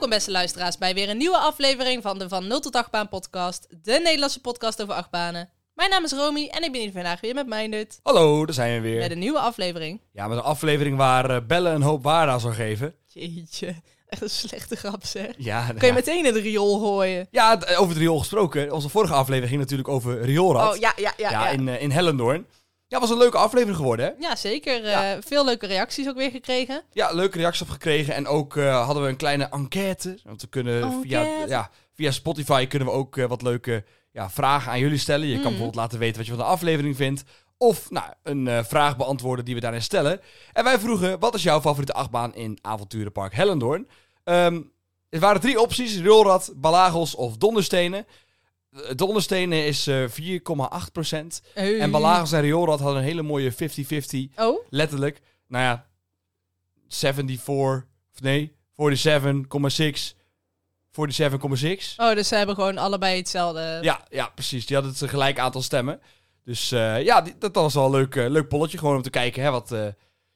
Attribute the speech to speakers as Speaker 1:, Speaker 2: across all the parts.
Speaker 1: Welkom beste luisteraars bij weer een nieuwe aflevering van de Van 0 tot 8 baan podcast. De Nederlandse podcast over achtbanen. Mijn naam is Romy en ik ben hier vandaag weer met Minded.
Speaker 2: Hallo, daar zijn we weer.
Speaker 1: Met een nieuwe aflevering.
Speaker 2: Ja, met een aflevering waar eh, Bellen een hoop waarde aan zou geven.
Speaker 1: Jeetje, echt een slechte grap zeg.
Speaker 2: Ja,
Speaker 1: Kun je meteen in het riool gooien?
Speaker 2: ja, over het riool gesproken. Onze vorige aflevering ging natuurlijk over rioolrad.
Speaker 1: Oh ja, ja, ja.
Speaker 2: ja,
Speaker 1: ja.
Speaker 2: in, eh, in Hellendoorn. Ja, was een leuke aflevering geworden, hè?
Speaker 1: Ja, zeker. eh, veel leuke reacties ook weer gekregen.
Speaker 2: Ja, leuke reacties op gekregen. En ook eh, hadden we een kleine enquête. Want we kunnen via, ja, via Spotify kunnen we ook eh, wat leuke ja, vragen aan jullie stellen. Je kan
Speaker 1: Mhm.
Speaker 2: bijvoorbeeld laten weten wat je van de aflevering vindt. Of nou, een vraag beantwoorden die we daarin stellen. En wij vroegen, wat is jouw favoriete achtbaan in avonturenpark Hellendoorn? Ehm er waren drie opties, rioolrad, balagels of donderstenen. Eh, Donderstenen is eh 4,8%.
Speaker 1: Hey.
Speaker 2: En balagels en rioolrad hadden een hele mooie 50-50
Speaker 1: Oh,
Speaker 2: letterlijk, nou ja, 74, of nee, 47,6, 47,6.
Speaker 1: oh, dus ze hebben gewoon allebei hetzelfde.
Speaker 2: Ja, ja, precies. Die hadden het gelijk aantal stemmen. Dus eh, ja, die- dat was wel een leuk, eh, leuk polletje. Gewoon om te kijken, hè, wat...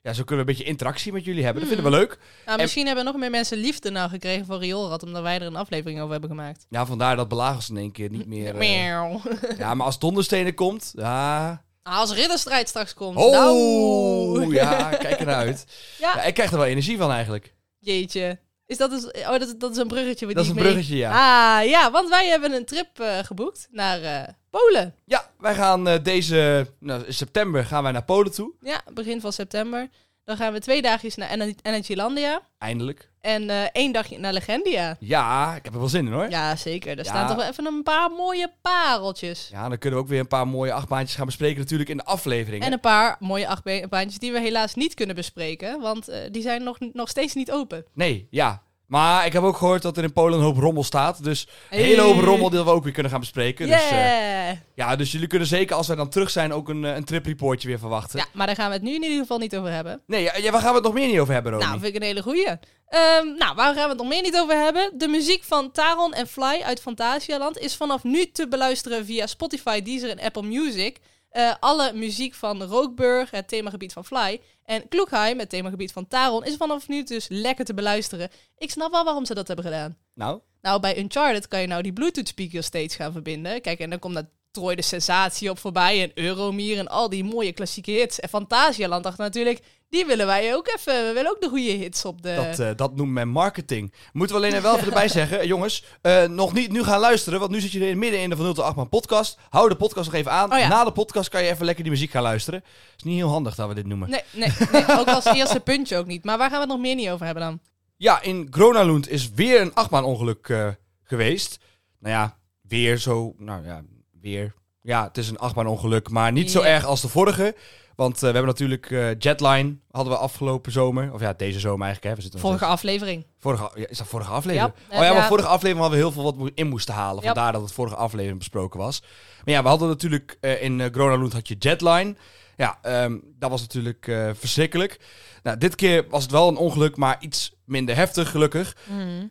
Speaker 2: ja, zo kunnen we een beetje interactie met jullie hebben. Dat vinden we leuk.
Speaker 1: Nou, misschien hebben nog meer mensen liefde nou gekregen voor rioolrad, omdat wij er een aflevering over hebben gemaakt.
Speaker 2: Ja, vandaar dat belagers in één keer niet meer...
Speaker 1: Meow.
Speaker 2: ja, maar als donderstenen komt, ja...
Speaker 1: Ah, Als ridderstrijd straks komt.
Speaker 2: Oh,
Speaker 1: Nou.
Speaker 2: ja, kijk ernaar uit.
Speaker 1: Ja.
Speaker 2: Ja, ik krijg er wel energie van eigenlijk.
Speaker 1: Jeetje. Is dat, dus, oh, dat, is, dat is een bruggetje.
Speaker 2: Dat is een
Speaker 1: mee-
Speaker 2: bruggetje, ja.
Speaker 1: Ah, ja, want wij hebben een trip eh, geboekt naar eh, Polen.
Speaker 2: Ja, wij gaan eh, deze... Nou, september gaan wij naar Polen toe.
Speaker 1: Ja, begin van september. Dan gaan we twee dagjes naar Ener- Energylandia.
Speaker 2: Eindelijk.
Speaker 1: En eh, één dagje naar Legendia.
Speaker 2: Ja, ik heb er wel zin in hoor. Ja.
Speaker 1: Ja, zeker. Er
Speaker 2: Ja.
Speaker 1: staan toch wel even een paar mooie pareltjes.
Speaker 2: dan kunnen we ook weer een paar mooie achtbaantjes gaan bespreken natuurlijk in de aflevering.
Speaker 1: En een paar mooie achtbaantjes die we helaas niet kunnen bespreken. Want eh, die zijn nog, nog steeds niet open.
Speaker 2: Nee, ja. Maar ik heb ook gehoord dat er in Polen een hoop rommel staat. Dus een hele hoop rommel die we ook weer kunnen gaan bespreken. Dus,
Speaker 1: Yeah!
Speaker 2: ja, dus jullie kunnen zeker als wij dan terug zijn ook een, eh, een tripreportje weer verwachten.
Speaker 1: Ja, maar daar gaan we het nu in ieder geval niet over hebben.
Speaker 2: Nee, ja, ja, waar gaan we het nog meer niet over hebben, Romy?
Speaker 1: Nou, vind ik een hele goeie. Ehm, nou, waar gaan we het nog meer niet over hebben? De muziek van Taron en Fly uit Fantasialand is vanaf nu te beluisteren via Spotify, Deezer en Apple Music. Eh, alle muziek van Rookburg, het themagebied van Fly, en Kloekheim, het themagebied van Taron, is vanaf nu dus lekker te beluisteren. Ik snap wel waarom ze dat hebben gedaan.
Speaker 2: Nou,
Speaker 1: Nou, bij Uncharted kan je nou die Bluetooth speakers steeds gaan verbinden. Kijk, en dan komt dat Troy de Sensatie op voorbij en Euromier en al die mooie klassieke hits. En Fantasialand dacht natuurlijk, die willen wij ook even. We willen ook de goede hits op de...
Speaker 2: dat, eh, dat noemt men marketing. Moeten we alleen er wel even erbij zeggen, eh, jongens, eh, nog niet nu gaan luisteren, want nu zit je er midden in de Van 0 tot 8 man podcast. Hou de podcast nog even aan.
Speaker 1: Oh ja.
Speaker 2: Na de podcast kan je even lekker die muziek gaan luisteren. is niet heel handig dat we dit noemen.
Speaker 1: Nee, nee, nee, ook als eerste puntje ook niet. Maar waar gaan we het nog meer niet over hebben dan?
Speaker 2: Ja, in Gronalund is weer een achtbaanongeluk eh geweest. Nou ja, weer zo, nou ja, weer. Ja, het is een achtbaanongeluk, maar niet zo erg als de vorige. Want eh, we hebben natuurlijk eh, Jetline hadden we afgelopen zomer. Of ja, deze zomer eigenlijk. Hè. We zitten
Speaker 1: Vorige aflevering.
Speaker 2: vorige ja, Is dat vorige aflevering?
Speaker 1: Ja.
Speaker 2: Oh ja, maar
Speaker 1: Ja.
Speaker 2: vorige aflevering hadden we heel veel wat mo- in moesten halen. Vandaar dat het vorige aflevering besproken was. Maar ja, we hadden natuurlijk eh, in uh, Gronalund had je Jetline. Ja, ehm, dat was natuurlijk verschrikkelijk. Nou, dit keer was het wel een ongeluk, maar iets minder heftig gelukkig.
Speaker 1: Mhm.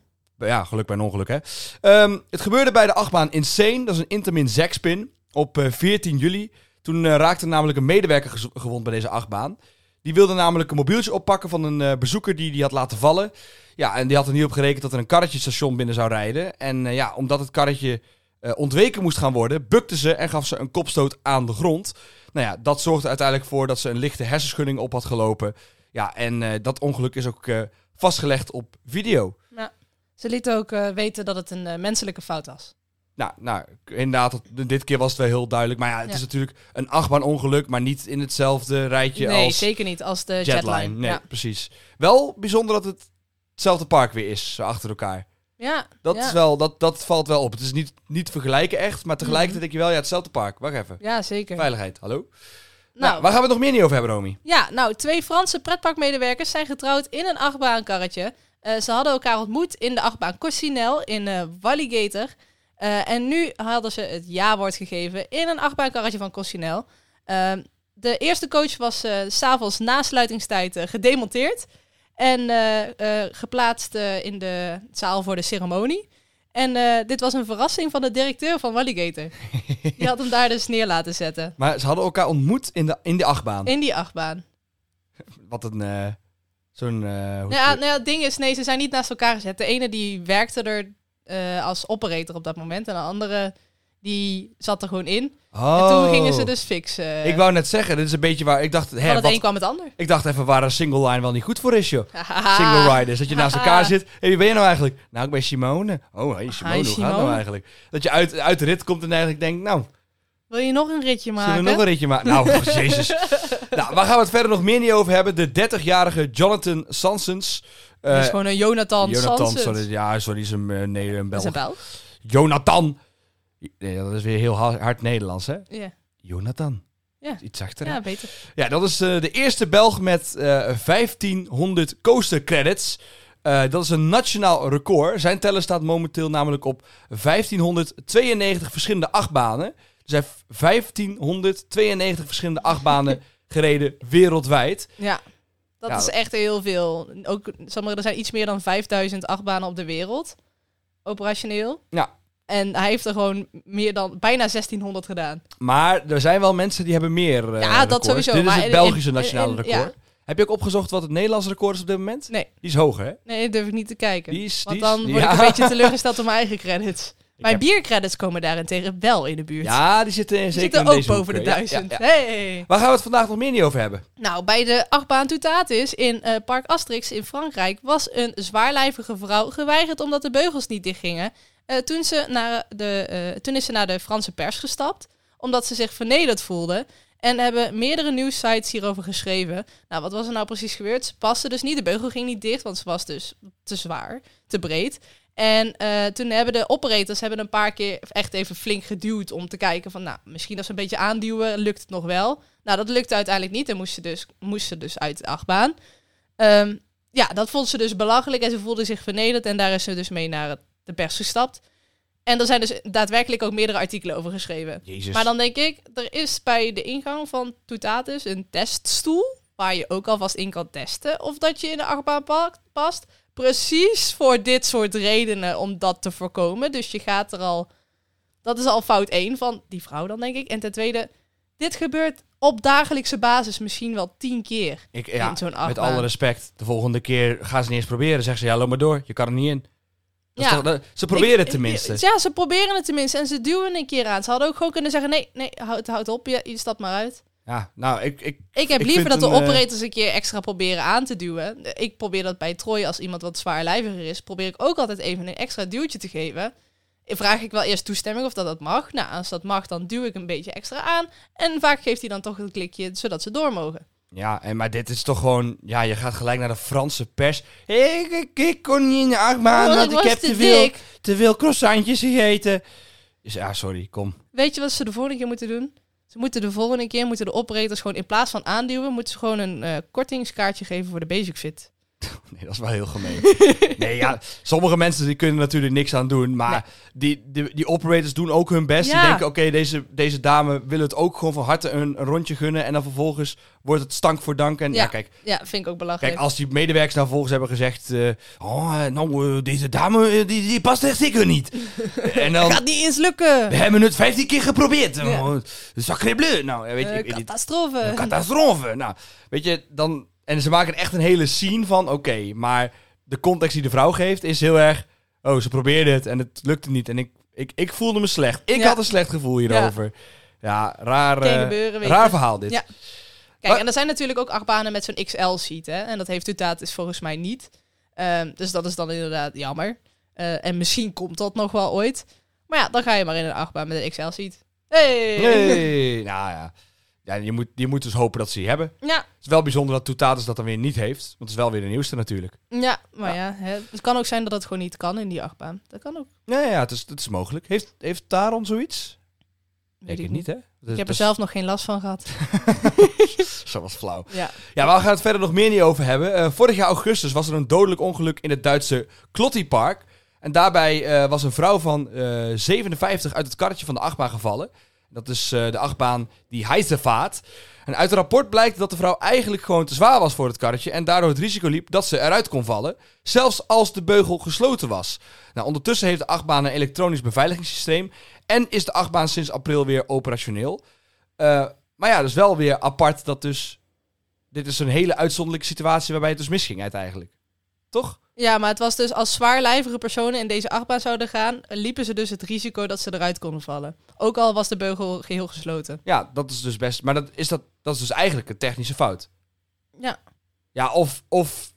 Speaker 2: Ja, geluk bij een ongeluk, hè. Ehm, het gebeurde bij de achtbaan Insane. Dat is een Intermin Zekspin. Op eh, 14 juli. Toen eh, raakte namelijk een medewerker gewond bij deze achtbaan. Die wilde namelijk een mobieltje oppakken van een eh, bezoeker die die had laten vallen. Ja, en die had er niet op gerekend dat er een karretje het station binnen zou rijden. En eh, ja, omdat het karretje eh, ontweken moest gaan worden, bukte ze en gaf ze een kopstoot aan de grond. Nou ja, dat zorgde uiteindelijk voor dat ze een lichte hersenschudding op had gelopen. Ja, en eh, dat ongeluk is ook eh, vastgelegd op video.
Speaker 1: Ze liet ook eh, weten dat het een eh, menselijke fout was.
Speaker 2: Nou, nou, inderdaad, dit keer was het wel heel duidelijk. Maar ja, het
Speaker 1: Ja.
Speaker 2: is natuurlijk een achtbaanongeluk, maar niet in hetzelfde rijtje
Speaker 1: nee,
Speaker 2: als
Speaker 1: zeker niet als de
Speaker 2: Jetline.
Speaker 1: Jetline.
Speaker 2: Nee,
Speaker 1: Ja.
Speaker 2: precies. Wel bijzonder dat het hetzelfde park weer is, achter elkaar.
Speaker 1: Ja,
Speaker 2: Dat,
Speaker 1: ja.
Speaker 2: is wel, dat, dat valt wel op. Het is niet, niet te vergelijken echt, maar tegelijkertijd
Speaker 1: Mhm.
Speaker 2: denk je wel, ja, hetzelfde park. Wacht even.
Speaker 1: ja, zeker.
Speaker 2: Veiligheid, hallo? Nou,
Speaker 1: Nou,
Speaker 2: waar gaan we het nog meer niet over hebben, Romy?
Speaker 1: Ja, nou, twee Franse pretparkmedewerkers zijn getrouwd in een achtbaankarretje. Eh, ze hadden elkaar ontmoet in de achtbaan Corsinel in eh Walligator. Eh, en nu hadden ze het ja-woord gegeven in een achtbaankarretje van Corsinel. Ehm, de eerste coach was s s'avonds na sluitingstijd gedemonteerd. En geplaatst in de zaal voor de ceremonie. En dit was een verrassing van de directeur van Walligator. Die had hem daar dus neer laten zetten.
Speaker 2: Maar ze hadden elkaar ontmoet in de, in de achtbaan.
Speaker 1: In die achtbaan.
Speaker 2: Wat een... Zo'n... eh, hoe-
Speaker 1: Ja, nou ja, het ding is, nee, ze zijn niet naast elkaar gezet. De ene die werkte er eh, als operator op dat moment. En de andere die zat er gewoon in.
Speaker 2: Oh.
Speaker 1: En toen gingen ze dus fixen.
Speaker 2: Ik wou net zeggen, dit is een beetje waar... Ik dacht, hè,
Speaker 1: Van het
Speaker 2: wat-
Speaker 1: een kwam het ander.
Speaker 2: ik dacht even waar een single line wel niet goed voor is, joh. Single riders. Dat je naast elkaar zit. Hé, wie ben je nou eigenlijk? Nou, ik ben Simone. Oh, hey, Simone, hoe gaat het nou
Speaker 1: Simone.
Speaker 2: eigenlijk? Dat je uit, uit de rit komt en eigenlijk denkt, nou,
Speaker 1: Wil je nog een ritje
Speaker 2: zullen
Speaker 1: maken?
Speaker 2: we nog een ritje maken? Nou, oh, jezus. Nou, waar gaan we het verder nog meer niet over hebben? De 30-jarige Jonathan Sansons.
Speaker 1: Dat is
Speaker 2: Eh,
Speaker 1: gewoon een Jonathan,
Speaker 2: Jonathan,
Speaker 1: Sansens.
Speaker 2: sorry, ja, sorry, is een, uh, nee, een
Speaker 1: Dat is
Speaker 2: Belg.
Speaker 1: een Belg.
Speaker 2: Jonathan. Nee, dat is weer heel hard, Nederlands, hè?
Speaker 1: Ja.
Speaker 2: Jonathan.
Speaker 1: Ja.
Speaker 2: Iets zachter,
Speaker 1: ja, beter.
Speaker 2: Ja, dat is eh, de eerste Belg met eh 1500 coaster credits. Dat is een nationaal record. Zijn teller staat momenteel namelijk op 1592 verschillende achtbanen. Zijn 1592 verschillende achtbanen gereden wereldwijd.
Speaker 1: Ja. Dat
Speaker 2: Ja,
Speaker 1: is
Speaker 2: dat-
Speaker 1: echt heel veel. Ook, zeg maar, er zijn iets meer dan 5000 achtbanen op de wereld. Operationeel.
Speaker 2: Ja.
Speaker 1: En hij heeft er gewoon meer dan bijna 1600 gedaan.
Speaker 2: Maar er zijn wel mensen die hebben meer eh
Speaker 1: Ja, dat
Speaker 2: records.
Speaker 1: sowieso,
Speaker 2: Dit is
Speaker 1: maar
Speaker 2: het Belgische
Speaker 1: in-
Speaker 2: nationale
Speaker 1: in-
Speaker 2: record. Heb je ook opgezocht wat het Nederlandse record is op dit moment?
Speaker 1: Nee.
Speaker 2: Die is hoger, hè?
Speaker 1: Nee, dat durf ik niet te kijken.
Speaker 2: Die is,
Speaker 1: Want
Speaker 2: die is-
Speaker 1: dan word
Speaker 2: ja.
Speaker 1: ik een beetje teleurgesteld op mijn eigen credits.
Speaker 2: Heb-
Speaker 1: biercredits komen daarentegen wel in de buurt.
Speaker 2: Ja, die zitten
Speaker 1: Die
Speaker 2: zeker
Speaker 1: zitten ook boven de
Speaker 2: eh. Ja,
Speaker 1: duizend.
Speaker 2: ja, ja.
Speaker 1: Hey.
Speaker 2: Waar gaan we het vandaag nog meer niet over hebben?
Speaker 1: Nou, bij de achtbaan Toutatis in eh, Park Asterix in Frankrijk was een zwaarlijvige vrouw geweigerd omdat de beugels niet dichtgingen. Eh toen, ze naar de, toen is ze naar de Franse pers gestapt, omdat ze zich vernederd voelde. En hebben meerdere nieuwssites hierover geschreven. Nou, wat was er nou precies gebeurd? Ze paste dus niet, de beugel ging niet dicht, want ze was dus te zwaar, te breed. En eh, toen hebben de operators hebben een paar keer echt even flink geduwd om te kijken van, nou, misschien als we een beetje aanduwen, lukt het nog wel. Nou, dat lukte uiteindelijk niet en moest ze dus, moest ze dus uit de achtbaan. Ehm, ja, dat vond ze dus belachelijk en ze voelde zich vernederd en daar is ze dus mee naar het- de pers gestapt. En er zijn dus daadwerkelijk ook meerdere artikelen over geschreven.
Speaker 2: Jezus.
Speaker 1: Maar dan denk ik, er is bij de ingang van Toutatis een teststoel waar je ook alvast in kan testen of dat je in de achtbaan pa- past. Precies voor dit soort redenen om dat te voorkomen. Dus je gaat er al... Dat is al fout één van die vrouw dan, denk ik. En ten tweede, dit gebeurt op dagelijkse basis misschien wel tien keer
Speaker 2: Ik, ja,
Speaker 1: in zo'n
Speaker 2: met alle respect. De volgende keer gaan ze niet eens proberen. Zeggen ze, ja, loop maar door. Je kan er niet in. Dat is
Speaker 1: Ja.
Speaker 2: toch- dat- ze proberen het tenminste.
Speaker 1: Ja, ze proberen het tenminste. En ze duwen een keer aan. Ze hadden ook gewoon kunnen zeggen, nee, nee, houd, houd op. Je, je stapt maar uit.
Speaker 2: Ja, nou, ik... ik
Speaker 1: Ik heb
Speaker 2: Ik
Speaker 1: liever dat de
Speaker 2: een, eh,
Speaker 1: operators een keer extra proberen aan te duwen. Ik probeer dat bij Troy als iemand wat zwaarlijviger is. Probeer ik ook altijd even een extra duwtje te geven. Vraag ik wel eerst toestemming of dat dat mag. Nou, als dat mag, dan duw ik een beetje extra aan. En vaak geeft hij dan toch een klikje, zodat ze door mogen.
Speaker 2: ja, en, maar dit is toch gewoon... Ja, je gaat gelijk naar de Franse pers. Ik, ik, ik kon niet in de achtbaan, want
Speaker 1: ik
Speaker 2: heb
Speaker 1: te
Speaker 2: veel, te veel croissantjes gegeten. Dus ja, sorry, kom.
Speaker 1: Weet je wat ze de volgende keer moeten doen? Ze moeten de volgende keer, moeten de operators gewoon in plaats van aanduwen, moeten ze gewoon een eh, kortingskaartje geven voor de Basic Fit.
Speaker 2: Nee, dat is wel heel gemeen. nee, ja, sommige mensen die kunnen natuurlijk niks aan doen. Maar
Speaker 1: Nee.
Speaker 2: die, die, die operators doen ook hun best.
Speaker 1: Ja.
Speaker 2: Die denken, oké, deze, deze dame wil het ook gewoon van harte een, een rondje gunnen. En dan vervolgens wordt het stank voor dank. En ja,
Speaker 1: Ja.
Speaker 2: kijk,
Speaker 1: Ja, vind ik ook belachelijk.
Speaker 2: kijk, als die medewerkers nou volgens hebben gezegd... eh, oh, eh, nou, eh, deze dame, die, die past echt zeker niet. en dan...
Speaker 1: Gaat niet eens lukken.
Speaker 2: We hebben het 15 keer geprobeerd.
Speaker 1: Ja.
Speaker 2: Oh, sacré bleu. Nou, weet je,
Speaker 1: catastrofe.
Speaker 2: Catastrofe. Nou, weet je, dan... En ze maken echt een hele scene van. Oké, maar de context die de vrouw geeft is heel erg... Oh, ze probeerde het en het lukte niet. En ik, ik, ik voelde me slecht. Ik
Speaker 1: Ja.
Speaker 2: had een slecht gevoel hierover. Ja, raar, eh,
Speaker 1: gebeuren,
Speaker 2: raar verhaal dit.
Speaker 1: Ja. Kijk, en er zijn natuurlijk ook achtbanen met zo'n XL-seat, hè. En dat heeft Toutatis volgens mij niet. Ehm, dus dat is dan inderdaad jammer. Eh, en misschien komt dat nog wel ooit. Maar ja, dan ga je maar in een achtbaan met een XL-seat. Hey!
Speaker 2: Nee, nou ja. Ja je, moet, je moet dus hopen dat ze die hebben.
Speaker 1: Ja,
Speaker 2: Het is wel bijzonder dat Toetatis dat dan weer niet heeft. Want het is wel weer de nieuwste natuurlijk.
Speaker 1: ja, maar ja. hè, het kan ook zijn dat het gewoon niet kan in die achtbaan. Dat kan ook.
Speaker 2: Ja, ja het, is, het is mogelijk. Heeft, heeft Taron zoiets?
Speaker 1: Weet
Speaker 2: Denk
Speaker 1: ik
Speaker 2: het niet, hè? Dat-
Speaker 1: Ik heb er
Speaker 2: dat
Speaker 1: zelf nog geen last van gehad.
Speaker 2: Zo was flauw.
Speaker 1: Ja.
Speaker 2: Ja, waar gaan we het verder nog meer niet over hebben? Eh, vorig jaar augustus was er een dodelijk ongeluk in het Duitse Klottipark. En daarbij eh, was een vrouw van eh 57 uit het karretje van de achtbaan gevallen. Dat is eh, de achtbaan die Heisevaart. En uit het rapport blijkt dat de vrouw eigenlijk gewoon te zwaar was voor het karretje. En daardoor het risico liep dat ze eruit kon vallen. Zelfs als de beugel gesloten was. Nou, ondertussen heeft de achtbaan een elektronisch beveiligingssysteem. En is de achtbaan sinds april weer operationeel. Eh, maar ja, dus wel weer apart dat dus dit is een hele uitzonderlijke situatie waarbij het dus misging uiteindelijk. Toch?
Speaker 1: Ja, maar het was dus als zwaarlijvige personen in deze achtbaan zouden gaan, liepen ze dus het risico dat ze eruit konden vallen. Ook al was de beugel geheel gesloten.
Speaker 2: Ja, dat is dus best. Maar dat is, dat, dat is dus eigenlijk een technische fout.
Speaker 1: Ja.
Speaker 2: Ja, of, of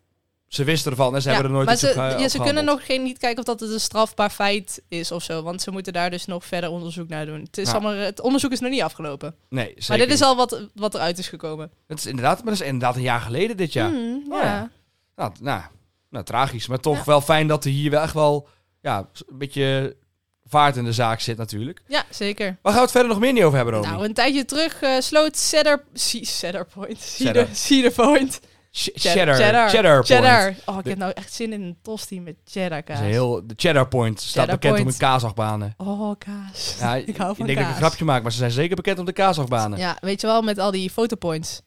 Speaker 2: ze wisten ervan en ze
Speaker 1: ja,
Speaker 2: hebben er nooit
Speaker 1: maar
Speaker 2: iets
Speaker 1: ze,
Speaker 2: op
Speaker 1: ja, ze kunnen nog geen, niet kijken of dat het een strafbaar feit is of zo. Want ze moeten daar dus nog verder onderzoek naar doen. Het, is
Speaker 2: Ja.
Speaker 1: allemaal, het onderzoek is nog niet afgelopen.
Speaker 2: Nee, zeker
Speaker 1: maar dit is al wat, wat eruit is gekomen.
Speaker 2: Het is inderdaad, maar dat is inderdaad een jaar geleden dit jaar.
Speaker 1: Hmm,
Speaker 2: Oh,
Speaker 1: ja.
Speaker 2: ja. Nou, nou, nou, tragisch. Maar toch
Speaker 1: Ja.
Speaker 2: wel fijn dat er hier wel echt wel ja, een beetje vaart in de zaak zit natuurlijk.
Speaker 1: ja, zeker.
Speaker 2: Waar gaan we het verder nog meer niet over hebben, Romy?
Speaker 1: Nou, een tijdje terug eh, sloot Cedar, Cedar Point. Cedar. Cedar Point.
Speaker 2: Ch- cheddar. Cheddar.
Speaker 1: Cheddar. Oh, ik
Speaker 2: De-
Speaker 1: heb nou echt zin in een tosti met cheddar kaas.
Speaker 2: heel, de Cheddar Point staat
Speaker 1: Cheddar
Speaker 2: bekend om hun kaasachtbanen.
Speaker 1: Oh, kaas.
Speaker 2: Ja,
Speaker 1: ik hou van
Speaker 2: denk dat ik een grapje maak, maar ze zijn zeker bekend om de kaasachtbanen.
Speaker 1: Ja, weet je wel, met al die fotopoints.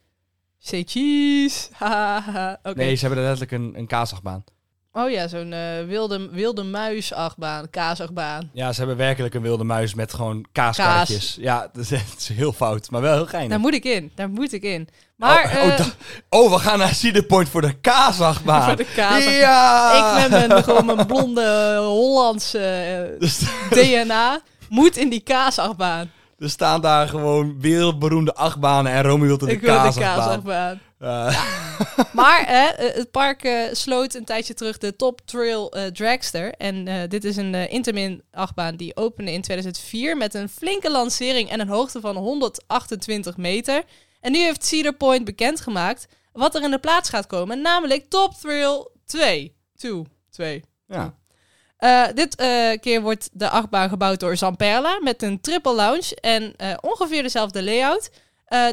Speaker 1: Say cheese. Oké.
Speaker 2: Nee, ze hebben er letterlijk een, een kaasachtbaan.
Speaker 1: Oh ja, zo'n eh, wilde, wilde muis-achtbaan, kaasachtbaan.
Speaker 2: Ja, ze hebben werkelijk een wilde muis met gewoon kaaskarretjes. Ja, dat is, dat is heel fout, maar wel heel geinig.
Speaker 1: Daar moet ik in, daar moet ik in. Maar
Speaker 2: oh,
Speaker 1: eh,
Speaker 2: oh, da- oh, we gaan naar Cedar Point voor de kaasachtbaan.
Speaker 1: voor de kaas.
Speaker 2: Ja!
Speaker 1: Ik met mijn, gewoon mijn blonde Hollandse eh,
Speaker 2: Dus
Speaker 1: DNA moet in die kaasachtbaan.
Speaker 2: Er staan daar gewoon wereldberoemde achtbanen en Romy wil in de
Speaker 1: ik wil de
Speaker 2: kaasachtbaan.
Speaker 1: kaasachtbaan.
Speaker 2: Ja.
Speaker 1: Maar hè, eh, het park eh, sloot een tijdje terug de Top Trail eh, Dragster. En dit is een Intamin achtbaan die opende in 2004 met een flinke lancering en een hoogte van 128 meter. En nu heeft Cedar Point bekendgemaakt wat er in de plaats gaat komen, namelijk Top Thrill 2. 2. 2.
Speaker 2: ja.
Speaker 1: Eh, dit eh, keer wordt de achtbaan gebouwd door Zamperla met een triple lounge en eh, ongeveer dezelfde layout.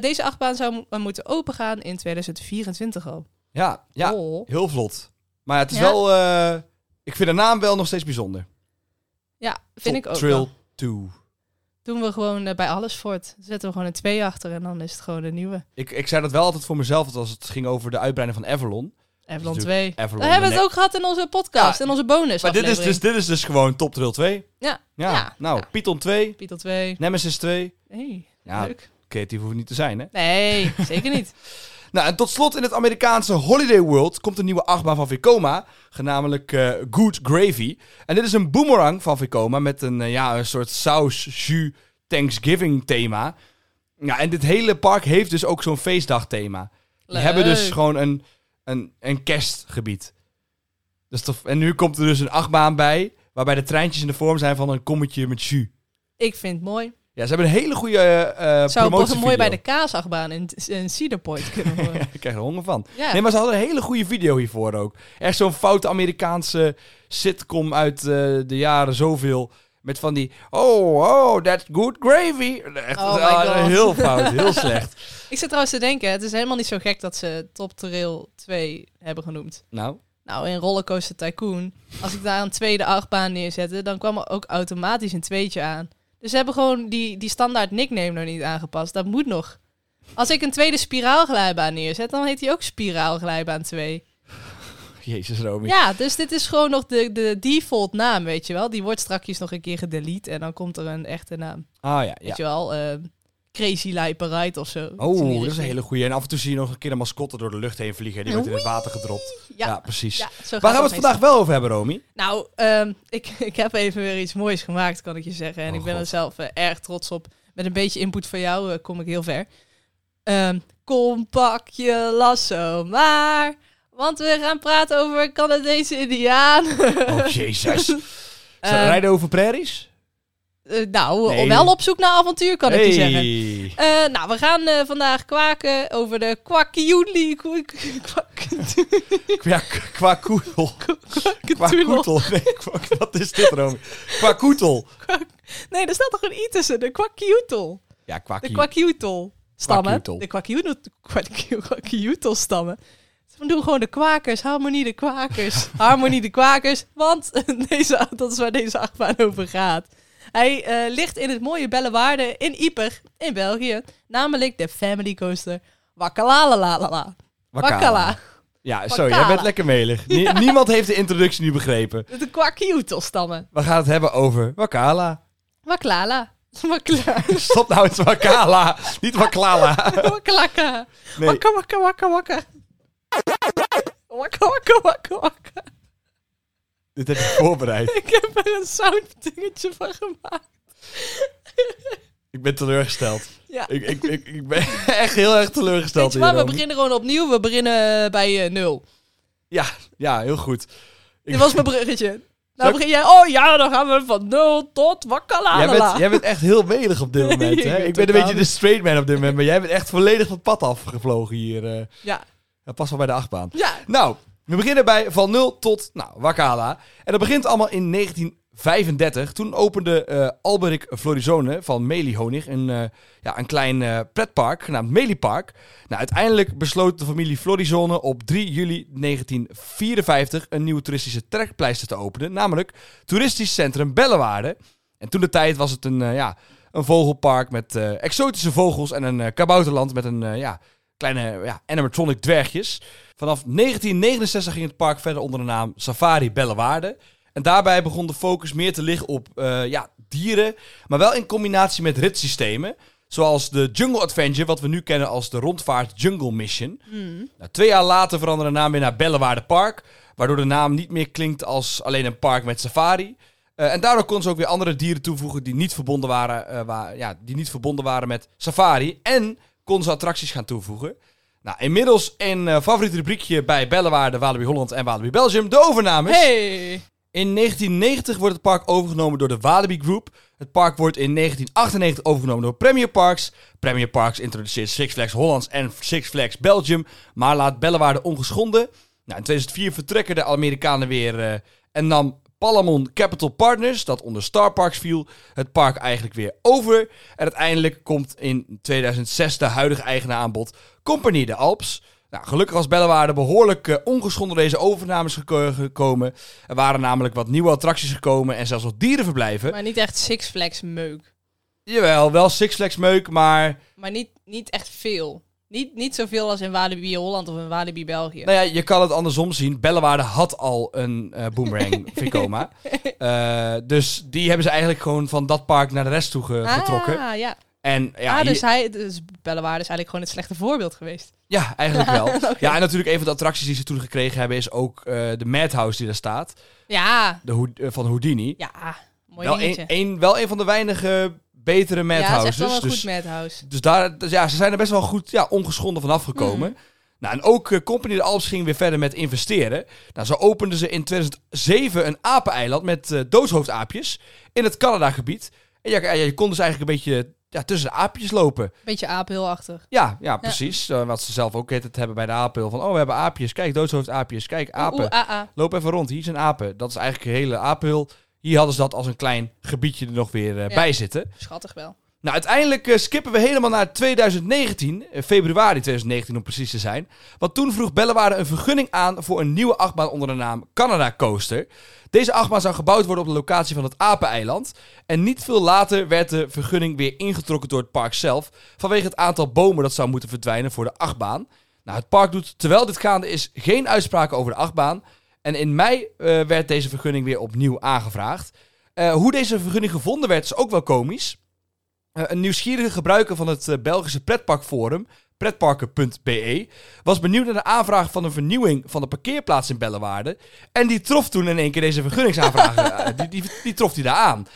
Speaker 1: Deze achtbaan zou mo- moeten opengaan in 2024 al.
Speaker 2: Ja, ja,
Speaker 1: Oh.
Speaker 2: heel vlot. Maar het is
Speaker 1: Ja.
Speaker 2: wel... ik vind de naam wel nog steeds bijzonder.
Speaker 1: Ja, vind
Speaker 2: Top
Speaker 1: ik ook.
Speaker 2: Trail
Speaker 1: wel.
Speaker 2: 2.
Speaker 1: Doen we gewoon bij alles voort. Zetten we gewoon een 2 achter en dan is het gewoon een nieuwe.
Speaker 2: Ik, ik zei dat wel altijd voor mezelf, als het ging over de uitbreiding van Avalon.
Speaker 1: Avalon
Speaker 2: Dus
Speaker 1: 2.
Speaker 2: Avalon
Speaker 1: We hebben het ook gehad in onze podcast,
Speaker 2: Ja,
Speaker 1: in onze bonus
Speaker 2: Maar dit is, dus, dit is dus gewoon Top Trail 2.
Speaker 1: Ja.
Speaker 2: Ja,
Speaker 1: Ja.
Speaker 2: nou,
Speaker 1: Ja.
Speaker 2: Python 2,
Speaker 1: Python 2.
Speaker 2: Nemesis 2.
Speaker 1: Hey, leuk.
Speaker 2: Creatief hoeft niet te zijn, hè?
Speaker 1: Nee, zeker niet.
Speaker 2: Nou, en tot slot in het Amerikaanse Holiday World komt een nieuwe achtbaan van Vekoma, genamelijk eh, Good Gravy. En dit is een boomerang van Vekoma met een, eh, ja, een soort saus, jus, Thanksgiving thema. Ja, en dit hele park heeft dus ook zo'n feestdag thema. Die hebben dus gewoon een, een, een kerstgebied. Dus tof. En nu komt er dus een achtbaan bij, waarbij de treintjes in de vorm zijn van een kommetje met jus.
Speaker 1: Ik vind het mooi.
Speaker 2: Ja, ze hebben een hele goede eh
Speaker 1: Zou
Speaker 2: promotievideo.
Speaker 1: pas mooi bij de kaasachtbaan in, in Cedar Point kunnen horen.
Speaker 2: Ik krijg er honger van.
Speaker 1: Ja.
Speaker 2: Nee, maar ze hadden een hele goede video hiervoor ook. Echt zo'n foute Amerikaanse sitcom uit eh, de jaren zoveel. Met van die, oh, oh, that's good gravy. Echt,
Speaker 1: Oh
Speaker 2: ah,
Speaker 1: God.
Speaker 2: heel fout, heel slecht.
Speaker 1: Ik zit trouwens te denken, het is helemaal niet zo gek dat ze Top Trail 2 hebben genoemd.
Speaker 2: Nou,
Speaker 1: Nou, in Rollercoaster Tycoon, als ik daar een tweede achtbaan neerzette, dan kwam er ook automatisch een tweetje aan. Dus ze hebben gewoon die, die standaard nickname nog niet aangepast. Dat moet nog. Als ik een tweede spiraalglijbaan neerzet, dan heet die ook spiraalglijbaan 2.
Speaker 2: Jezus Romy.
Speaker 1: Ja, dus dit is gewoon nog de, de default naam, weet je wel. Die wordt strakjes nog een keer gedelete en dan komt er een echte naam.
Speaker 2: Ah ja, ja.
Speaker 1: Weet je wel, eh, Crazy Lijperite of zo.
Speaker 2: Oh, dat is een hele goede. En af en toe zie je nog een keer een mascotte door de lucht heen vliegen. Die wordt in het water gedropt. Ja,
Speaker 1: Ja,
Speaker 2: precies.
Speaker 1: ja,
Speaker 2: Waar gaan we het vandaag wel over hebben, Romy?
Speaker 1: Nou, ehm, ik, ik heb even weer iets moois gemaakt, kan ik je zeggen. En
Speaker 2: Oh,
Speaker 1: ik ben
Speaker 2: God.
Speaker 1: er zelf eh, erg trots op. Met een beetje input van jou eh, kom ik heel ver. Ehm, kom, pak je lasso maar. Want we gaan praten over Canadese Indiaan.
Speaker 2: Oh, jezus. Ze
Speaker 1: Eh,
Speaker 2: rijden over prairies?
Speaker 1: Eh, nou,
Speaker 2: Nee.
Speaker 1: wel op zoek naar avontuur, kan ik je zeggen. Eh, nou, we gaan vandaag kwaken over de kwakkiuli.
Speaker 2: Ja, k- qua koetel. Qua
Speaker 1: Kwakketulo.
Speaker 2: koetel. Nee, kwa- wat is dit, Romy? Qua koetel.
Speaker 1: Nee, er staat toch een i tussen. De kwakkiutel.
Speaker 2: Ja, qua
Speaker 1: De kwakkiutel stammen. De kwakkiutel kwakkiu- kwakkiutel stammen. We doen gewoon de kwakers. Harmonie de kwakers. Harmonie de kwakers. Want deze, dat is waar deze achtbaan over gaat. Hij eh, ligt in het mooie Bellewaarde in Ieper in België. Namelijk de Family Coaster Wakkalalalala. Wakkala.
Speaker 2: Ja, zo,
Speaker 1: Wakala.
Speaker 2: jij bent lekker melig. Nie- niemand heeft de introductie nu begrepen.
Speaker 1: De kwakkiutel stammen.
Speaker 2: We gaan het hebben over Wakala.
Speaker 1: Waklala. Wakla.
Speaker 2: Stop nou met Wakala. Niet Waklala.
Speaker 1: Waklaka.
Speaker 2: Nee.
Speaker 1: Wakka, wakka, wakka, wakka. Wakka, wakka, wakka, wakka.
Speaker 2: Dit heb ik voorbereid.
Speaker 1: Ik heb er een sounddingetje van gemaakt.
Speaker 2: Ik ben teleurgesteld.
Speaker 1: Ja.
Speaker 2: Ik, ik, ik, ik ben echt heel erg teleurgesteld
Speaker 1: Weet je wat, we beginnen gewoon opnieuw. We beginnen bij eh, nul.
Speaker 2: Ja, ja, heel goed.
Speaker 1: Dit was mijn bruggetje. Nou begin jij, oh ja, dan gaan we van nul tot wakkalala.
Speaker 2: Jij bent, jij bent echt heel melig op dit moment. Hè?
Speaker 1: ik
Speaker 2: ben een beetje de straight man op dit moment. Maar jij bent echt volledig van het pad afgevlogen hier. eh.
Speaker 1: Ja,
Speaker 2: Dat past wel bij de achtbaan.
Speaker 1: ja.
Speaker 2: Nou, we beginnen bij van 0 tot nou, Wakala. En dat begint allemaal in 1935. Toen opende eh Alberik Florizone van Meliehonig een, eh, ja, een klein eh, pretpark genaamd Meliepark. Nou, uiteindelijk besloot de familie Florizone op 3 juli 1954 een nieuwe toeristische trekpleister te openen. Namelijk Toeristisch Centrum Bellewaarde. En toen de tijd was het een, ja, een vogelpark met exotische vogels en een kabouterland met een ja, kleine ja, animatronic dwergjes. Vanaf 1969 ging het park verder onder de naam Safari Bellewaarde. En daarbij begon de focus meer te liggen op eh, ja, dieren, maar wel in combinatie met ritssystemen. Zoals de Jungle Adventure, wat we nu kennen als de rondvaart Jungle Mission.
Speaker 1: Hmm.
Speaker 2: Nou, twee jaar later veranderde de naam weer naar Bellewaarde Park. Waardoor de naam niet meer klinkt als alleen een park met safari. Eh, en daardoor konden ze ook weer andere dieren toevoegen die niet verbonden waren, eh, waar, ja, die niet verbonden waren met safari. En konden ze attracties gaan toevoegen. Nou, inmiddels een eh, favoriet rubriekje bij Bellewaarde, Walibi Holland en Walibi Belgium. De overnames.
Speaker 1: Hey.
Speaker 2: In 1990 wordt het park overgenomen door de Walibi Group. Het park wordt in 1998 overgenomen door Premier Parks. Premier Parks introduceert Six Flags Hollands en Six Flags Belgium, maar laat Bellewaarde ongeschonden. Nou, in 2004 vertrekken de Amerikanen weer eh, en nam Palamon Capital Partners, dat onder Star Parks viel, het park eigenlijk weer over. En uiteindelijk komt in 2006 de huidige eigenaar aan bod, Compagnie de Alps. Nou, gelukkig was Bellewaarde behoorlijk eh, ongeschonden deze overnames geko- gekomen. Er waren namelijk wat nieuwe attracties gekomen en zelfs wat dierenverblijven.
Speaker 1: Maar niet echt Six Flags meuk.
Speaker 2: Jawel, wel Six Flags meuk, maar
Speaker 1: Maar niet, niet echt veel. Niet, niet zoveel als in Walibi Holland of in Walibi België.
Speaker 2: nou ja, je kan het andersom zien. Bellewaarde had al een eh boomerang Vekoma. Eh, dus die hebben ze eigenlijk gewoon van dat park naar de rest toe ge- getrokken.
Speaker 1: Ah, ja.
Speaker 2: En ja,
Speaker 1: ah, dus,
Speaker 2: hier-
Speaker 1: hij, dus Bellewaarde is eigenlijk gewoon het slechte voorbeeld geweest.
Speaker 2: ja, eigenlijk wel. Ja, en natuurlijk een van de attracties die ze toen gekregen hebben is ook eh, de Madhouse die daar staat.
Speaker 1: Ja,
Speaker 2: De Hoed- van Houdini.
Speaker 1: ja. Mooi
Speaker 2: wel, een, een, wel een van de weinige betere
Speaker 1: ja, het is
Speaker 2: Madhouses.
Speaker 1: echt wel een
Speaker 2: dus
Speaker 1: goed Madhouse.
Speaker 2: Dus daar, dus ja, ze zijn er best wel goed ja, ongeschonden vanaf gekomen.
Speaker 1: Mhm.
Speaker 2: Nou, en ook eh, Company de Alps ging weer verder met investeren. Nou, zo openden ze in 2007 een apeneiland met doodshoofdaapjes in het Canada-gebied. En ja, je kon dus eigenlijk een beetje ja, tussen de aapjes lopen.
Speaker 1: Beetje apenhulachtig.
Speaker 2: Ja, ja precies. Eh, wat ze zelf ook het hebben bij de apenhul. Van, oh, we hebben aapjes. Kijk, doodshoofdaapjes. Kijk, apen.
Speaker 1: Ah, ah.
Speaker 2: Loop even rond. Hier zijn apen. Dat is eigenlijk een hele apenhul. Hier hadden ze dat als een klein gebiedje er nog weer eh,
Speaker 1: Ja.
Speaker 2: bij zitten.
Speaker 1: Schattig wel.
Speaker 2: Nou, uiteindelijk eh, skippen we helemaal naar 2019, eh, februari 2019 om precies te zijn. Want toen vroeg Bellewaarde een vergunning aan voor een nieuwe achtbaan onder de naam Canada Coaster. Deze achtbaan zou gebouwd worden op de locatie van het Apeneiland. En niet veel later werd de vergunning weer ingetrokken door het park zelf, vanwege het aantal bomen dat zou moeten verdwijnen voor de achtbaan. Nou, het park doet, terwijl dit gaande is, geen uitspraken over de achtbaan. En in mei eh, werd deze vergunning weer opnieuw aangevraagd. Eh, hoe deze vergunning gevonden werd, is ook wel komisch. Eh, een nieuwsgierige gebruiker van het Belgische pretparkforum, pretparken.be, was benieuwd naar de aanvraag van een vernieuwing van de parkeerplaats in Bellewaarde. En die trof toen in één keer deze vergunningsaanvraag. die, die, die trof hij daar aan.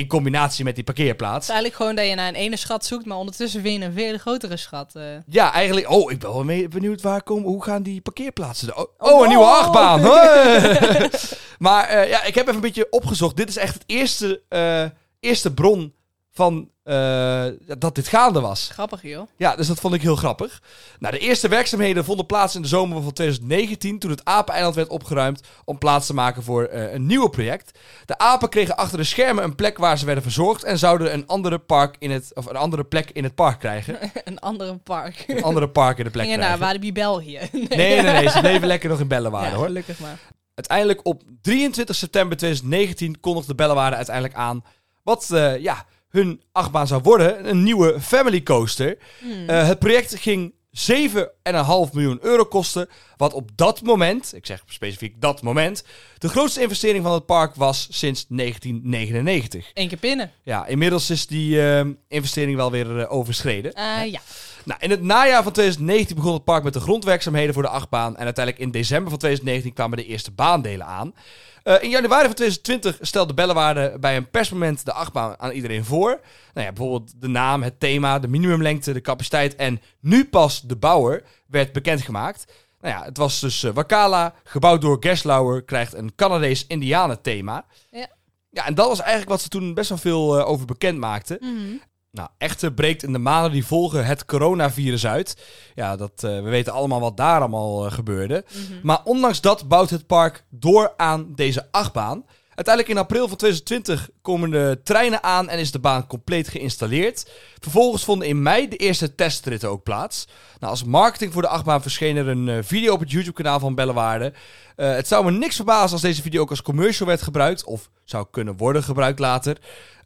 Speaker 2: In combinatie met die
Speaker 1: Het
Speaker 2: parkeerplaats.
Speaker 1: is eigenlijk gewoon dat je naar een ene schat zoekt, maar ondertussen je een veel grotere schat. eh.
Speaker 2: Ja, eigenlijk. Oh, ik ben wel benieuwd waar komen. Hoe gaan die parkeerplaatsen? er- Oh,
Speaker 1: Oh,
Speaker 2: oh, een nieuwe
Speaker 1: wow.
Speaker 2: achtbaan. Maar eh, ja, ik heb even een beetje opgezocht. Dit is echt het eerste, eh, eerste bron van eh, dat dit gaande was.
Speaker 1: Grappig, joh.
Speaker 2: Ja, dus dat vond ik heel grappig. Nou, de eerste werkzaamheden vonden plaats in de zomer van 2019, toen het Apeneiland werd opgeruimd om plaats te maken voor eh, een nieuw project. De apen kregen achter de schermen een plek waar ze werden verzorgd en zouden een andere, park in het, of een andere plek in het park krijgen.
Speaker 1: een andere park.
Speaker 2: Een andere park in de plek
Speaker 1: Gingen naar
Speaker 2: krijgen.
Speaker 1: Walibi België. Nee,
Speaker 2: Nee, nee, nee, ze bleven lekker nog in Bellewaarde
Speaker 1: Ja,
Speaker 2: hoor.
Speaker 1: gelukkig maar.
Speaker 2: Uiteindelijk op 23 september 2019 kondigde Bellewaarde uiteindelijk aan wat eh, ja, hun achtbaan zou worden. Een nieuwe Family Coaster.
Speaker 1: Hmm.
Speaker 2: Eh, het project ging 7,5 miljoen euro kostte. Wat op dat moment, ik zeg specifiek dat moment, de grootste investering van het park was sinds 1999.
Speaker 1: Eén keer pinnen.
Speaker 2: Ja, inmiddels is die eh, investering wel weer eh, overschreden.
Speaker 1: Ja.
Speaker 2: Nou, in het najaar van 2019 begon het park met de grondwerkzaamheden voor de achtbaan. En uiteindelijk in december van 2019 kwamen de eerste baandelen aan. Eh, in januari van 2020 stelde Bellewaarde bij een persmoment de achtbaan aan iedereen voor. Nou ja, bijvoorbeeld de naam, het thema, de minimumlengte, de capaciteit en nu pas de bouwer werd bekendgemaakt. Nou ja, het was dus eh, Wakala, gebouwd door Gerstlauer, krijgt een Canadees Indianen thema.
Speaker 1: Ja.
Speaker 2: Ja, en dat was eigenlijk wat ze toen best wel veel eh, over bekend maakten.
Speaker 1: Mhm.
Speaker 2: Nou, echter breekt in de maanden die volgen het coronavirus uit. Ja, dat, eh, we weten allemaal wat daar allemaal eh, gebeurde.
Speaker 1: Mhm.
Speaker 2: Maar ondanks dat bouwt het park door aan deze achtbaan. Uiteindelijk in april van 2020 komen de treinen aan en is de baan compleet geïnstalleerd. Vervolgens vonden in mei de eerste testritten ook plaats. Nou, als marketing voor de achtbaan verscheen er een eh, video op het YouTube-kanaal van Bellewaarde. Eh, het zou me niks verbazen als deze video ook als commercial werd gebruikt. Of zou kunnen worden gebruikt later.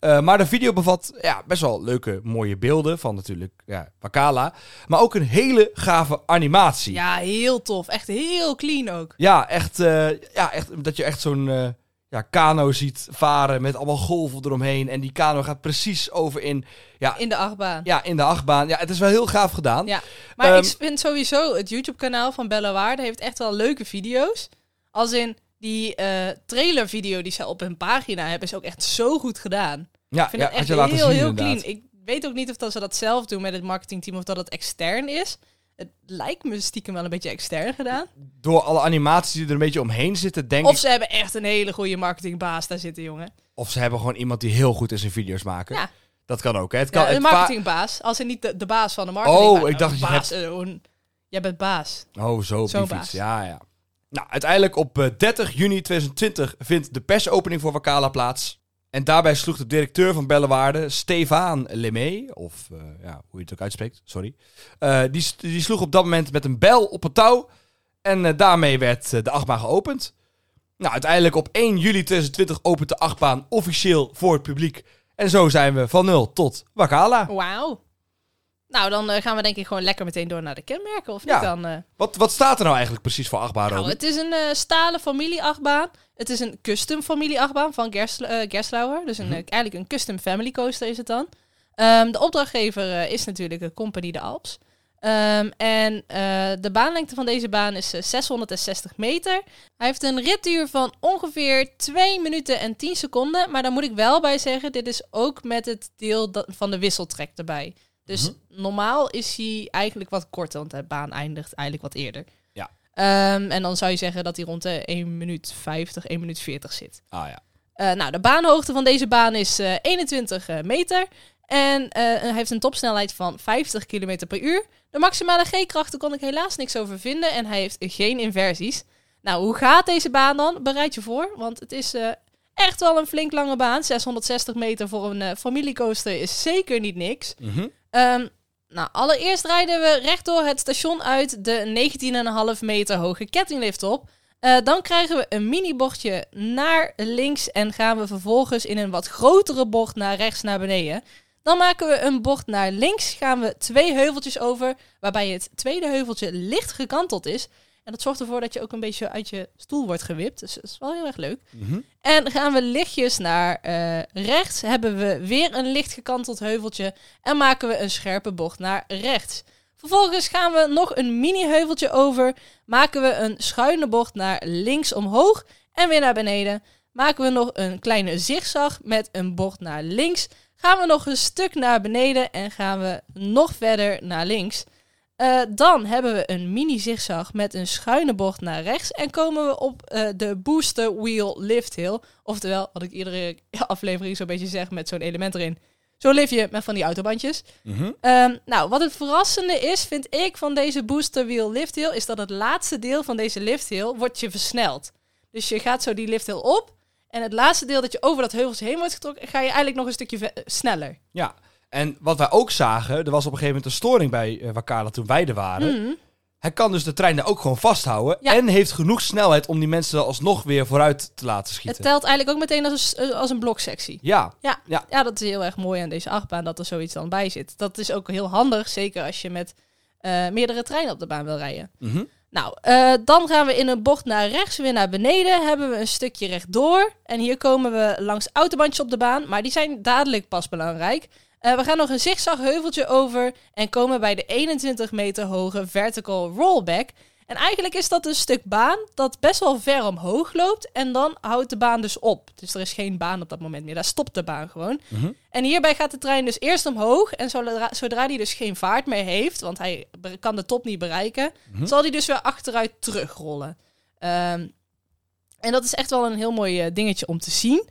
Speaker 2: Eh, maar de video bevat ja, best wel leuke, mooie beelden van natuurlijk ja, Wakala. Maar ook een hele gave animatie.
Speaker 1: Ja, heel tof. Echt heel clean ook.
Speaker 2: Ja, echt, ja, echt dat je echt zo'n ja, kano ziet varen met allemaal golven eromheen. En die kano gaat precies over in, ja,
Speaker 1: In de achtbaan.
Speaker 2: ja, in de achtbaan. Ja, het is wel heel gaaf gedaan.
Speaker 1: Ja. Maar
Speaker 2: Ehm,
Speaker 1: ik vind sowieso het YouTube-kanaal van Bella Waarde heeft echt wel leuke video's. Als in die eh trailervideo die ze op hun pagina hebben, is ook echt zo goed gedaan.
Speaker 2: ja,
Speaker 1: Ik vind
Speaker 2: ja,
Speaker 1: het echt heel,
Speaker 2: zien
Speaker 1: heel
Speaker 2: inderdaad.
Speaker 1: clean. Ik weet ook niet of dat ze dat zelf doen met het marketingteam of dat het extern is. Het lijkt me stiekem wel een beetje extern gedaan.
Speaker 2: Door alle animaties die er een beetje omheen zitten, denk
Speaker 1: Of
Speaker 2: ik...
Speaker 1: ze hebben echt een hele goede marketingbaas daar zitten, jongen.
Speaker 2: Of ze hebben gewoon iemand die heel goed is in video's maken.
Speaker 1: Ja.
Speaker 2: Dat kan ook, hè. Het kan,
Speaker 1: Ja, een marketingbaas, als in niet de, de baas van de marketing.
Speaker 2: Oh,
Speaker 1: maar
Speaker 2: ik dacht je
Speaker 1: baas, eh, een- Jij bent baas.
Speaker 2: Oh, zo
Speaker 1: Zo'n baas.
Speaker 2: Ja, ja. Nou, uiteindelijk op eh, 30 juni 2020 vindt de persopening voor Wakala plaats. En daarbij sloeg de directeur van Bellewaarde, Stefan Lemay, of eh, ja, hoe je het ook uitspreekt, sorry. eh, die, die sloeg op dat moment met een bel op het touw. En eh, daarmee werd de achtbaan geopend. Nou, uiteindelijk op 1 juli 2020 opent de achtbaan officieel voor het publiek. En zo zijn we van nul tot Wakala.
Speaker 1: Wauw. Nou, dan eh, gaan we denk ik gewoon lekker meteen door naar de kenmerken, of
Speaker 2: Ja.
Speaker 1: niet dan? eh?
Speaker 2: Wat, wat staat er nou eigenlijk precies voor achtbaan,
Speaker 1: Nou, het is een eh, stalen familieachtbaan. Het is een custom familieachtbaan van Gersl eh, Gerstlauer. Dus een,
Speaker 2: Mhm.
Speaker 1: eigenlijk een custom family coaster is het dan. Ehm, de opdrachtgever is natuurlijk de Compagnie de Alps. Ehm, en de baanlengte van deze baan is eh, 660 meter. Hij heeft een ritduur van ongeveer 2 minuten en 10 seconden. Maar daar moet ik wel bij zeggen, dit is ook met het deel van de wisseltrek erbij. Dus
Speaker 2: Mhm.
Speaker 1: normaal is hij eigenlijk wat korter, want de baan eindigt eigenlijk wat eerder.
Speaker 2: Ja.
Speaker 1: Ehm, en dan zou je zeggen dat hij rond de 1 minuut 50, 1 minuut 40 zit.
Speaker 2: Ah ja.
Speaker 1: Eh, nou, de baanhoogte van deze baan is eh, 21 eh, meter. En eh, hij heeft een topsnelheid van 50 km per uur. De maximale G-krachten kon ik helaas niks over vinden. En hij heeft geen inversies. Nou, hoe gaat deze baan dan? Bereid je voor, want het is eh, echt wel een flink lange baan. 660 meter voor een eh, familiecoaster is zeker niet niks.
Speaker 2: Mhm.
Speaker 1: Ehm, nou, allereerst rijden we rechtdoor het station uit de 19,5 meter hoge kettinglift op. Eh, dan krijgen we een mini-bochtje naar links en gaan we vervolgens in een wat grotere bocht naar rechts naar beneden. Dan maken we een bocht naar links, gaan we twee heuveltjes over, waarbij het tweede heuveltje licht gekanteld is. En dat zorgt ervoor dat je ook een beetje uit je stoel wordt gewipt. Dus dat is wel heel erg leuk.
Speaker 2: Mhm.
Speaker 1: En gaan we lichtjes naar eh, rechts, hebben we weer een licht gekanteld heuveltje en maken we een scherpe bocht naar rechts. Vervolgens gaan we nog een mini-heuveltje over, maken we een schuine bocht naar links omhoog en weer naar beneden. Maken we nog een kleine zigzag met een bocht naar links. Gaan we nog een stuk naar beneden en gaan we nog verder naar links. Eh, dan hebben we een mini zigzag met een schuine bocht naar rechts. En komen we op eh, de Booster Wheel Lift Hill. Oftewel, wat ik iedere aflevering zo'n beetje zeg met zo'n element erin. Zo'n liftje met van die autobandjes.
Speaker 2: Mhm.
Speaker 1: Ehm, nou, wat het verrassende is, vind ik, van deze Booster Wheel Lift Hill... is dat het laatste deel van deze lift hill wordt je versneld. Dus je gaat zo die lift hill op... en het laatste deel dat je over dat heuveltje heen wordt getrokken... ga je eigenlijk nog een stukje sneller.
Speaker 2: Ja, en wat wij ook zagen, er was op een gegeven moment een storing bij eh, Wakala toen wij er waren.
Speaker 1: Mhm.
Speaker 2: Hij kan dus de trein daar ook gewoon vasthouden
Speaker 1: Ja.
Speaker 2: en heeft genoeg snelheid om die mensen alsnog weer vooruit te laten
Speaker 1: Het
Speaker 2: schieten.
Speaker 1: telt eigenlijk ook meteen als een, s- als een bloksectie.
Speaker 2: Ja,
Speaker 1: Ja,
Speaker 2: Ja.
Speaker 1: ja. dat is heel erg mooi aan deze achtbaan dat er zoiets dan bij zit. Dat is ook heel handig, zeker als je met eh, meerdere treinen op de baan wil rijden.
Speaker 2: Mhm.
Speaker 1: Nou, eh, dan gaan we in een bocht naar rechts, weer naar beneden. Hebben we een stukje rechtdoor. En hier komen we langs autobandjes op de baan. Maar die zijn dadelijk pas belangrijk. Eh, we gaan nog een zigzagheuveltje over. En komen bij de 21 meter hoge vertical rollback. En eigenlijk is dat een stuk baan dat best wel ver omhoog loopt. En dan houdt de baan dus op. Dus er is geen baan op dat moment meer. Daar stopt de baan gewoon.
Speaker 2: Mhm.
Speaker 1: En hierbij gaat de trein dus eerst omhoog. En zodra, zodra hij dus geen vaart meer heeft, want hij kan de top niet bereiken,
Speaker 2: Mhm.
Speaker 1: zal hij dus weer achteruit terugrollen. Ehm, en dat is echt wel een heel mooi eh, dingetje om te zien.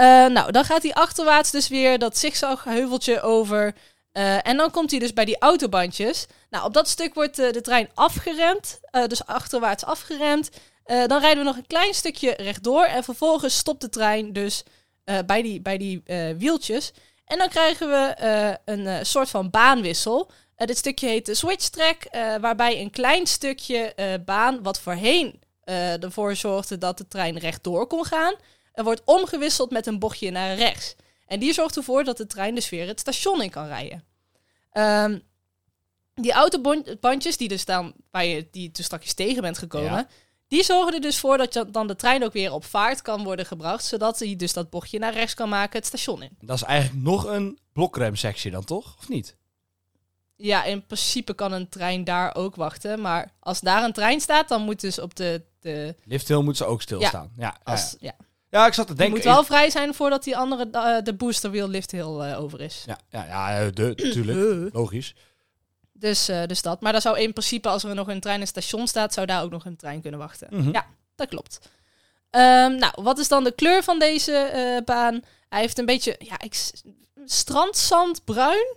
Speaker 1: Eh, nou, dan gaat hij achterwaarts dus weer dat zigzagheuveltje over. Eh, en dan komt hij dus bij die autobandjes. Nou, op dat stuk wordt eh, de trein afgeremd. dus achterwaarts afgeremd. Dan rijden we nog een klein stukje rechtdoor. En vervolgens stopt de trein dus bij die, bij die wieltjes. En dan krijgen we een soort van baanwissel. Dit stukje heet de switch track. waarbij een klein stukje baan, wat voorheen ervoor zorgde dat de trein rechtdoor kon gaan, er wordt omgewisseld met een bochtje naar rechts. En die zorgt ervoor dat de trein dus weer het station in kan rijden. Ehm, die autobandjes die er staan, waar je die dus straks tegen bent gekomen,
Speaker 2: Ja.
Speaker 1: die zorgen er dus voor dat je dan de trein ook weer op vaart kan worden gebracht, zodat hij dus dat bochtje naar rechts kan maken het station in.
Speaker 2: Dat is eigenlijk nog een blokremsectie dan, toch? Of niet?
Speaker 1: Ja, in principe kan een trein daar ook wachten, maar als daar een trein staat, dan moet dus op de, de
Speaker 2: Lifthill moet ze ook stilstaan. Ja, ja,
Speaker 1: als,
Speaker 2: ja.
Speaker 1: ja.
Speaker 2: Ja, ik zat te denken...
Speaker 1: moet wel vrij zijn voordat die andere, eh, de booster wheel lift heel eh, over is.
Speaker 2: Ja, ja, ja eh, de, natuurlijk. Logisch.
Speaker 1: Dus, dus dat. Maar daar zou in principe, als er nog een trein in het station staat, zou daar ook nog een trein kunnen wachten.
Speaker 2: Mhm.
Speaker 1: Ja, dat klopt. Ehm, nou, wat is dan de kleur van deze baan? Hij heeft een beetje, ja, ik, strandzandbruin.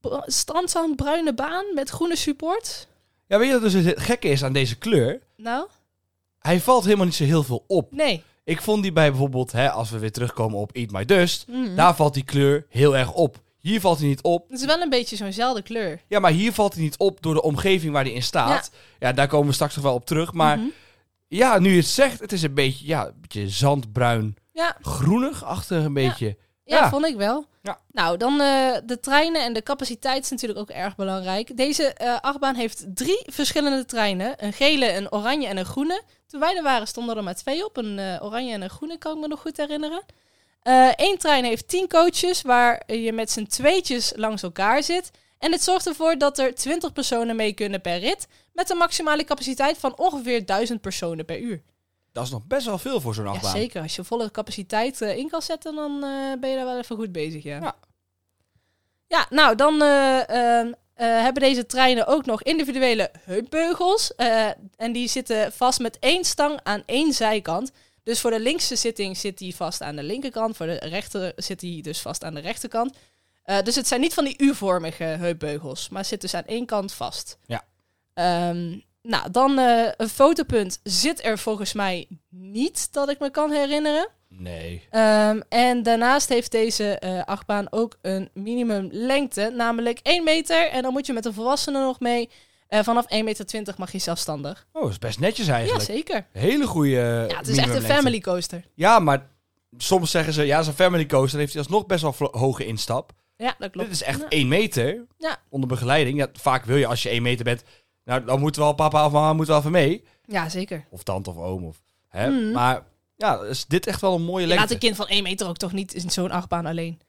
Speaker 1: Br- Strandzandbruine baan met groene support.
Speaker 2: Ja, weet je wat dus het gekke is aan deze kleur?
Speaker 1: Nou,
Speaker 2: Hij valt helemaal niet zo heel veel op.
Speaker 1: nee.
Speaker 2: Ik vond die bij bijvoorbeeld, hè, als we weer terugkomen op Eat My Dust,
Speaker 1: Mhm.
Speaker 2: daar valt die kleur heel erg op. Hier valt hij niet op.
Speaker 1: Het is wel een beetje zo'nzelfde kleur.
Speaker 2: Ja, maar hier valt hij niet op door de omgeving waar hij in staat. Ja, daar komen we straks nog wel op terug. Maar
Speaker 1: Mhm.
Speaker 2: ja, nu je het zegt, het is een beetje, ja, een beetje zandbruin,
Speaker 1: Ja,
Speaker 2: groenig-achtig een beetje.
Speaker 1: Ja,
Speaker 2: Ja.
Speaker 1: vond ik wel.
Speaker 2: Ja.
Speaker 1: Nou, dan eh, de treinen en de capaciteit is natuurlijk ook erg belangrijk. Deze eh, achtbaan heeft drie verschillende treinen. Een gele, een oranje en een groene. Toen wij er waren stonden er maar twee op. Een eh, oranje en een groene, kan ik me nog goed herinneren. Eén trein heeft tien coaches waar je met z'n tweetjes langs elkaar zit. En dit zorgt ervoor dat er 20 personen mee kunnen per rit. Met een maximale capaciteit van ongeveer 1000 personen per uur.
Speaker 2: Dat is nog best wel veel voor zo'n
Speaker 1: Ja,
Speaker 2: achtbaan.
Speaker 1: zeker. Als je volle capaciteit eh, in kan zetten, dan eh, ben je daar wel even goed bezig. Ja,
Speaker 2: Ja.
Speaker 1: ja nou, dan eh, ehm, eh, hebben deze treinen ook nog individuele heupbeugels. en die zitten vast met één stang aan één zijkant. Dus voor de linkse zitting zit die vast aan de linkerkant. Voor de rechter zit die dus vast aan de rechterkant. Dus het zijn niet van die U-vormige heupbeugels, maar zit dus aan één kant vast.
Speaker 2: Ja.
Speaker 1: Ehm, nou, dan eh, een fotopunt zit er volgens mij niet, dat ik me kan herinneren.
Speaker 2: Nee.
Speaker 1: Ehm, en daarnaast heeft deze eh, achtbaan ook een minimum lengte, namelijk 1 meter. En dan moet je met een volwassene nog mee. Eh, vanaf 1,20 meter mag je zelfstandig.
Speaker 2: Oh, dat is best netjes
Speaker 1: Ja,
Speaker 2: eigenlijk.
Speaker 1: zeker.
Speaker 2: Hele goede.
Speaker 1: Ja, het is echt een family coaster.
Speaker 2: Ja, maar soms zeggen ze, ja, zo'n family coaster heeft hij alsnog best wel hoge instap.
Speaker 1: Ja, dat klopt.
Speaker 2: Dit is echt
Speaker 1: Ja.
Speaker 2: 1 meter
Speaker 1: Ja.
Speaker 2: onder begeleiding. Ja, vaak wil je als je 1 meter bent, nou dan moet wel papa of mama moet wel even mee.
Speaker 1: Ja, zeker.
Speaker 2: Of tante of oom. Of, hè?
Speaker 1: Mhm.
Speaker 2: Maar ja, is dit echt wel een mooie
Speaker 1: Je
Speaker 2: lengte.
Speaker 1: laat een kind van 1 meter ook toch niet in zo'n achtbaan alleen.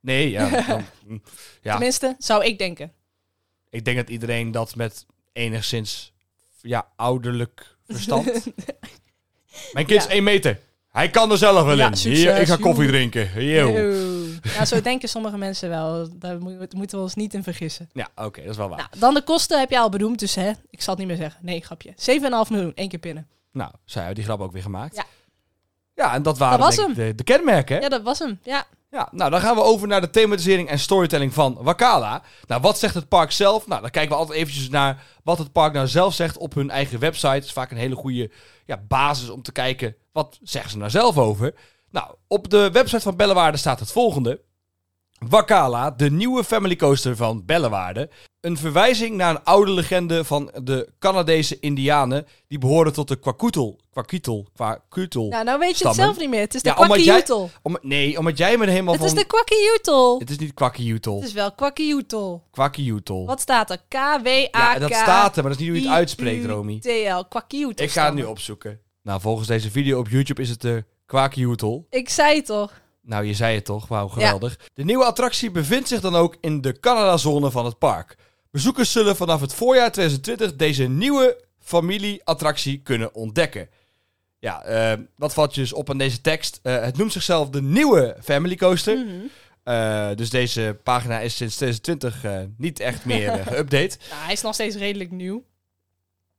Speaker 2: Nee, ja. dan- mm, ja,
Speaker 1: Tenminste, zou ik denken.
Speaker 2: ik denk dat iedereen dat met enigszins ja, ouderlijk verstand. Mijn kind is
Speaker 1: Ja.
Speaker 2: 1 meter. Hij kan er zelf wel
Speaker 1: Ja,
Speaker 2: in.
Speaker 1: succes,
Speaker 2: Hier, ik ga koffie drinken. Yo.
Speaker 1: Ja, zo denken sommige mensen wel. Daar mo- moeten we ons niet in vergissen.
Speaker 2: Ja, oké, dat is wel waar.
Speaker 1: Nou, dan de kosten heb je al benoemd, dus hè, ik zal het niet meer zeggen. Nee, grapje. 7,5 miljoen, één keer pinnen.
Speaker 2: Nou, zij hebben die grap ook weer gemaakt.
Speaker 1: Ja.
Speaker 2: Ja, en dat waren
Speaker 1: Dat was
Speaker 2: denk ik de, de kenmerken. hè?
Speaker 1: Ja, dat was hem. Ja.
Speaker 2: Ja, nou dan gaan we over naar de thematisering en storytelling van Wakala. Nou, wat zegt het park zelf? Nou, dan kijken we altijd eventjes naar wat het park nou zelf zegt op hun eigen website. Het is vaak een hele goede ja, basis om te kijken, wat zeggen ze nou zelf over? Nou, op de website van Bellewaarde staat het volgende. Wakala, de nieuwe family coaster van Bellewaarde. Een verwijzing naar een oude legende van de Canadese Indianen. Die behoren tot de Kwakutel. Kwakutel. Kwakutel.
Speaker 1: Nou, nou weet je het zelf niet meer. Het is de
Speaker 2: Ja, omdat jij-
Speaker 1: kwakkieutel.
Speaker 2: Om, nee, omdat jij me er helemaal
Speaker 1: Het
Speaker 2: van...
Speaker 1: is de kwakkieutel.
Speaker 2: Het is niet Kwakkieutel.
Speaker 1: Het is wel kwakkieutel.
Speaker 2: Kwakkieutel.
Speaker 1: Wat staat er? K-W-A-K.
Speaker 2: Ja, dat staat er, maar dat is niet hoe je het uitspreekt, Romy.
Speaker 1: TL.
Speaker 2: Ik ga het nu opzoeken. Nou, volgens deze video op YouTube is het de Kwakkieutel.
Speaker 1: Ik zei het toch.
Speaker 2: Nou, je zei het toch? Wauw, geweldig. De nieuwe attractie bevindt zich dan ook in de Canada-zone van het park. Bezoekers zullen vanaf het voorjaar 2020 deze nieuwe familieattractie kunnen ontdekken. Ja, eh, wat valt je dus op aan deze tekst? Eh, het noemt zichzelf de nieuwe Family Coaster.
Speaker 1: Mhm.
Speaker 2: Eh, dus deze pagina is sinds 2020 eh, niet echt meer eh, geüpdate.
Speaker 1: Nou, hij is nog steeds redelijk nieuw.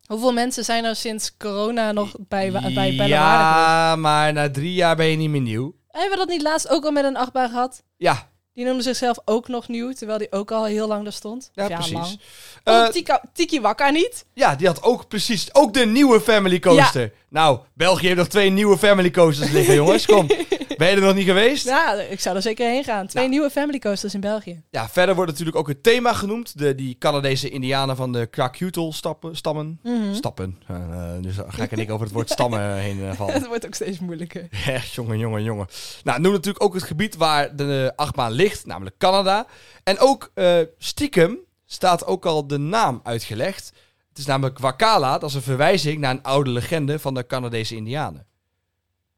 Speaker 1: Hoeveel mensen zijn er sinds corona nog bij, bij, bij?
Speaker 2: Ja, maar na drie jaar ben je niet meer nieuw.
Speaker 1: Hebben we dat niet laatst ook al met een achtbaan gehad?
Speaker 2: Ja,
Speaker 1: Die noemde zichzelf ook nog nieuw, terwijl die ook al heel lang daar stond.
Speaker 2: ja, precies. Eh,
Speaker 1: Oh, Tika- Tiki Wakka niet?
Speaker 2: ja, die had ook precies ook de nieuwe Family Coaster. Nou, België heeft nog twee nieuwe Family Coasters liggen, jongens. Kom, ben je er nog niet geweest?
Speaker 1: Ja, ik zou er zeker heen gaan. Twee
Speaker 2: Nou.
Speaker 1: nieuwe family coasters in België.
Speaker 2: Ja, verder wordt natuurlijk ook het thema genoemd. De, die Canadese indianen van de Kwakutel stappen, stammen.
Speaker 1: Mhm.
Speaker 2: Stappen. Eh, dus ga ik en ik over het woord stammen heen eh, vallen.
Speaker 1: Het wordt ook steeds moeilijker.
Speaker 2: Echt, jongen, jongen, jongen. Nou, noem natuurlijk ook het gebied waar de achtbaan ligt, namelijk Canada. En ook stiekem staat ook al de naam uitgelegd. Het is namelijk Wakala, dat is een verwijzing naar een oude legende van de Canadese Indianen.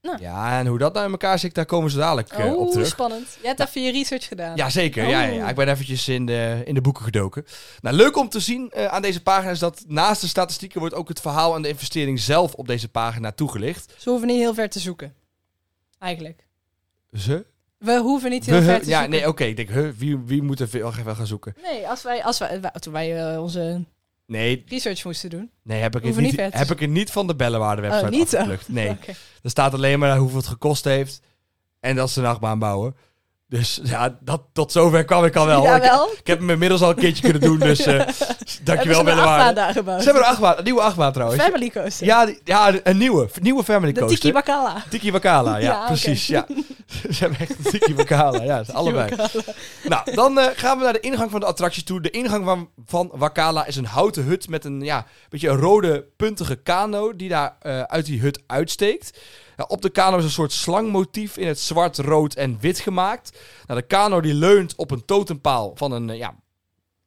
Speaker 1: Nou.
Speaker 2: Ja, en hoe dat nou in elkaar zit, daar komen ze dadelijk eh, op terug.
Speaker 1: spannend. Je hebt even je research gedaan.
Speaker 2: Ja, zeker. Ja, ja, ja. Ik ben eventjes in de, in de boeken gedoken. Nou, leuk om te zien eh, aan deze pagina is dat naast de statistieken wordt ook het verhaal en de investering zelf op deze pagina toegelicht.
Speaker 1: Ze hoeven niet heel ver te zoeken. Eigenlijk.
Speaker 2: Ze?
Speaker 1: We hoeven niet heel
Speaker 2: We-
Speaker 1: ver te
Speaker 2: ja,
Speaker 1: zoeken.
Speaker 2: nee, oké. Ik denk, huh, wie, wie moet er even gaan zoeken?
Speaker 1: Nee, als wij, als wij, wij- toen wij eh, onze
Speaker 2: Nee,
Speaker 1: research moesten doen.
Speaker 2: nee heb, ik het niet, heb ik het niet van de Bellenwaarde website
Speaker 1: Oh, niet
Speaker 2: afgeplukt. Nee,
Speaker 1: Oké.
Speaker 2: er staat alleen maar hoeveel het gekost heeft en dat ze een achtbaan bouwen. Dus ja, dat, tot zover kwam ik al wel. hoor. Ik, heb hem inmiddels al een keertje kunnen doen, dus eh
Speaker 1: Hebben
Speaker 2: dankjewel
Speaker 1: gebouwd?
Speaker 2: Ze hebben een achtbaan, een nieuwe achtbaan trouwens.
Speaker 1: Family coaster.
Speaker 2: Ja, die- ja, een nieuwe, nieuwe family
Speaker 1: de
Speaker 2: coaster.
Speaker 1: Tiki Wakala.
Speaker 2: Tiki Wakala, ja, precies. Ja. Ze hebben echt een Tiki Wakala, ja, dat is allebei.
Speaker 1: Wakala.
Speaker 2: Nou, dan eh, gaan we naar de ingang van de attracties toe. De ingang van, van Wakala is een houten hut met een ja, beetje een rode puntige kano die daar eh, uit die hut uitsteekt. Ja, op de kano is een soort slangmotief in het zwart, rood en wit gemaakt. Nou, de kano die leunt op een totempaal van een, eh, ja,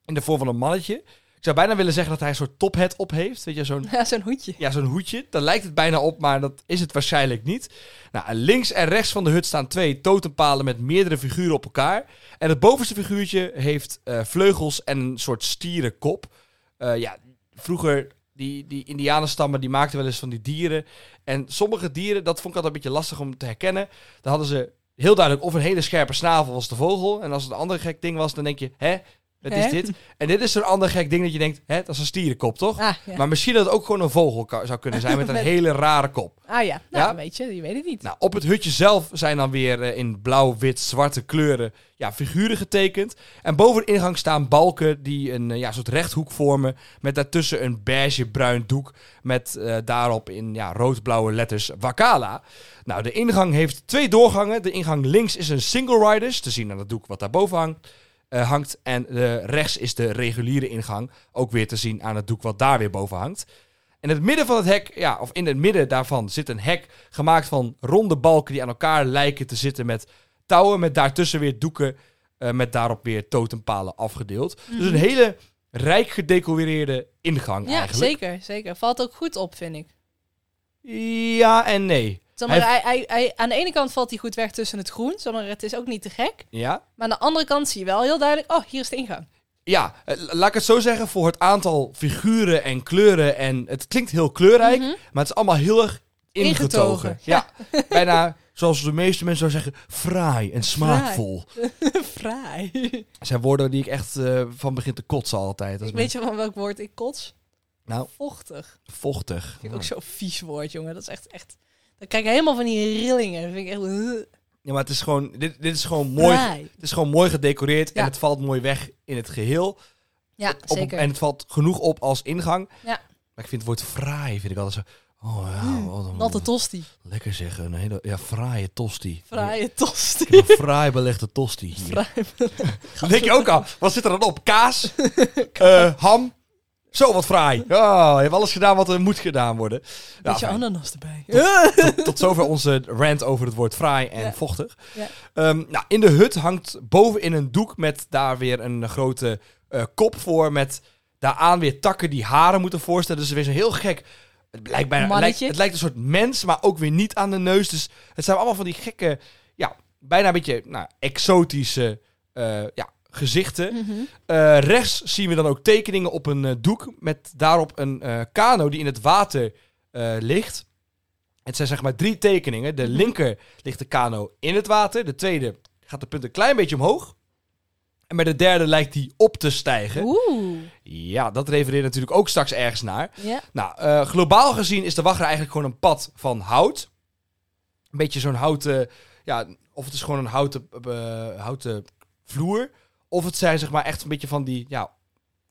Speaker 2: in de vorm van een mannetje. Ik zou bijna willen zeggen dat hij een soort tophead op heeft. Weet je, zo'n
Speaker 1: Ja, zo'n hoedje.
Speaker 2: ja, zo'n hoedje. Daar lijkt het bijna op, maar dat is het waarschijnlijk niet. Nou, links en rechts van de hut staan twee totempalen met meerdere figuren op elkaar. En het bovenste figuurtje heeft eh, vleugels en een soort stierenkop. Eh, ja, vroeger, die, die indianenstammen, die maakten wel eens van die dieren. En sommige dieren, dat vond ik altijd een beetje lastig om te herkennen. Dan hadden ze heel duidelijk of een hele scherpe snavel was de vogel. En als het een ander gek ding was, dan denk je, hè, wat is dit? En dit is zo'n ander gek ding dat je denkt, hè, dat is een stierenkop, toch?
Speaker 1: Ah, ja.
Speaker 2: Maar misschien dat het ook gewoon een vogel zou kunnen zijn met een hele rare kop.
Speaker 1: ah ja, nou
Speaker 2: Ja?
Speaker 1: weet je, je weet het niet.
Speaker 2: Nou, op het hutje zelf zijn dan weer eh, in blauw, wit, zwarte kleuren ja, figuren getekend. En boven de ingang staan balken die een eh, ja, soort rechthoek vormen. Met daartussen een beige-bruin doek met eh, daarop in ja, rood-blauwe letters Wakala. Nou, de ingang heeft twee doorgangen. De ingang links is een single riders, te zien aan het doek wat daarboven hangt. Eh, hangt. En de rechts is de reguliere ingang, ook weer te zien aan het doek wat daar weer boven hangt. In het midden van het hek, ja, of in het midden daarvan, zit een hek gemaakt van ronde balken die aan elkaar lijken te zitten met touwen. Met daartussen weer doeken eh, met daarop weer totempalen afgedeeld. Dus een hele rijk gedecoreerde ingang
Speaker 1: Mhm. ja,
Speaker 2: eigenlijk.
Speaker 1: zeker, zeker. Valt ook goed op, vind ik.
Speaker 2: Ja en nee.
Speaker 1: Zeg maar,
Speaker 2: Hij-
Speaker 1: hij, aan de ene kant valt hij goed weg tussen het groen. Zeg maar, het is ook niet te gek. Maar
Speaker 2: Ja?
Speaker 1: aan de andere kant zie je wel heel duidelijk... Oh, hier is de ingang.
Speaker 2: Ja, eh, laat ik het zo zeggen. Voor het aantal figuren en kleuren. En het klinkt heel kleurrijk.
Speaker 1: Mhm.
Speaker 2: Maar het is allemaal heel erg ingetogen.
Speaker 1: Ingetogen,
Speaker 2: Ja. Bijna, zoals de meeste mensen zouden zeggen, fraai en smaakvol.
Speaker 1: Fraai.
Speaker 2: Dat zijn woorden die ik echt eh, van begin te kotsen altijd. Als
Speaker 1: Weet je van welk woord ik kots?
Speaker 2: Nou,
Speaker 1: Vochtig.
Speaker 2: vochtig.
Speaker 1: Vind ik ook zo'n vies woord, jongen. Dat is echt, echt... Dan krijg ik helemaal van die rillingen. Dat vind ik echt... uh,
Speaker 2: Ja, maar het is gewoon, dit, dit is gewoon mooi. Het is gewoon mooi gedecoreerd en het valt mooi weg in het geheel.
Speaker 1: Ja,
Speaker 2: Op-
Speaker 1: zeker.
Speaker 2: en het valt genoeg op als ingang.
Speaker 1: Ja.
Speaker 2: Maar ik vind het woord fraai, vind ik altijd zo... Oh ja,
Speaker 1: Mm,
Speaker 2: wat een,
Speaker 1: Natte tosti.
Speaker 2: lekker zeggen. Een hele ja, fraaie tosti.
Speaker 1: Fraaie tosti.
Speaker 2: Ik heb een fraai belegde tosti hier.
Speaker 1: Fraai.
Speaker 2: Dan denk je ook al, wat zit er dan op? Kaas, eh, ham. Zo, wat fraai. Oh, je hebt alles gedaan wat er moet gedaan worden.
Speaker 1: Beetje
Speaker 2: fijn.
Speaker 1: ananas erbij.
Speaker 2: tot, tot zover onze rant over het woord fraai en
Speaker 1: Ja.
Speaker 2: vochtig.
Speaker 1: Ja.
Speaker 2: Ehm, nou, in de hut hangt bovenin een doek met daar weer een grote eh, kop voor. Met daaraan weer takken die haren moeten voorstellen. Dus er is weer zo'n heel gek... Het lijkt, bijna, lijkt, het lijkt een soort mens, maar ook weer niet aan de neus. Dus het zijn allemaal van die gekke, ja, bijna een beetje nou, exotische eh, ja, gezichten.
Speaker 1: Mhm.
Speaker 2: Eh, rechts zien we dan ook tekeningen op een eh, doek met daarop een eh, kano die in het water ligt. Het zijn zeg maar drie tekeningen. De
Speaker 1: Mhm.
Speaker 2: linker ligt de kano in het water. De tweede gaat de punt een klein beetje omhoog. En bij de derde lijkt die op te stijgen.
Speaker 1: Oeh.
Speaker 2: Ja, dat refereert natuurlijk ook straks ergens naar. Nou, globaal gezien is de wachtrij eigenlijk gewoon een pad van hout. Een beetje zo'n houten, ja, of het is gewoon een houten, houten vloer. Of het zijn zeg maar echt een beetje van die, ja,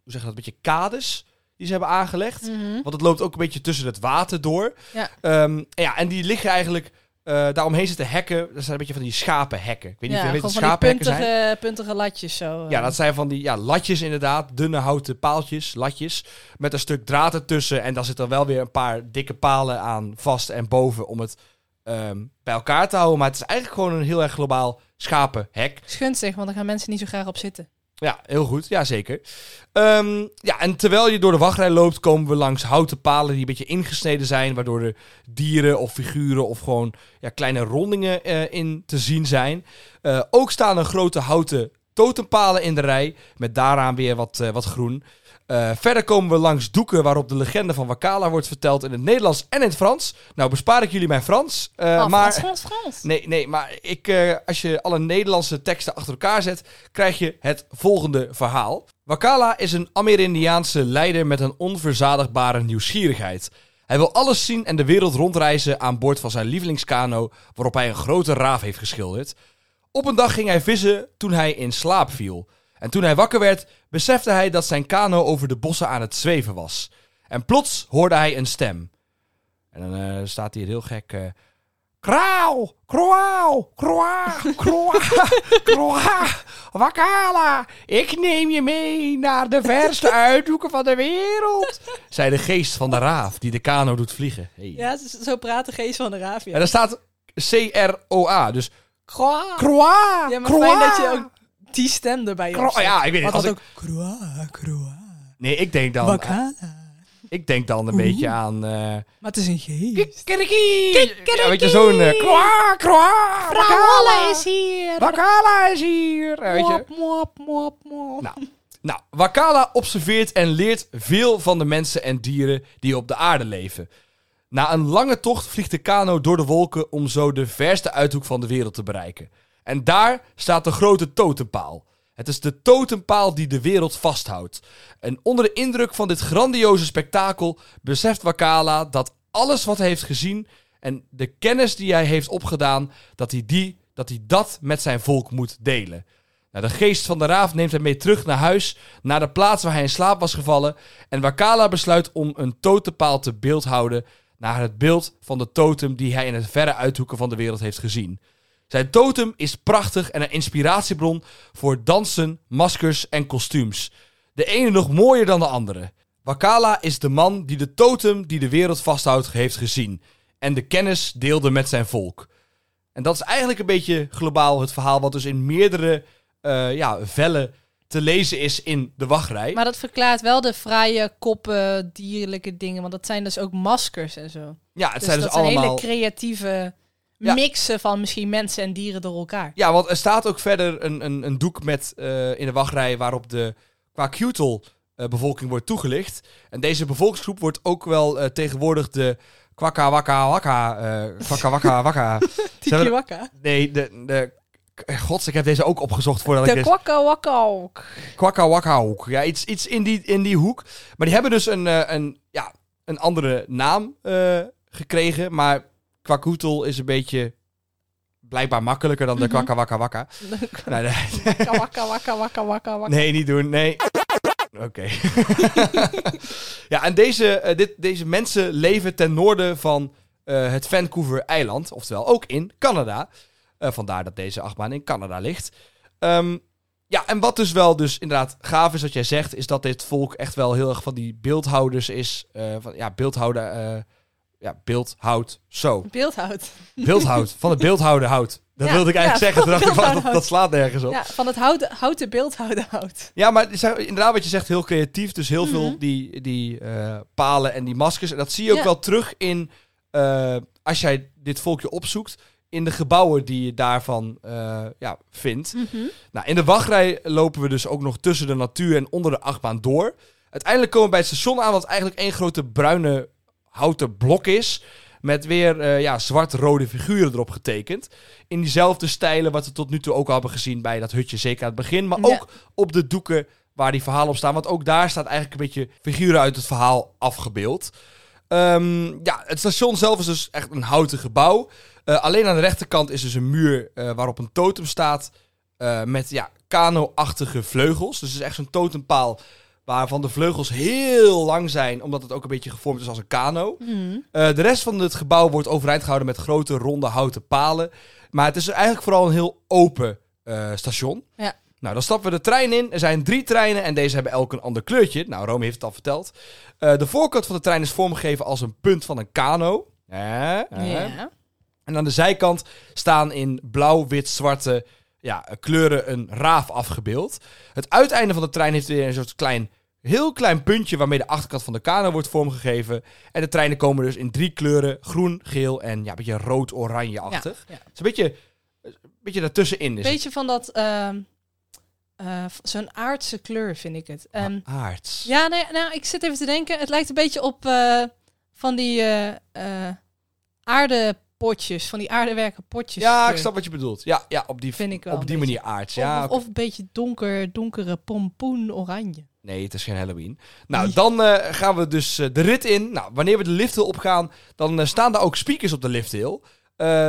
Speaker 2: hoe zeg je dat, een beetje kades die ze hebben aangelegd.
Speaker 1: Mhm.
Speaker 2: Want het loopt ook een beetje tussen het water door.
Speaker 1: Ja.
Speaker 2: Ehm, en ja, en die liggen eigenlijk, eh, daaromheen zitten hekken. Dat zijn een beetje van die schapenhekken. Ik weet niet of je weet wat schapenhekken zijn.
Speaker 1: puntige, puntige latjes zo. eh.
Speaker 2: Ja, dat zijn van die ja, latjes inderdaad. Dunne houten paaltjes, latjes. Met een stuk draad ertussen. En dan zit er wel weer een paar dikke palen aan vast en boven om het ehm, bij elkaar te houden. Maar het is eigenlijk gewoon een heel erg globaal schapenhek.
Speaker 1: Is gunstig, want daar gaan mensen niet zo graag op zitten.
Speaker 2: Ja, heel goed. Ja, zeker. Ehm, ja, en terwijl je door de wachtrij loopt, komen we langs houten palen die een beetje ingesneden zijn. Waardoor er dieren of figuren of gewoon ja, kleine rondingen eh, in te zien zijn. Eh, ook staan er grote houten totempalen in de rij. Met daaraan weer wat, eh, wat groen. Eh, verder komen we langs doeken waarop de legende van Wakala wordt verteld in het Nederlands en in het Frans. Nou, bespaar ik jullie mijn Frans.
Speaker 1: Oh,
Speaker 2: maar...
Speaker 1: Frans, Frans, Frans.
Speaker 2: Nee, nee, maar ik, eh, als je alle Nederlandse teksten achter elkaar zet, krijg je het volgende verhaal. Wakala is een Amerindiaanse leider met een onverzadigbare nieuwsgierigheid. Hij wil alles zien en de wereld rondreizen aan boord van zijn lievelingskano, waarop hij een grote raaf heeft geschilderd. Op een dag ging hij vissen toen hij in slaap viel. En toen hij wakker werd, besefte hij dat zijn kano over de bossen aan het zweven was. En plots hoorde hij een stem. En dan eh, staat hier heel gek. eh, Krauw, kroauw, kroa, kroa, kroa, wakala. Ik neem je mee naar de verste uithoeken van de wereld. Zei de geest van de raaf die de kano doet vliegen. Hey.
Speaker 1: Ja, zo praat de geest van de raaf.
Speaker 2: En
Speaker 1: Ja,
Speaker 2: daar staat C-R-O-A, dus
Speaker 1: Kroa.
Speaker 2: kroa,
Speaker 1: Ja, maar
Speaker 2: kroa.
Speaker 1: fijn dat je ook die stem erbij
Speaker 2: Kro-
Speaker 1: opzet.
Speaker 2: ja, ik weet niet,
Speaker 1: Want
Speaker 2: als
Speaker 1: dat ook... Kroa,
Speaker 2: Nee, ik denk dan,
Speaker 1: wakala.
Speaker 2: ik denk dan een
Speaker 1: Oeh.
Speaker 2: beetje aan... eh
Speaker 1: Maar het is een geest.
Speaker 2: Kikkeriki. Ja, weet je, zo'n... eh, kroa, kroa, wakala.
Speaker 1: hier.
Speaker 2: Wakala is hier. Ja, weet je.
Speaker 1: Mop, mop, mop, mop.
Speaker 2: Nou, nou, Wakala observeert en leert veel van de mensen en dieren die op de aarde leven. Na een lange tocht vliegt de kano door de wolken om zo de verste uithoek van de wereld te bereiken. En daar staat de grote totempaal. Het is de totempaal die de wereld vasthoudt. En onder de indruk van dit grandioze spektakel beseft Wakala dat alles wat hij heeft gezien en de kennis die hij heeft opgedaan, dat hij, die, dat, hij dat met zijn volk moet delen. Nou, de geest van de raaf neemt hem mee terug naar huis, naar de plaats waar hij in slaap was gevallen. En Wakala besluit om een totempaal te beeldhouden naar het beeld van de totem die hij in het verre uithoeken van de wereld heeft gezien. Zijn totem is prachtig en een inspiratiebron voor dansen, maskers en kostuums. De ene nog mooier dan de andere. Wakala is de man die de totem die de wereld vasthoudt heeft gezien. En de kennis deelde met zijn volk. En dat is eigenlijk een beetje globaal het verhaal wat dus in meerdere eh, ja, vellen te lezen is in de wachtrij.
Speaker 1: Maar dat verklaart wel de fraaie koppen, dierlijke dingen. Want dat zijn dus ook maskers en zo.
Speaker 2: ja, het
Speaker 1: Dus
Speaker 2: zijn
Speaker 1: dat
Speaker 2: dus
Speaker 1: zijn
Speaker 2: allemaal...
Speaker 1: hele creatieve
Speaker 2: Ja.
Speaker 1: mixen van misschien mensen en dieren door elkaar.
Speaker 2: Ja, want er staat ook verder een, een, een doek met eh, in de wachtrij waarop de Kwakiutl eh bevolking wordt toegelicht. En deze bevolkingsgroep wordt ook wel eh, tegenwoordig de Kwakka Wakka Wakka. eh Kwakka Wakka Wakka.
Speaker 1: Tiki wakka.
Speaker 2: Nee, de, de. Gods, ik heb deze ook opgezocht voordat ik
Speaker 1: De
Speaker 2: dit...
Speaker 1: kwakka wakka ook.
Speaker 2: Kwakka Wakka hoek. Ja, iets, iets in, die, in die hoek. Maar die hebben dus een, eh, een, ja, een andere naam eh, gekregen. Maar Kwakkoetel is een beetje blijkbaar makkelijker dan de
Speaker 1: Mhm.
Speaker 2: Kwakka Wakka Wakka. Nee, nee. Nee, niet doen. Nee. Oké. ja, en deze, eh, dit, deze mensen leven ten noorden van eh, het Vancouver-eiland. Oftewel ook in Canada. Eh, vandaar dat deze achtbaan in Canada ligt. Ehm, ja, en wat dus wel dus inderdaad gaaf is wat jij zegt... is dat dit volk echt wel heel erg van die beeldhouders is. van, ja, beeldhouden... ja, beeldhoud zo.
Speaker 1: Beeldhoud.
Speaker 2: Beeldhoud. Van het beeldhouden hout. Dat
Speaker 1: Ja,
Speaker 2: wilde ik eigenlijk
Speaker 1: ja,
Speaker 2: zeggen. Toen dacht ik, dat, slaat nergens op.
Speaker 1: Ja, van het houten, houten beeldhouden hout.
Speaker 2: Ja, maar inderdaad wat je zegt, heel creatief. Dus heel veel
Speaker 1: Mhm.
Speaker 2: die, die eh, palen en die maskers. En dat zie je ook wel terug in, eh, als jij dit volkje opzoekt, in de gebouwen die je daarvan eh, ja, vindt. Nou, in de wachtrij lopen we dus ook nog tussen de natuur en onder de achtbaan door. Uiteindelijk komen we bij het station aan, wat eigenlijk één grote bruine houten blok is. Met weer eh, ja, zwart-rode figuren erop getekend. In diezelfde stijlen wat we tot nu toe ook al hebben gezien bij dat hutje, zeker aan het begin. Maar
Speaker 1: Ja.
Speaker 2: ook op de doeken waar die verhalen op staan. Want ook daar staat eigenlijk een beetje figuren uit het verhaal afgebeeld. Ehm, ja, het station zelf is dus echt een houten gebouw. Eh, alleen aan de rechterkant is dus een muur eh, waarop een totem staat. met ja, kano-achtige vleugels. Dus het is echt zo'n totempaal waarvan de vleugels heel lang zijn. Omdat het ook een beetje gevormd is als een kano.
Speaker 1: Mhm.
Speaker 2: Eh, de rest van het gebouw wordt overeind gehouden met grote ronde houten palen. Maar het is eigenlijk vooral een heel open eh, station.
Speaker 1: Ja.
Speaker 2: Nou, dan stappen we de trein in. Er zijn drie treinen en deze hebben elk een ander kleurtje. Nou, Rome heeft het al verteld. Eh, de voorkant van de trein is vormgegeven als een punt van een kano. Eh, eh.
Speaker 1: Ja.
Speaker 2: En aan de zijkant staan in blauw, wit, zwarte ja, kleuren een raaf afgebeeld. Het uiteinde van de trein heeft weer een soort klein, heel klein puntje waarmee de achterkant van de kano wordt vormgegeven. En de treinen komen dus in drie kleuren, groen, geel en ja, een beetje rood-oranje-achtig.
Speaker 1: Ja, ja.
Speaker 2: Het is een beetje, een beetje daartussenin. Is het.
Speaker 1: Beetje van dat... ehm, eh, Zo'n aardse kleur vind ik het. Ehm,
Speaker 2: Aards.
Speaker 1: ja, nee, nou, ik zit even te denken. Het lijkt een beetje op eh, van die eh aardepotjes. Van die aardewerken potjes.
Speaker 2: Ja, ik snap wat je bedoelt. Ja, ja op die,
Speaker 1: Vind ik wel
Speaker 2: op
Speaker 1: een
Speaker 2: die
Speaker 1: beetje.
Speaker 2: manier aards.
Speaker 1: Of,
Speaker 2: Ja,
Speaker 1: of, of een beetje donker, donkere pompoen oranje.
Speaker 2: Nee, het is geen Halloween. Nou, dan eh, gaan we dus eh, de rit in. Nou, wanneer we de lifthill opgaan, dan eh, staan daar ook speakers op de lifthill.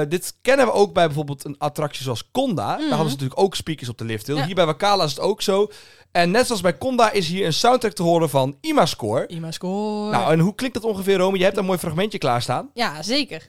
Speaker 2: Dit kennen we ook bij bijvoorbeeld een attractie zoals Conda. Daar hadden ze natuurlijk ook speakers op de lifthill.
Speaker 1: Ja.
Speaker 2: Hier bij Wakala is het ook zo. En net zoals bij Conda is hier een soundtrack te horen van Imascore.
Speaker 1: Ima score.
Speaker 2: Nou, en hoe klinkt dat ongeveer, Rome? Je hebt een mooi fragmentje klaarstaan.
Speaker 1: ja, zeker.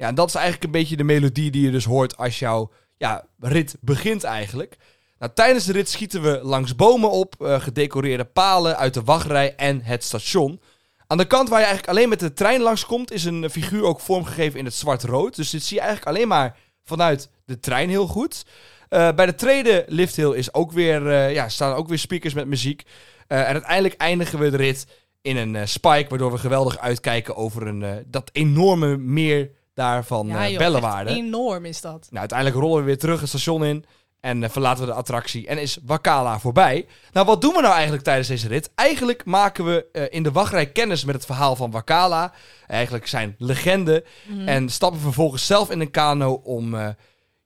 Speaker 2: Ja, en dat is eigenlijk een beetje de melodie die je dus hoort als jouw ja, rit begint eigenlijk. Nou, tijdens de rit schieten we langs bomen op, eh, gedecoreerde palen uit de wachtrij en het station. Aan de kant waar je eigenlijk alleen met de trein langskomt, is een figuur ook vormgegeven in het zwart-rood. Dus dit zie je eigenlijk alleen maar vanuit de trein heel goed. Eh, bij de tweede lifthill is ook weer, eh, ja, staan ook weer speakers met muziek. En uiteindelijk eindigen we de rit in een spike, waardoor we geweldig uitkijken over een, dat enorme meer daar van
Speaker 1: ja,
Speaker 2: eh
Speaker 1: joh, echt enorm is dat.
Speaker 2: Nou, uiteindelijk rollen we weer terug het station in. En eh, verlaten we de attractie. En is Wakala voorbij. Nou, wat doen we nou eigenlijk tijdens deze rit? Eigenlijk maken we eh, in de wachtrij kennis met het verhaal van Wakala. Eigenlijk zijn legende.
Speaker 1: Mhm.
Speaker 2: En stappen vervolgens zelf in een kano om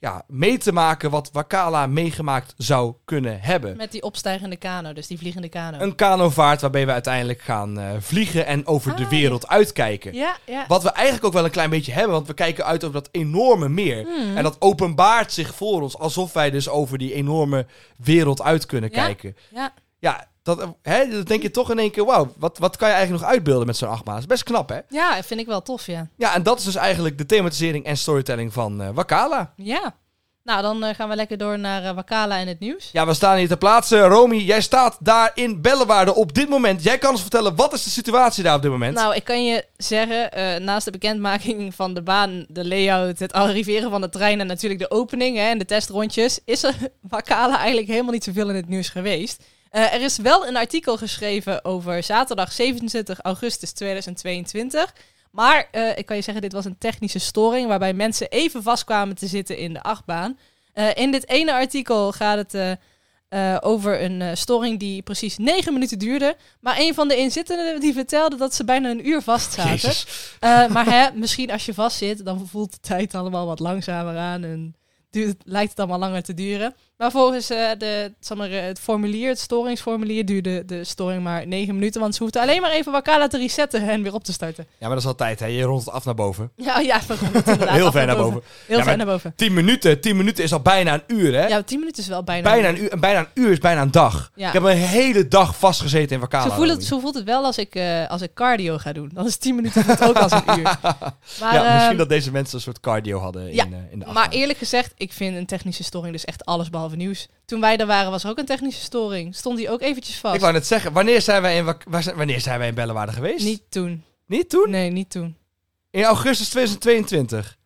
Speaker 2: ja, mee te maken wat Wakala meegemaakt zou kunnen hebben.
Speaker 1: Met die opstijgende kano, dus die vliegende kano.
Speaker 2: Een kanovaart waarbij we uiteindelijk gaan eh, vliegen en over de wereld uitkijken.
Speaker 1: Ja, ja.
Speaker 2: Wat we eigenlijk ook wel een klein beetje hebben, want we kijken uit over dat enorme meer.
Speaker 1: Hmm.
Speaker 2: En dat openbaart zich voor ons, alsof wij dus over die enorme wereld uit kunnen kijken.
Speaker 1: Ja.
Speaker 2: Ja, dat, hè, dan denk je toch in één keer, wauw, wat, wat kan je eigenlijk nog uitbeelden met zo'n achtbaan? Dat is best knap, hè?
Speaker 1: ja, vind ik wel tof, ja.
Speaker 2: Ja, en dat is dus eigenlijk de thematisering en storytelling van eh, Wakala.
Speaker 1: Ja. Nou, dan eh, gaan we lekker door naar eh, Wakala en het nieuws.
Speaker 2: Ja, we staan hier ter plaatse. Romy, jij staat daar in Bellewaarde op dit moment. Jij kan ons vertellen, wat is de situatie daar op dit moment?
Speaker 1: Nou, ik kan je zeggen, naast de bekendmaking van de baan, de layout, het arriveren van de trein en natuurlijk de opening hè, en de testrondjes, is er Wakala eigenlijk helemaal niet zoveel in het nieuws geweest. Eh, er is wel een artikel geschreven over zaterdag 27 augustus 2022. Maar eh, ik kan je zeggen, dit was een technische storing waarbij mensen even vast kwamen te zitten in de achtbaan. Eh, in dit ene artikel gaat het over een storing die precies 9 minuten duurde. Maar een van de inzittenden die vertelde dat ze bijna een uur vast zaten. Maar hè, misschien als je vast zit, dan voelt de tijd allemaal wat langzamer aan en duurt, lijkt het allemaal langer te duren. Maar volgens eh, de, zeg maar, eh, het formulier, het storingsformulier, duurde de storing maar 9 minuten. Want ze hoefden alleen maar even Wakala te resetten en weer op te starten.
Speaker 2: Ja, maar dat is altijd, hè. Je rondt het af naar boven.
Speaker 1: Ja, ja
Speaker 2: Heel ver naar boven.
Speaker 1: Heel
Speaker 2: Ja,
Speaker 1: ver
Speaker 2: maar-
Speaker 1: naar boven.
Speaker 2: 10 minuten, 10 minuten is al bijna een uur, hè?
Speaker 1: Ja, 10 minuten is wel bijna.
Speaker 2: bijna, een uur, en bijna een uur is bijna een dag.
Speaker 1: Ja.
Speaker 2: Ik heb een hele dag vastgezeten in Wakala.
Speaker 1: Zo voelt, het, zo voelt het wel als ik, eh, als ik cardio ga doen. Dan is 10 minuten ook als een uur. Maar,
Speaker 2: ja, misschien
Speaker 1: ehm,
Speaker 2: dat deze mensen een soort cardio hadden
Speaker 1: ja,
Speaker 2: in, in de
Speaker 1: Maar
Speaker 2: achtbaan.
Speaker 1: eerlijk gezegd, ik vind een technische storing dus echt alles behalve nieuws. Toen wij er waren, was er ook een technische storing. Stond die ook eventjes vast.
Speaker 2: Ik wou net zeggen, wanneer zijn wij in, Wak- waar zijn, wanneer zijn wij in Bellewaarde geweest?
Speaker 1: Niet toen.
Speaker 2: Niet toen?
Speaker 1: Nee, niet toen.
Speaker 2: In augustus 2022.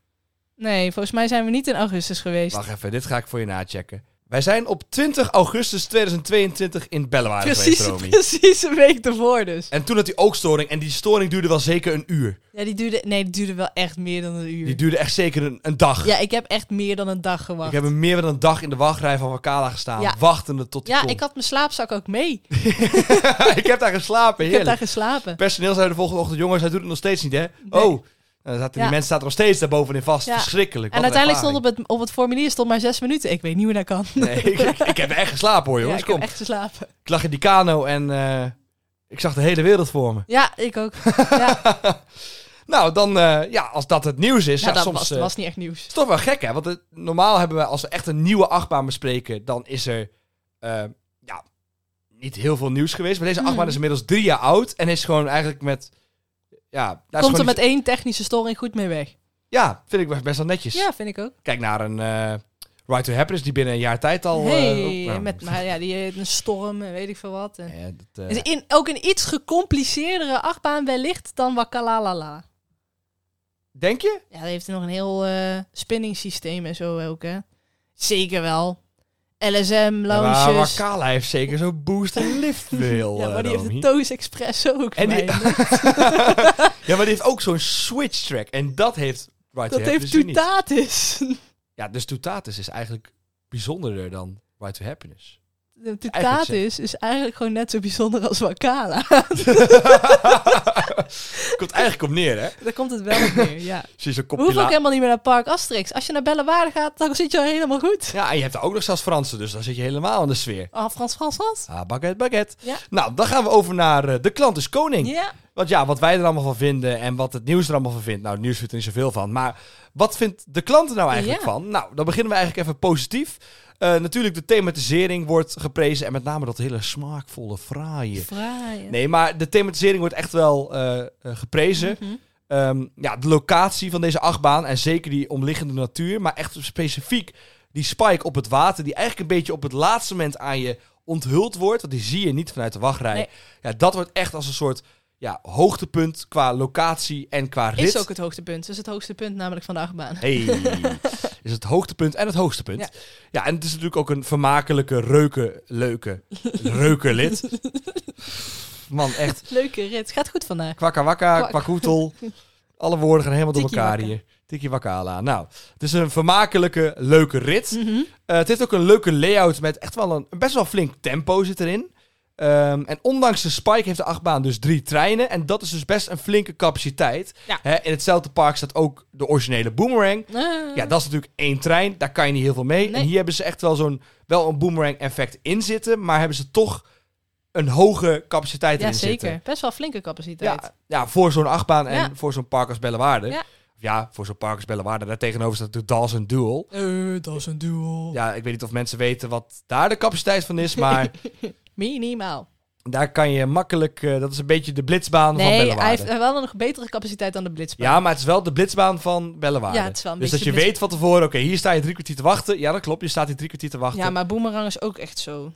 Speaker 1: Nee, volgens mij zijn we niet in augustus geweest.
Speaker 2: Wacht even, dit ga ik voor je nachecken. Wij zijn op 20 augustus 2022 in Bellewaarde
Speaker 1: precies,
Speaker 2: geweest, Romy.
Speaker 1: precies een week ervoor dus.
Speaker 2: En toen had hij ook storing. En die storing duurde wel zeker een uur.
Speaker 1: Ja, die duurde, nee, die duurde wel echt meer dan een uur.
Speaker 2: Die duurde echt zeker een, een dag.
Speaker 1: Ja, ik heb echt meer dan een dag gewacht.
Speaker 2: Ik heb meer dan een dag in de wachtrij van Wakala gestaan.
Speaker 1: Ja.
Speaker 2: Wachtende tot
Speaker 1: ja,
Speaker 2: komt.
Speaker 1: ik had mijn slaapzak ook mee.
Speaker 2: ik heb daar geslapen,
Speaker 1: Ik heb daar
Speaker 2: heerlijk.
Speaker 1: geslapen.
Speaker 2: Personeel zei de volgende ochtend, jongens, hij doet het nog steeds niet, hè?
Speaker 1: Nee.
Speaker 2: Oh, dan zaten die mensen zaten nog steeds daar bovenin vast. Verschrikkelijk.
Speaker 1: En uiteindelijk stond op het, op het formulier stond maar zes minuten. Ik weet niet hoe dat kan.
Speaker 2: Nee, ik, ik, ik heb echt geslapen hoor, jongens.
Speaker 1: ik
Speaker 2: Kom.
Speaker 1: heb echt geslapen.
Speaker 2: Ik lag in die kano en eh, ik zag de hele wereld voor me.
Speaker 1: Ja, ik ook. Ja,
Speaker 2: Nou, dan, eh, ja, als dat het nieuws is,
Speaker 1: nou,
Speaker 2: ja,
Speaker 1: dat
Speaker 2: soms...
Speaker 1: was,
Speaker 2: eh,
Speaker 1: was niet echt nieuws.
Speaker 2: is toch wel gek, hè? Want het- normaal hebben we, als we echt een nieuwe achtbaan bespreken, dan is er ja, niet heel veel nieuws geweest. Maar deze
Speaker 1: Mhm.
Speaker 2: achtbaan is inmiddels drie jaar oud en is gewoon eigenlijk met... Ja, daar
Speaker 1: Komt er met één technische storing goed mee weg.
Speaker 2: ja, vind ik best wel netjes.
Speaker 1: Ja, vind ik ook.
Speaker 2: Kijk naar een eh Right to Happiness die binnen een jaar tijd al... eh,
Speaker 1: hey,
Speaker 2: ook- nou,
Speaker 1: met, maar ja, die heeft een storm en weet ik veel wat. En,
Speaker 2: ja, dat, eh,
Speaker 1: is in, ook een iets gecompliceerdere achtbaan wellicht dan Wakalalala.
Speaker 2: denk je?
Speaker 1: Ja, die heeft nog een heel eh spinning systeem en zo ook, hè. Zeker wel. LSM,
Speaker 2: Ja, maar
Speaker 1: lounges.
Speaker 2: Wakala heeft zeker zo'n boost en lift wil.
Speaker 1: Ja, maar
Speaker 2: eh,
Speaker 1: die heeft
Speaker 2: Romy.
Speaker 1: de Toos Express ook.
Speaker 2: En die- ja, maar die heeft ook zo'n switch track. En dat heeft Right
Speaker 1: dat
Speaker 2: to
Speaker 1: heeft. Toetatis.
Speaker 2: Ja, dus Toetatis is eigenlijk bijzonderder dan Right to Happiness.
Speaker 1: De Toetatis is eigenlijk gewoon net zo bijzonder als Wakala.
Speaker 2: Komt eigenlijk op neer, hè?
Speaker 1: Daar komt het wel op neer, ja. We
Speaker 2: kopje
Speaker 1: hoeven ook helemaal niet meer naar Park Asterix. Als je naar Bellewaarde gaat, dan zit je al helemaal goed.
Speaker 2: Ja, en je hebt er ook nog zelfs Fransen, dus dan zit je helemaal in de sfeer.
Speaker 1: Oh, Frans, Frans, Frans.
Speaker 2: Ah, baguette, baguette.
Speaker 1: Ja.
Speaker 2: Nou, dan gaan we over naar eh, De Klant is Koning.
Speaker 1: Ja.
Speaker 2: Want ja, wat wij er allemaal van vinden en wat het nieuws er allemaal van vindt. Nou, het nieuws vindt er niet zoveel van. Maar wat vindt de klant er nou eigenlijk
Speaker 1: Ja.
Speaker 2: van? Nou, dan beginnen we eigenlijk even positief. Eh, natuurlijk, de thematisering wordt geprezen. En met name dat hele smaakvolle, fraaie.
Speaker 1: Fraai.
Speaker 2: Nee, maar de thematisering wordt echt wel eh, eh, geprezen.
Speaker 1: Mhm.
Speaker 2: Ehm, ja, de locatie van deze achtbaan en zeker die omliggende natuur, maar echt specifiek die spike op het water, die eigenlijk een beetje op het laatste moment aan je onthuld wordt, want die zie je niet vanuit de wachtrij.
Speaker 1: Nee.
Speaker 2: Ja, dat wordt echt als een soort ja, hoogtepunt qua locatie en qua rit.
Speaker 1: Is ook het hoogste punt. Dat is het hoogste punt namelijk van de achtbaan.
Speaker 2: Hey, is het hoogtepunt en het hoogste punt. Ja.
Speaker 1: Ja.
Speaker 2: en het is natuurlijk ook een vermakelijke, reuke, leuke, reukerlid. Man, echt.
Speaker 1: Leuke rit. Gaat goed vandaag.
Speaker 2: Kwakka wakka,
Speaker 1: Kwak.
Speaker 2: kwakhoetel. Alle woorden gaan helemaal door elkaar
Speaker 1: wakka.
Speaker 2: hier. Tiki wakala. Nou, het is een vermakelijke, leuke rit.
Speaker 1: Mhm.
Speaker 2: Eh, het heeft ook een leuke layout met echt wel een best wel flink tempo zit erin. Ehm, en ondanks de spike heeft de achtbaan dus drie treinen. En dat is dus best een flinke capaciteit.
Speaker 1: Ja.
Speaker 2: In hetzelfde park staat ook de originele boomerang.
Speaker 1: Ah.
Speaker 2: Ja, dat is natuurlijk één trein. Daar kan je niet heel veel mee.
Speaker 1: Nee.
Speaker 2: En hier hebben ze echt wel zo'n wel een boomerang effect in zitten. Maar hebben ze toch een hoge capaciteit
Speaker 1: Ja,
Speaker 2: erin
Speaker 1: zeker.
Speaker 2: zitten.
Speaker 1: Best wel flinke capaciteit.
Speaker 2: Ja, ja, voor zo'n achtbaan en
Speaker 1: Ja.
Speaker 2: voor zo'n park als Bellewaarde.
Speaker 1: Ja.
Speaker 2: Ja, voor zo'n park als Bellewaarde. Daar tegenover staat de Dawson Duel.
Speaker 1: Eh, dat is een duel.
Speaker 2: Ja, ik weet niet of mensen weten wat daar de capaciteit van is. Maar
Speaker 1: Minimaal.
Speaker 2: daar kan je makkelijk... eh, dat is een beetje de blitsbaan van
Speaker 1: Nee, hij
Speaker 2: Bellewaarde.
Speaker 1: heeft wel een nog betere capaciteit dan de blitzbaan.
Speaker 2: Ja, maar het is wel de blitsbaan van Bellewaarde.
Speaker 1: Ja, het is wel een
Speaker 2: dus dat je weet van tevoren, oké, hier sta je drie kwartier te wachten. Ja, dat klopt. Je staat hier drie kwartier te wachten.
Speaker 1: Ja, maar Boomerang is ook echt zo.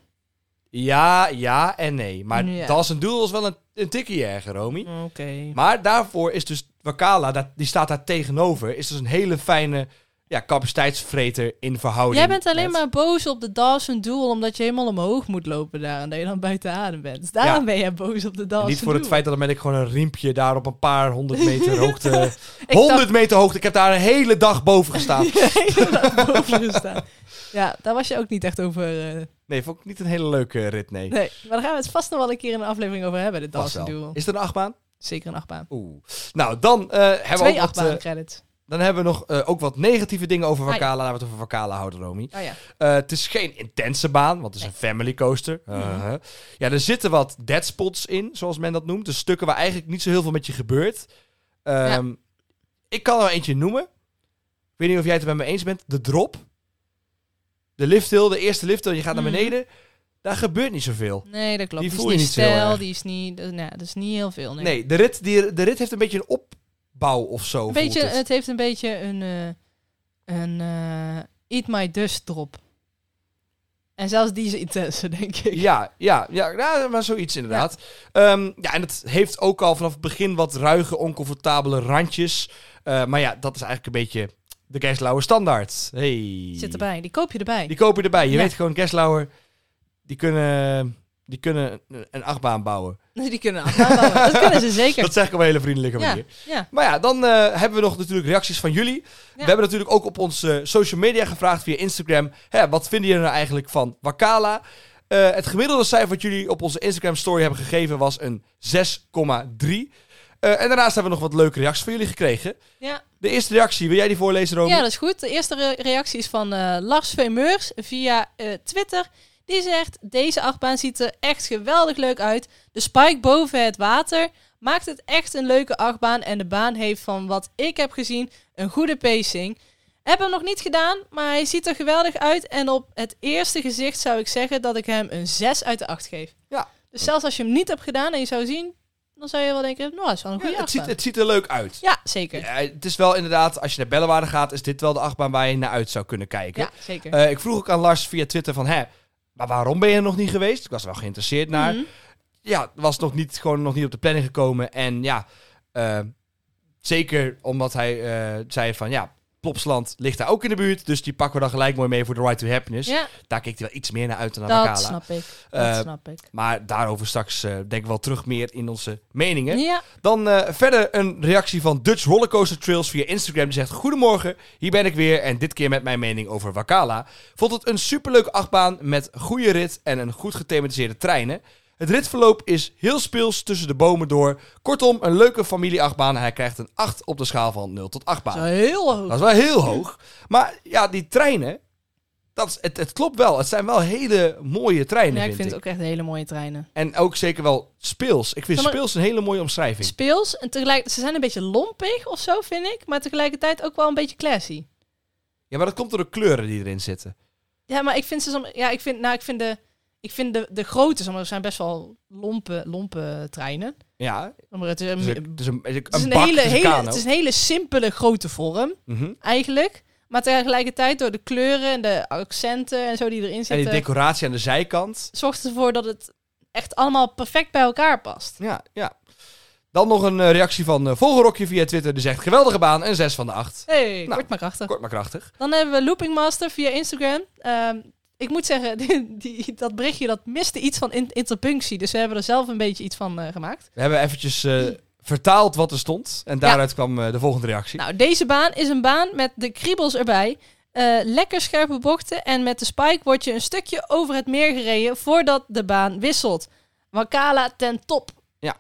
Speaker 2: Ja, ja en nee. Maar
Speaker 1: Ja.
Speaker 2: Dawson Duel is wel een, een tikkie erger, Romy.
Speaker 1: Oké.
Speaker 2: Maar daarvoor is dus Wakala, dat, die staat daar tegenover, is dus een hele fijne ja, capaciteitsvreter in verhouding.
Speaker 1: Jij bent alleen
Speaker 2: met-
Speaker 1: maar boos op de Dawson Duel omdat je helemaal omhoog moet lopen daar en dat je dan buiten adem bent. Dus daarom
Speaker 2: Ja.
Speaker 1: ben jij boos op de Dawson
Speaker 2: niet voor het feit dat dan ben ik gewoon een riempje daar op een paar honderd meter hoogte.
Speaker 1: Ik
Speaker 2: 100 meter hoogte. Ik heb daar een hele dag boven gestaan.
Speaker 1: dacht helemaal boven gestaan. Ja, daar was je ook niet echt over. eh,
Speaker 2: Nee, vond ik niet een hele leuke rit, nee.
Speaker 1: nee, maar daar gaan we het vast nog wel een keer in een aflevering over hebben, de Dawson. Duel.
Speaker 2: Is er een achtbaan?
Speaker 1: Zeker een achtbaan.
Speaker 2: Oeh. Nou, dan eh hebben we
Speaker 1: Twee
Speaker 2: ook wat,
Speaker 1: achtbaan
Speaker 2: eh,
Speaker 1: credits.
Speaker 2: Dan hebben we nog eh, ook wat negatieve dingen over
Speaker 1: Ah, ja.
Speaker 2: Wakala. Laten we het over Wakala houden, Romy.
Speaker 1: Oh ja.
Speaker 2: Eh, het is geen intense baan, want het is een family coaster. Uh-huh. Ja, er zitten wat dead spots in, zoals men dat noemt. Dus stukken waar eigenlijk niet zo heel veel met je gebeurt. Ehm, Ik kan er eentje noemen. Ik weet niet of jij het er met me eens bent. De drop. De lifthill, de eerste lifthill, je gaat naar
Speaker 1: Mhm.
Speaker 2: beneden. Daar gebeurt niet zoveel.
Speaker 1: Nee, dat klopt.
Speaker 2: Die
Speaker 1: Die,
Speaker 2: voel
Speaker 1: is
Speaker 2: je
Speaker 1: niet stijl, die is niet... Dat, nou, dat is niet heel veel, nee.
Speaker 2: Nee, de, rit, die, de rit heeft een beetje een opbouw of zo.
Speaker 1: Een
Speaker 2: voelt
Speaker 1: beetje,
Speaker 2: het.
Speaker 1: het. heeft een beetje een, eh, een eh, Eat My Dust drop. En zelfs die is intense, denk ik.
Speaker 2: Ja, ja, ja, ja, maar zoiets inderdaad. Ja. ja, en het heeft ook al vanaf het begin wat ruige, oncomfortabele randjes. Eh, maar ja, dat is eigenlijk een beetje de Geslauer standaard. Hey.
Speaker 1: Zit erbij, die koop je erbij.
Speaker 2: Die koop je erbij. Je
Speaker 1: Ja.
Speaker 2: weet gewoon, Geslauer, die kunnen, die kunnen een, een achtbaan bouwen.
Speaker 1: Die kunnen aanbouwen. dat kunnen ze zeker.
Speaker 2: Dat zeg ik op een hele vriendelijke manier.
Speaker 1: ja.
Speaker 2: Maar ja, dan eh, hebben we nog natuurlijk reacties van jullie. We hebben natuurlijk ook op onze social media gevraagd via Instagram. Hè, wat vinden jullie nou eigenlijk van Wakala? Eh, het gemiddelde cijfer wat jullie op onze Instagram story hebben gegeven was een 6,3. Eh, en daarnaast hebben we nog wat leuke reacties van jullie gekregen.
Speaker 1: Ja.
Speaker 2: De eerste reactie, wil jij die voorlezen, Romy?
Speaker 1: ja, dat is goed. De eerste re- reactie is van eh, Lars Veumeurs via eh, Twitter. Die zegt, deze achtbaan ziet er echt geweldig leuk uit. De spike boven het water maakt het echt een leuke achtbaan. En de baan heeft van wat ik heb gezien een goede pacing. Heb hem nog niet gedaan, maar hij ziet er geweldig uit. En op het eerste gezicht zou ik zeggen dat ik hem een 6 uit de 8 geef.
Speaker 2: Ja.
Speaker 1: Dus zelfs als je hem niet hebt gedaan en je zou zien, dan zou je wel denken, nou, dat is wel een
Speaker 2: Ja,
Speaker 1: goede
Speaker 2: het, ziet,
Speaker 1: achtbaan.
Speaker 2: het ziet er leuk uit.
Speaker 1: Ja, zeker.
Speaker 2: Ja, het is wel inderdaad, als je naar Bellewaarde gaat, is dit wel de achtbaan waar je naar uit zou kunnen kijken.
Speaker 1: Ja, zeker.
Speaker 2: Eh, ik vroeg ook aan Lars via Twitter van, hè, maar waarom ben je er nog niet geweest? Ik was er wel geïnteresseerd naar.
Speaker 1: Mhm.
Speaker 2: Ja, was nog niet, gewoon nog niet op de planning gekomen. En ja, eh, zeker omdat hij eh, zei van, ja, Plopsland ligt daar ook in de buurt. Dus die pakken we dan gelijk mooi mee voor de Right to Happiness.
Speaker 1: Ja,
Speaker 2: Daar keek hij wel iets meer naar uit dan naar
Speaker 1: dat
Speaker 2: Bacala.
Speaker 1: snap ik. Dat
Speaker 2: Eh,
Speaker 1: snap ik.
Speaker 2: Maar daarover straks eh, denk ik wel terug meer in onze meningen.
Speaker 1: Ja,
Speaker 2: Dan eh, verder een reactie van Dutch Rollercoaster Trails via Instagram. Die zegt: Goedemorgen, hier ben ik weer. En dit keer met mijn mening over Wakala. Vond het een superleuke achtbaan met goede rit en een goed gethematiseerde treinen. Het ritverloop is heel speels tussen de bomen door. Kortom, een leuke familieachtbaan. Hij krijgt een 8 op de schaal van 0 tot 8
Speaker 1: dat
Speaker 2: baan.
Speaker 1: is heel hoog.
Speaker 2: Dat is wel heel hoog. Maar ja, die treinen, dat is, het, het klopt wel. Het zijn wel hele mooie treinen,
Speaker 1: Ja, ik
Speaker 2: vind
Speaker 1: vind
Speaker 2: ik.
Speaker 1: het ook echt hele mooie treinen.
Speaker 2: En ook zeker wel speels. Ik vind
Speaker 1: maar-
Speaker 2: speels een hele mooie omschrijving.
Speaker 1: Speels en tegelijk, ze zijn een beetje lompig of zo, vind ik. Maar tegelijkertijd ook wel een beetje classy.
Speaker 2: Ja, maar dat komt door de kleuren die erin zitten.
Speaker 1: Ja, maar ik vind ze soms, ja, ik vind, nou, ik vind de, ik vind de, de grote, zeg maar, zijn best wel lompe, lompe treinen.
Speaker 2: Ja,
Speaker 1: Maar het is een,
Speaker 2: het is een, het is een, het is
Speaker 1: het is een
Speaker 2: bak,
Speaker 1: hele,
Speaker 2: het is een
Speaker 1: hele,
Speaker 2: kano.
Speaker 1: het is een hele simpele grote vorm,
Speaker 2: Mhm.
Speaker 1: eigenlijk. Maar tegelijkertijd door de kleuren en de accenten en zo die erin
Speaker 2: En die
Speaker 1: zitten,
Speaker 2: decoratie aan de zijkant.
Speaker 1: zorgt ervoor dat het echt allemaal perfect bij elkaar past.
Speaker 2: Ja, ja. Dan nog een eh, reactie van uh, Volgerokje via Twitter. Die zegt, geweldige baan, een 6 van de 8.
Speaker 1: Hey,
Speaker 2: Nou.
Speaker 1: kort maar krachtig.
Speaker 2: Kort maar krachtig.
Speaker 1: Dan hebben we Looping Master via Instagram. Ehm, ik moet zeggen, die, die- dat berichtje dat miste iets van in- interpunctie. Dus we hebben er zelf een beetje iets van eh, gemaakt.
Speaker 2: We hebben eventjes eh, vertaald wat er stond. En daaruit kwam eh, de volgende reactie.
Speaker 1: Nou, deze baan is een baan met de kriebels erbij. Lekker scherpe bochten. En met de spike word je een stukje over het meer gereden voordat de baan wisselt. Wakala ten top.
Speaker 2: Ja.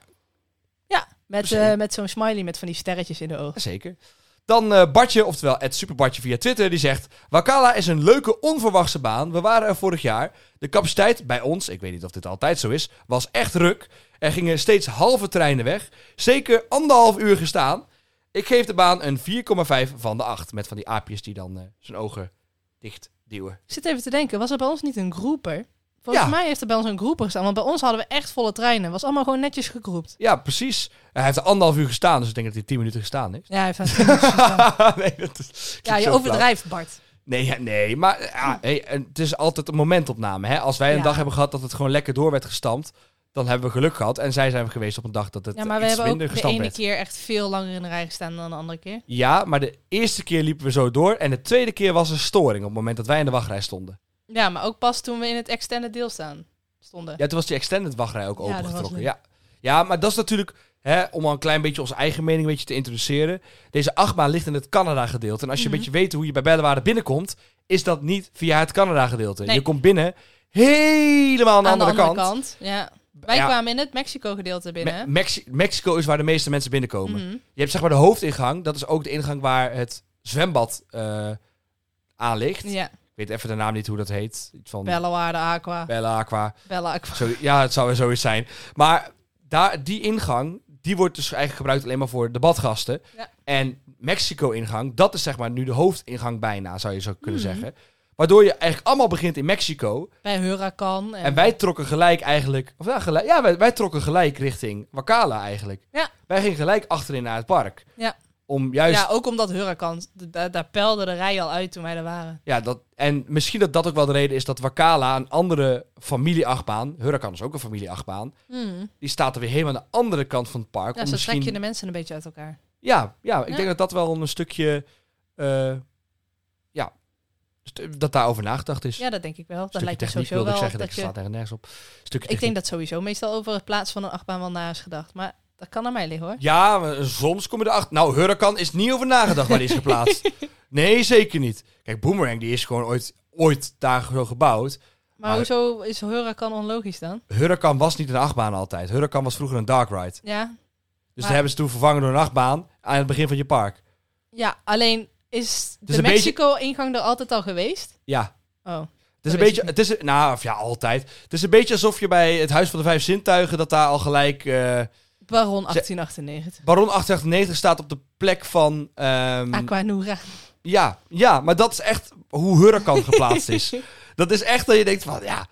Speaker 1: Ja, met, met zo'n smiley met van die sterretjes in de ogen.
Speaker 2: Zeker. Dan eh Bartje, oftewel het Superbartje via Twitter, die zegt... Wakala is een leuke, onverwachte baan. We waren er vorig jaar. De capaciteit bij ons, ik weet niet of dit altijd zo is, was echt ruk. Er gingen steeds halve treinen weg. Zeker anderhalf uur gestaan. Ik geef de baan een 4,5 van de 8. Met van die aapjes die dan eh, zijn ogen dicht duwen.
Speaker 1: Zit even te denken, was er bij ons niet een groeper? Volgens
Speaker 2: Ja.
Speaker 1: mij heeft er bij ons een groeper gestaan. Want bij ons hadden we echt volle treinen. Het was allemaal gewoon netjes gegroept.
Speaker 2: Ja, precies. Hij heeft er anderhalf uur gestaan, dus ik denk dat hij 10 minuten gestaan heeft.
Speaker 1: Ja, hij heeft gestaan.
Speaker 2: nee, dat is,
Speaker 1: ja, je overdrijft, Bart.
Speaker 2: Nee, nee, maar ja, hey, en het is altijd een momentopname. Hè? Als wij een
Speaker 1: Ja.
Speaker 2: dag hebben gehad dat het gewoon lekker door werd gestampt, dan hebben we geluk gehad. En zij zijn geweest op een dag dat het
Speaker 1: Ja, maar we hebben ook de ene
Speaker 2: werd.
Speaker 1: keer echt veel langer in de rij gestaan dan de andere keer.
Speaker 2: Ja, maar de eerste keer liepen we zo door en de tweede keer was er storing op het moment dat wij in de wachtrij stonden.
Speaker 1: Ja, maar ook pas toen we in het extended deel staan stonden.
Speaker 2: Ja, toen was die extended wachtrij ook
Speaker 1: Ja,
Speaker 2: opengetrokken. Ja. ja, maar dat is natuurlijk, hè, om al een klein beetje onze eigen mening een beetje te introduceren. Deze achtbaan ligt in het Canada-gedeelte. En als je
Speaker 1: Mhm.
Speaker 2: een beetje weet hoe je bij Bellewaarde binnenkomt, is dat niet via het Canada-gedeelte.
Speaker 1: Nee.
Speaker 2: Je komt binnen helemaal aan de,
Speaker 1: Aan
Speaker 2: andere, kant.
Speaker 1: Ja. Wij
Speaker 2: ja,
Speaker 1: kwamen in het Mexico-gedeelte binnen.
Speaker 2: Me-
Speaker 1: hè?
Speaker 2: Mexi- Mexico is waar de meeste mensen binnenkomen.
Speaker 1: Mhm.
Speaker 2: Je hebt zeg maar de hoofdingang. Dat is ook de ingang waar het zwembad eh aan ligt.
Speaker 1: Ja,
Speaker 2: weet even de naam niet hoe dat heet. Iets van
Speaker 1: Bellewaarde Aqua.
Speaker 2: Bella Aqua.
Speaker 1: Bella Aqua.
Speaker 2: Zo, ja, het zou er zoiets zijn. Maar daar, die ingang, die wordt dus eigenlijk gebruikt alleen maar voor de badgasten.
Speaker 1: Ja.
Speaker 2: En Mexico-ingang, dat is zeg maar nu de hoofdingang bijna, zou je zo kunnen
Speaker 1: Mhm.
Speaker 2: zeggen. Waardoor je eigenlijk allemaal begint in Mexico.
Speaker 1: Bij Huracan. En,
Speaker 2: En wij trokken gelijk eigenlijk... Of ja, gelijk, ja wij, wij trokken gelijk richting Wakala eigenlijk.
Speaker 1: Ja.
Speaker 2: Wij gingen gelijk achterin naar het park.
Speaker 1: Ja.
Speaker 2: Om juist...
Speaker 1: Ja, ook omdat Huracan. Daar, daar pelde de rij al uit toen wij er waren.
Speaker 2: Ja, dat, en misschien dat dat ook wel de reden is dat Wakala, een andere familieachtbaan, Huracan is ook een familieachtbaan,
Speaker 1: Hmm.
Speaker 2: die staat er weer helemaal aan de andere kant van het park.
Speaker 1: Ja, zo
Speaker 2: misschien...
Speaker 1: trek je de mensen een beetje uit elkaar.
Speaker 2: Ja, ja, ik
Speaker 1: Ja.
Speaker 2: denk dat dat wel een stukje, eh, ja, st- dat daarover nagedacht is.
Speaker 1: Ja, dat denk ik wel. Dat lijkt me
Speaker 2: techniek
Speaker 1: sowieso
Speaker 2: wilde ik
Speaker 1: wel.
Speaker 2: zeggen, dat,
Speaker 1: Dat
Speaker 2: je staat er nergens op. Stukje
Speaker 1: ik denk dat sowieso meestal over het plaatsen van een achtbaan wel na is gedacht. Maar dat kan aan mij liggen hoor.
Speaker 2: Ja, maar soms kom je erachter. Nou, Huracan is niet over nagedacht waar die is geplaatst. nee, zeker niet. Kijk, Boomerang die is gewoon ooit, ooit daar zo gebouwd.
Speaker 1: Maar,
Speaker 2: Maar-
Speaker 1: hoezo is Huracan onlogisch dan?
Speaker 2: Huracan was niet een achtbaan altijd. Huracan was vroeger een dark ride.
Speaker 1: Ja,
Speaker 2: Dus daar hebben ze toen vervangen door een achtbaan aan het begin van je park.
Speaker 1: ja alleen is
Speaker 2: is
Speaker 1: de
Speaker 2: beetje-
Speaker 1: Mexico-ingang er altijd al geweest?
Speaker 2: Ja,
Speaker 1: Oh,
Speaker 2: Het is een beetje, het is, nou, of ja, altijd. Het is een beetje alsof je bij het Huis van de Vijf Zintuigen, dat daar al gelijk eh,
Speaker 1: Baron 1898.
Speaker 2: Baron 898 staat op de plek van... ehm,
Speaker 1: Aquanura.
Speaker 2: ja, ja, maar dat is echt hoe Huracan geplaatst is. Dat is echt dat je denkt van, ja,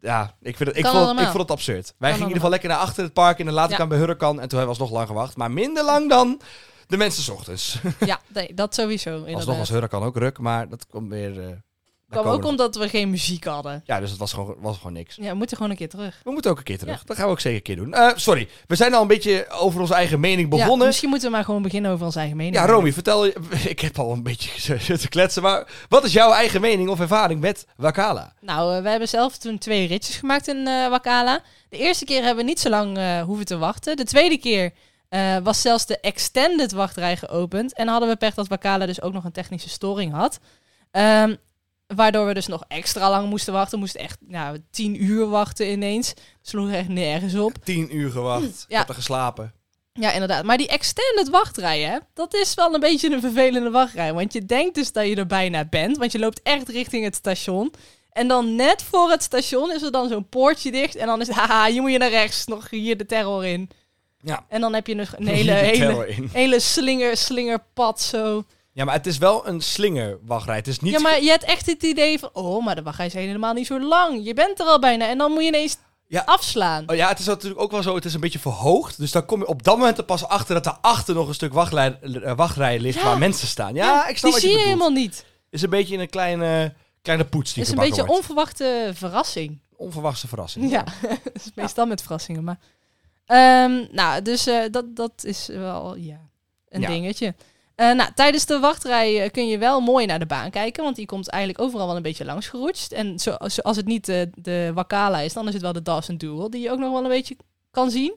Speaker 2: ja ik, vind het, ik,
Speaker 1: Kan
Speaker 2: vond, het- ik
Speaker 1: allemaal.
Speaker 2: vond het absurd. Wij gingen in ieder geval lekker naar achter het park en dan later
Speaker 1: Ja.
Speaker 2: kwamen we bij Huracan en toen hebben we alsnog lang gewacht. Maar minder lang dan de mensen 's ochtends.
Speaker 1: ja, nee, dat sowieso.
Speaker 2: Alsnog
Speaker 1: Inderdaad.
Speaker 2: was Huracan ook ruk, maar dat komt weer... eh,
Speaker 1: kwam ook omdat we geen muziek hadden.
Speaker 2: Ja, dus het was gewoon, was gewoon niks.
Speaker 1: Ja, we moeten gewoon een keer terug.
Speaker 2: We moeten ook een keer terug. Dat gaan we ook zeker een keer doen. Eh, sorry, we zijn al een beetje over onze eigen mening
Speaker 1: Ja,
Speaker 2: begonnen.
Speaker 1: misschien moeten we maar gewoon beginnen over onze eigen mening.
Speaker 2: Ja, Romy, vertel je. Ik heb al een beetje te kletsen, maar wat is jouw eigen mening of ervaring met Wakala?
Speaker 1: Nou, eh, we hebben zelf toen twee ritjes gemaakt in eh Wakala. De eerste keer hebben we niet zo lang hoeven te wachten. De tweede keer was zelfs de extended wachtrij geopend. En hadden we pech dat Wakala dus ook nog een technische storing had. Ehm, waardoor we dus nog extra lang moesten wachten. We moesten echt nou, tien uur wachten ineens. Sloeg echt nergens op.
Speaker 2: Tien uur gewacht. Ik
Speaker 1: Ja.
Speaker 2: heb er geslapen.
Speaker 1: Ja, inderdaad. Maar die extended wachtrij, hè, dat is wel een beetje een vervelende wachtrij. Want je denkt dus dat je er bijna bent, want je loopt echt richting het station. En dan net voor het station is er dan zo'n poortje dicht. En dan is het, haha, hier moet je naar rechts, nog hier de terror in.
Speaker 2: Ja.
Speaker 1: En dan heb je nog een hele, hele, hele slinger, slingerpad zo.
Speaker 2: Ja, maar het is wel een slingerwachtrij. Het is niet.
Speaker 1: Ja, maar je hebt echt het idee van, oh, maar de wachtrij is helemaal niet zo lang. Je bent er al bijna. En dan moet je ineens
Speaker 2: Ja.
Speaker 1: afslaan.
Speaker 2: Oh ja, het is natuurlijk ook wel zo. Het is een beetje verhoogd. Dus dan kom je op dat moment er pas achter dat daarachter nog een stuk wachtrij, eh, wachtrij ligt
Speaker 1: Ja.
Speaker 2: waar mensen staan. Ja, ik snap
Speaker 1: die zie
Speaker 2: je
Speaker 1: helemaal niet.
Speaker 2: is een beetje een kleine, kleine poets die
Speaker 1: Het is een beetje
Speaker 2: wordt.
Speaker 1: onverwachte verrassing.
Speaker 2: Onverwachte verrassing.
Speaker 1: Ja, is meestal met verrassingen. Maar, Ehm, nou, dus eh, dat, dat is wel ja, een
Speaker 2: Ja.
Speaker 1: dingetje. Eh, nou, tijdens de wachtrij eh, kun je wel mooi naar de baan kijken, want die komt eigenlijk overal wel een beetje langs geroetst. En zo, zo- als het niet de, de Wakala is, dan is het wel de Dawson Duel, die je ook nog wel een beetje kan zien.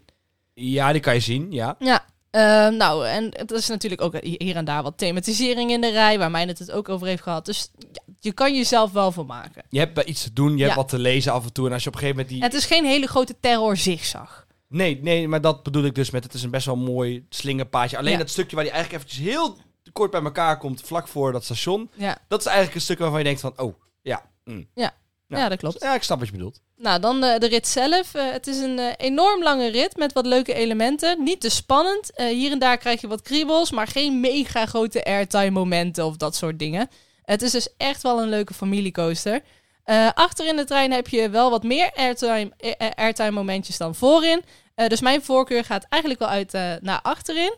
Speaker 2: Ja, die kan je zien, ja.
Speaker 1: Ja, eh, nou, en het is natuurlijk ook hier en daar wat thematisering in de rij, waar mij het ook over heeft gehad. Dus ja, je kan jezelf wel voor maken.
Speaker 2: Je hebt iets te doen, je hebt wat te lezen af en toe. En als je op een gegeven moment die...
Speaker 1: Het is geen hele grote terror zigzag.
Speaker 2: Nee, nee, maar dat bedoel ik dus met... Het is een best wel mooi slingerpaadje. Alleen
Speaker 1: Ja.
Speaker 2: dat stukje waar die eigenlijk eventjes heel kort bij elkaar komt, vlak voor dat station.
Speaker 1: Ja,
Speaker 2: Dat is eigenlijk een stuk waarvan je denkt van, oh, ja. mm. Ja.
Speaker 1: ja. dat klopt.
Speaker 2: Ja, ik snap wat je bedoelt.
Speaker 1: Nou, dan eh, de rit zelf. Eh, het is een eh, enorm lange rit met wat leuke elementen. Niet te spannend. Hier en daar krijg je wat kriebels, maar geen mega grote airtime momenten of dat soort dingen. Het is dus echt wel een leuke familiecoaster. Eh achter in de trein heb je wel wat meer airtime, eh, eh, airtime momentjes dan voorin. Dus mijn voorkeur gaat eigenlijk wel uit naar achterin.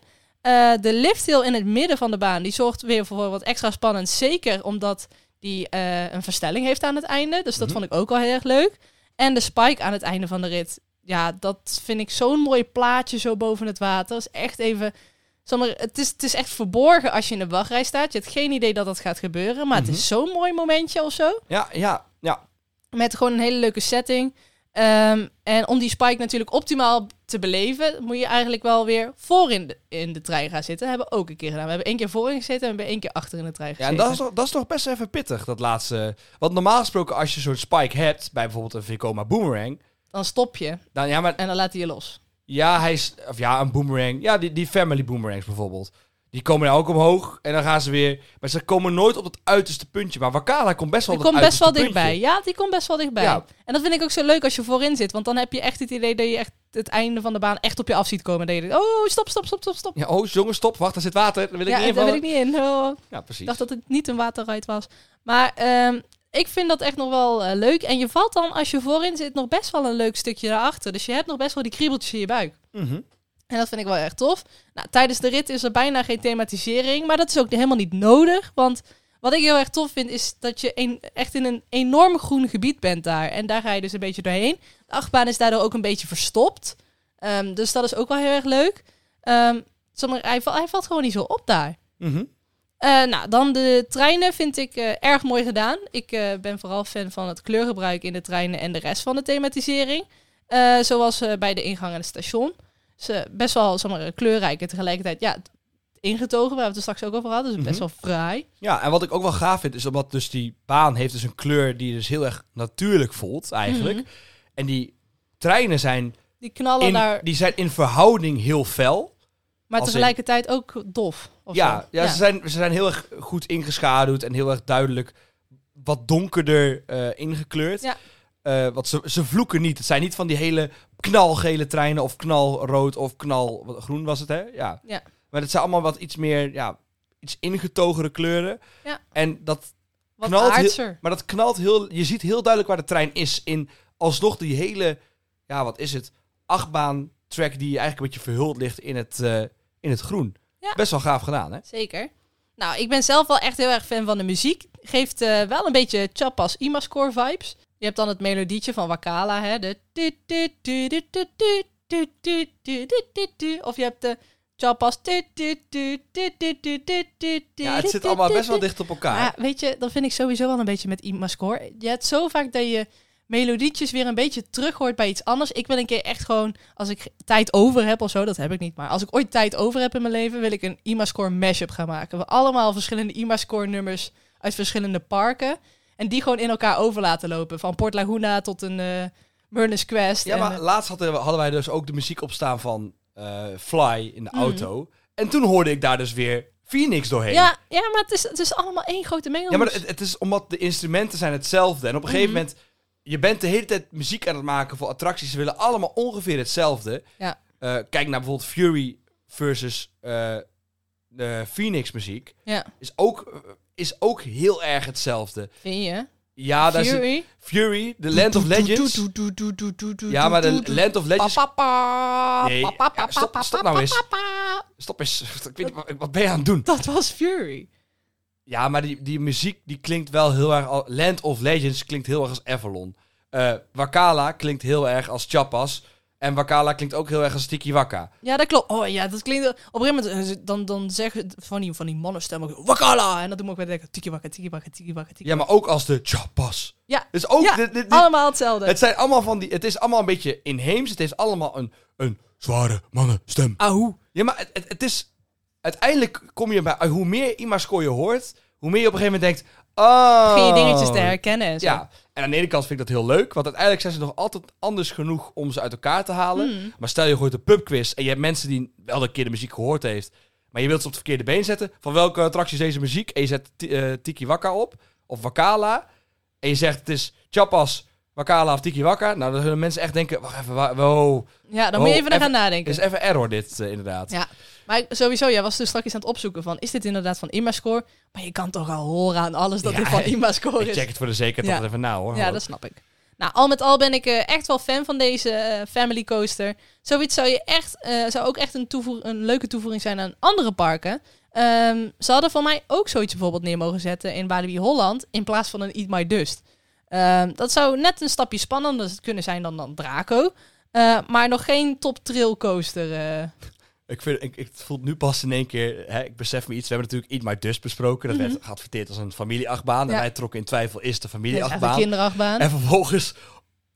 Speaker 1: De lifthill in het midden van de baan, die zorgt weer voor wat extra spannend. Zeker omdat die een verstelling heeft aan het einde. Dus dat
Speaker 2: Mhm.
Speaker 1: vond ik ook wel heel erg leuk. En de spike aan het einde van de rit. Ja, dat vind ik zo'n mooi plaatje zo boven het water. Dat is echt even... het, is, het is echt verborgen als je in de wachtrij staat. Je hebt geen idee dat dat gaat gebeuren. Maar
Speaker 2: Mhm.
Speaker 1: het is zo'n mooi momentje of zo.
Speaker 2: Ja, ja.
Speaker 1: Met gewoon een hele leuke setting. Ehm, en om die spike natuurlijk optimaal te beleven, moet je eigenlijk wel weer voor in de, in de trein gaan zitten. Dat hebben we ook een keer gedaan. We hebben één keer voorin gezeten en we hebben één keer achter in de trein
Speaker 2: Ja,
Speaker 1: gezeten.
Speaker 2: en dat is, toch, dat is toch best even pittig, dat laatste. Want normaal gesproken, als je zo'n spike hebt, bij bijvoorbeeld een Vekoma Boomerang,
Speaker 1: Dan stop je
Speaker 2: Nou, ja, maar
Speaker 1: en dan laat hij je los.
Speaker 2: ja, hij is, of ja, een boomerang. Ja, die, die family boomerangs bijvoorbeeld. Die komen nou ook omhoog en dan gaan ze weer. Maar ze komen nooit op het uiterste puntje. Maar Wakala komt best wel
Speaker 1: Die
Speaker 2: op
Speaker 1: komt best wel dichtbij. Ja, die komt best wel dichtbij.
Speaker 2: Ja.
Speaker 1: En dat vind ik ook zo leuk als je voorin zit. Want dan heb je echt het idee dat je echt het einde van de baan echt op je af ziet komen. Dat je denkt, oh, stop, stop, stop, stop, stop.
Speaker 2: Ja, oh jongens, stop. Wacht, daar zit water. Daar wil ik
Speaker 1: ja,
Speaker 2: niet in
Speaker 1: daar wil ik niet in. Oh.
Speaker 2: Ja, precies.
Speaker 1: Ik dacht dat het niet een waterride was. Maar ehm, ik vind dat echt nog wel eh, leuk. En je valt dan, als je voorin zit, nog best wel een leuk stukje daarachter. Dus je hebt nog best wel die kriebeltjes in je buik.
Speaker 2: Mhm.
Speaker 1: En dat vind ik wel echt tof. Nou, tijdens de rit is er bijna geen thematisering. Maar dat is ook helemaal niet nodig. Want wat ik heel erg tof vind, is dat je een, echt in een enorm groen gebied bent daar. En daar ga je dus een beetje doorheen. De achtbaan is daardoor ook een beetje verstopt. Ehm, dus dat is ook wel heel erg leuk. Maar, hij, hij valt gewoon niet zo op daar.
Speaker 2: Mhm.
Speaker 1: Eh, nou, dan de treinen vind ik eh, erg mooi gedaan. Ik eh, ben vooral fan van het kleurgebruik in de treinen en de rest van de thematisering. Zoals bij de ingang en het station. Best wel zeg maar, kleurrijk en tegelijkertijd ja, ingetogen, waar we het er straks ook over hadden. Dus best
Speaker 2: Mhm.
Speaker 1: wel fraai.
Speaker 2: Ja, en wat ik ook wel gaaf vind, is omdat dus die baan heeft dus een kleur die dus heel erg natuurlijk voelt, eigenlijk.
Speaker 1: Mhm.
Speaker 2: En die treinen zijn
Speaker 1: Die knallen
Speaker 2: in,
Speaker 1: daar,
Speaker 2: die zijn in verhouding heel fel.
Speaker 1: maar
Speaker 2: in-
Speaker 1: tegelijkertijd ook dof. Of
Speaker 2: Ja,
Speaker 1: zo.
Speaker 2: ja, Ze, zijn, ze zijn heel erg goed ingeschaduwd en heel erg duidelijk wat donkerder eh, ingekleurd.
Speaker 1: Ja.
Speaker 2: Eh, want ze, ze vloeken niet. Het zijn niet van die hele knalgele treinen of knalrood of knalgroen was het, hè? Ja.
Speaker 1: Ja.
Speaker 2: Maar het zijn allemaal wat iets meer, ja, iets ingetogenere kleuren.
Speaker 1: Ja.
Speaker 2: En dat
Speaker 1: Wat
Speaker 2: knalt heel-. Maar dat knalt heel... Je ziet heel duidelijk waar de trein is in alsnog die hele... Ja, wat is het? Achtbaan track die eigenlijk een beetje verhuld ligt in het, eh, in het groen.
Speaker 1: Ja.
Speaker 2: Best wel gaaf gedaan, hè?
Speaker 1: Zeker. Nou, ik ben zelf wel echt heel erg fan van de muziek. Geeft eh, wel een beetje Chappas Imascore vibes. Je hebt dan het melodietje van Wakala, hè? De. Of je hebt de.
Speaker 2: Ja, het zit allemaal best wel dicht op elkaar.
Speaker 1: Ja, weet je, dat vind ik sowieso wel een beetje met Imascore. Je hebt zo vaak dat je melodietjes weer een beetje terug hoort bij iets anders. Ik wil een keer echt gewoon, als ik tijd over heb of zo, dat heb ik niet. Maar als ik ooit tijd over heb in mijn leven, wil ik een IMA-score mashup gaan maken. We allemaal verschillende IMA-score nummers uit verschillende parken. En die gewoon in elkaar over laten lopen. Van Port Laguna tot een Murnus Quest.
Speaker 2: Ja,
Speaker 1: en,
Speaker 2: maar
Speaker 1: eh,
Speaker 2: laatst hadden, we- hadden wij dus ook de muziek opstaan van eh, Fly in de
Speaker 1: Mhm.
Speaker 2: auto. En toen hoorde ik daar dus weer Phoenix doorheen.
Speaker 1: ja, ja, maar het is, het is allemaal één grote mengelmoes.
Speaker 2: Ja, maar het, het is omdat de instrumenten zijn hetzelfde. En op een gegeven
Speaker 1: Mhm.
Speaker 2: moment, je bent de hele tijd muziek aan het maken voor attracties. Ze willen allemaal ongeveer hetzelfde.
Speaker 1: Ja.
Speaker 2: Kijk naar bijvoorbeeld Fury versus de Phoenix muziek.
Speaker 1: Ja,
Speaker 2: Is ook, is ook heel erg hetzelfde.
Speaker 1: vind je?
Speaker 2: Ja, daar
Speaker 1: Fury.
Speaker 2: Fury, The Land of Legends. Ja, maar de Land of Legends... Nee, ja, stop- stop nou eens. Stop eens. Ik weet niet, wat, ben je aan het doen?
Speaker 1: Dat was Fury.
Speaker 2: Ja, maar die, die muziek die klinkt wel heel erg... Al, Land of Legends klinkt heel erg als Avalon. Eh Wakala klinkt heel erg als Chappas. En Wakala klinkt ook heel erg als Tiki Waka.
Speaker 1: Ja, dat klopt. Oh ja, dat klinkt... Op een gegeven moment eh, dan, dan zeggen van die, van die mannenstemmen... ook, Wakala! En dat doen we ook weer denken... Tiki waka, tiki waka, tiki waka, tiki
Speaker 2: Ja, maar ook als de Chappas.
Speaker 1: Ja.
Speaker 2: Dus ook...
Speaker 1: Ja,
Speaker 2: dit- dit- dit-
Speaker 1: Allemaal hetzelfde.
Speaker 2: het zijn allemaal van die... Het is allemaal een beetje inheems. Het heeft allemaal een, een zware mannenstem.
Speaker 1: Ahoe.
Speaker 2: Ja, maar het, het, het is... Uiteindelijk kom je bij... Hoe meer Imascore je hoort... Hoe meer je op een gegeven moment denkt... Oh,
Speaker 1: Begin je dingetjes te herkennen en zo.
Speaker 2: Ja, en aan de ene kant vind ik dat heel leuk, want uiteindelijk zijn ze nog altijd anders genoeg om ze uit elkaar te halen.
Speaker 1: Hmm.
Speaker 2: Maar stel je gooit een pubquiz en je hebt mensen die wel een keer de muziek gehoord heeft, maar je wilt ze op het verkeerde been zetten. Van welke attractie is deze muziek? En je zet eh, Tiki Waka op, of Wakala, en je zegt het is Chapas, Wakala of Tiki Waka. Nou, dan zullen mensen echt denken, wacht even, wa- wow,
Speaker 1: Ja, dan moet je even naar gaan
Speaker 2: even-
Speaker 1: nadenken.
Speaker 2: is even error dit eh, inderdaad.
Speaker 1: Ja. Maar sowieso, jij was dus straks aan het opzoeken van... Is dit inderdaad van Imascore? Maar je kan toch al horen aan alles dat
Speaker 2: Ja,
Speaker 1: dit van
Speaker 2: ik-
Speaker 1: Imascore
Speaker 2: Ik
Speaker 1: is.
Speaker 2: check het voor de zekerheid
Speaker 1: Ja.
Speaker 2: toch even na hoor.
Speaker 1: Ja, dat snap ik. Nou, al met al ben ik eh, echt wel fan van deze eh, Family Coaster. Zoiets zou, je echt, zou ook echt een, een leuke toevoeging zijn aan andere parken. Ehm, ze hadden voor mij ook zoiets bijvoorbeeld neer mogen zetten in Walibi Holland... in plaats van een Eat My Dust. Ehm, dat zou net een stapje spannender kunnen zijn dan, dan Draco. Eh, maar nog geen top trail coaster. eh.
Speaker 2: Ik, vind, ik, ik het voelt nu pas in één keer, hè, ik besef me iets. We hebben natuurlijk Eat My Dust besproken. Dat
Speaker 1: Mhm.
Speaker 2: werd geadverteerd als een familieachtbaan.
Speaker 1: Ja.
Speaker 2: En wij trokken in twijfel, is de familieachtbaan?
Speaker 1: kinderachtbaan.
Speaker 2: En vervolgens,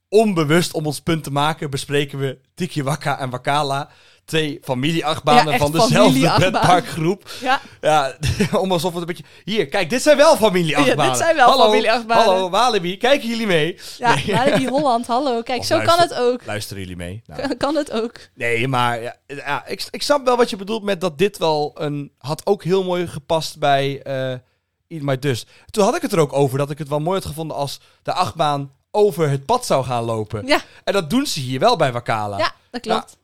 Speaker 2: onbewust om ons punt te maken, bespreken we Tiki Waka en Wakala. Twee familieachtbanen
Speaker 1: Ja,
Speaker 2: van dezelfde pretparkgroep.
Speaker 1: Ja,
Speaker 2: Ja, om alsof het een beetje... Hier, kijk, dit zijn wel familieachtbanen.
Speaker 1: Ja, dit zijn wel
Speaker 2: hallo,
Speaker 1: familieachtbanen.
Speaker 2: Hallo, Walibi, kijken jullie mee?
Speaker 1: ja
Speaker 2: Nee.
Speaker 1: Walibi Holland, hallo. Kijk,
Speaker 2: Of
Speaker 1: zo kan het ook.
Speaker 2: Luisteren jullie mee? Nou,
Speaker 1: Kan het ook.
Speaker 2: Nee, maar ja, ja, ik, ik snap wel wat je bedoelt met dat dit wel een... Had ook heel mooi gepast bij eh Eat My Dust. Toen had ik het er ook over dat ik het wel mooi had gevonden als de achtbaan over het pad zou gaan lopen.
Speaker 1: Ja,
Speaker 2: En dat doen ze hier wel bij Wakala.
Speaker 1: ja dat klopt.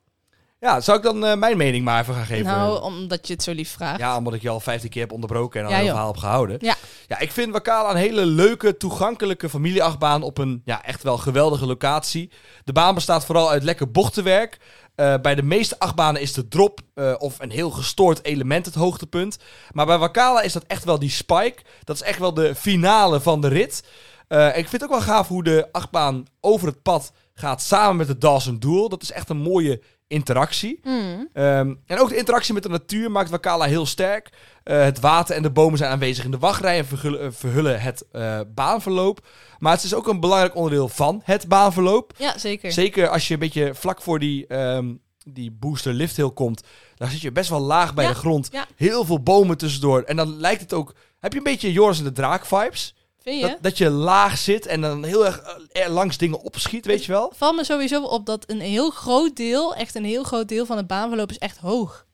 Speaker 2: Ja, zou ik dan eh, mijn mening maar even gaan geven?
Speaker 1: nou, omdat je het zo lief vraagt.
Speaker 2: Ja, omdat ik je al 15 keer heb onderbroken en al
Speaker 1: Ja, joh.
Speaker 2: verhaal heb gehouden.
Speaker 1: Ja.
Speaker 2: ja, ik vind Wakala een hele leuke, toegankelijke familieachtbaan op een ja, echt wel geweldige locatie. De baan bestaat vooral uit lekker bochtenwerk. Eh, bij de meeste achtbanen is de drop eh, of een heel gestoord element het hoogtepunt. Maar bij Wakala is dat echt wel die spike. Dat is echt wel de finale van de rit. Ik vind het ook wel gaaf hoe de achtbaan over het pad gaat samen met de Dawson Duel. Dat is echt een mooie interactie.
Speaker 1: Hmm.
Speaker 2: Ehm, en ook de interactie met de natuur maakt Wakala heel sterk. Eh, het water en de bomen zijn aanwezig in de wachtrij en verhullen, eh, verhullen het eh, baanverloop. Maar het is ook een belangrijk onderdeel van het baanverloop.
Speaker 1: Ja, zeker.
Speaker 2: Zeker als je een beetje vlak voor die, ehm, die booster lift hill komt. Dan zit je best wel laag bij
Speaker 1: Ja,
Speaker 2: de grond.
Speaker 1: ja.
Speaker 2: Heel veel bomen tussendoor. En dan lijkt het ook... Heb je een beetje Joris en de Draak vibes?
Speaker 1: Vind je?
Speaker 2: Dat, dat je laag zit en dan heel erg eh, langs dingen opschiet, weet je wel?
Speaker 1: valt me sowieso op dat een heel groot deel, echt een heel groot deel van het baanverloop is echt hoog.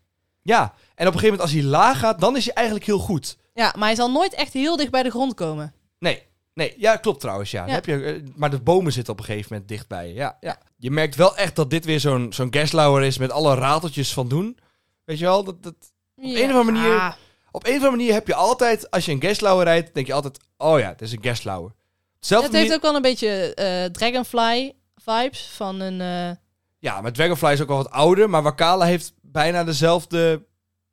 Speaker 2: Ja. En op een gegeven moment als hij laag gaat, dan is hij eigenlijk heel goed.
Speaker 1: Ja, maar hij zal nooit echt heel dicht bij de grond komen.
Speaker 2: Nee, nee, ja, klopt trouwens, ja. Dan. Heb je, eh, maar de bomen zitten op een gegeven moment dichtbij. Ja, ja. Je merkt wel echt dat dit weer zo'n zo'n Gaslauer is met alle rateltjes van doen. Weet je wel, dat, dat,
Speaker 1: Op
Speaker 2: een of andere manier- op een of andere manier heb je altijd, als je een Gaslauer rijdt, denk je altijd, oh ja, het is een Gaslauer. Hetzelfde
Speaker 1: Het heeft ook wel een beetje eh, Dragonfly vibes van een... eh,
Speaker 2: Ja, maar Dragonfly is ook al wat ouder, maar Wakala heeft bijna dezelfde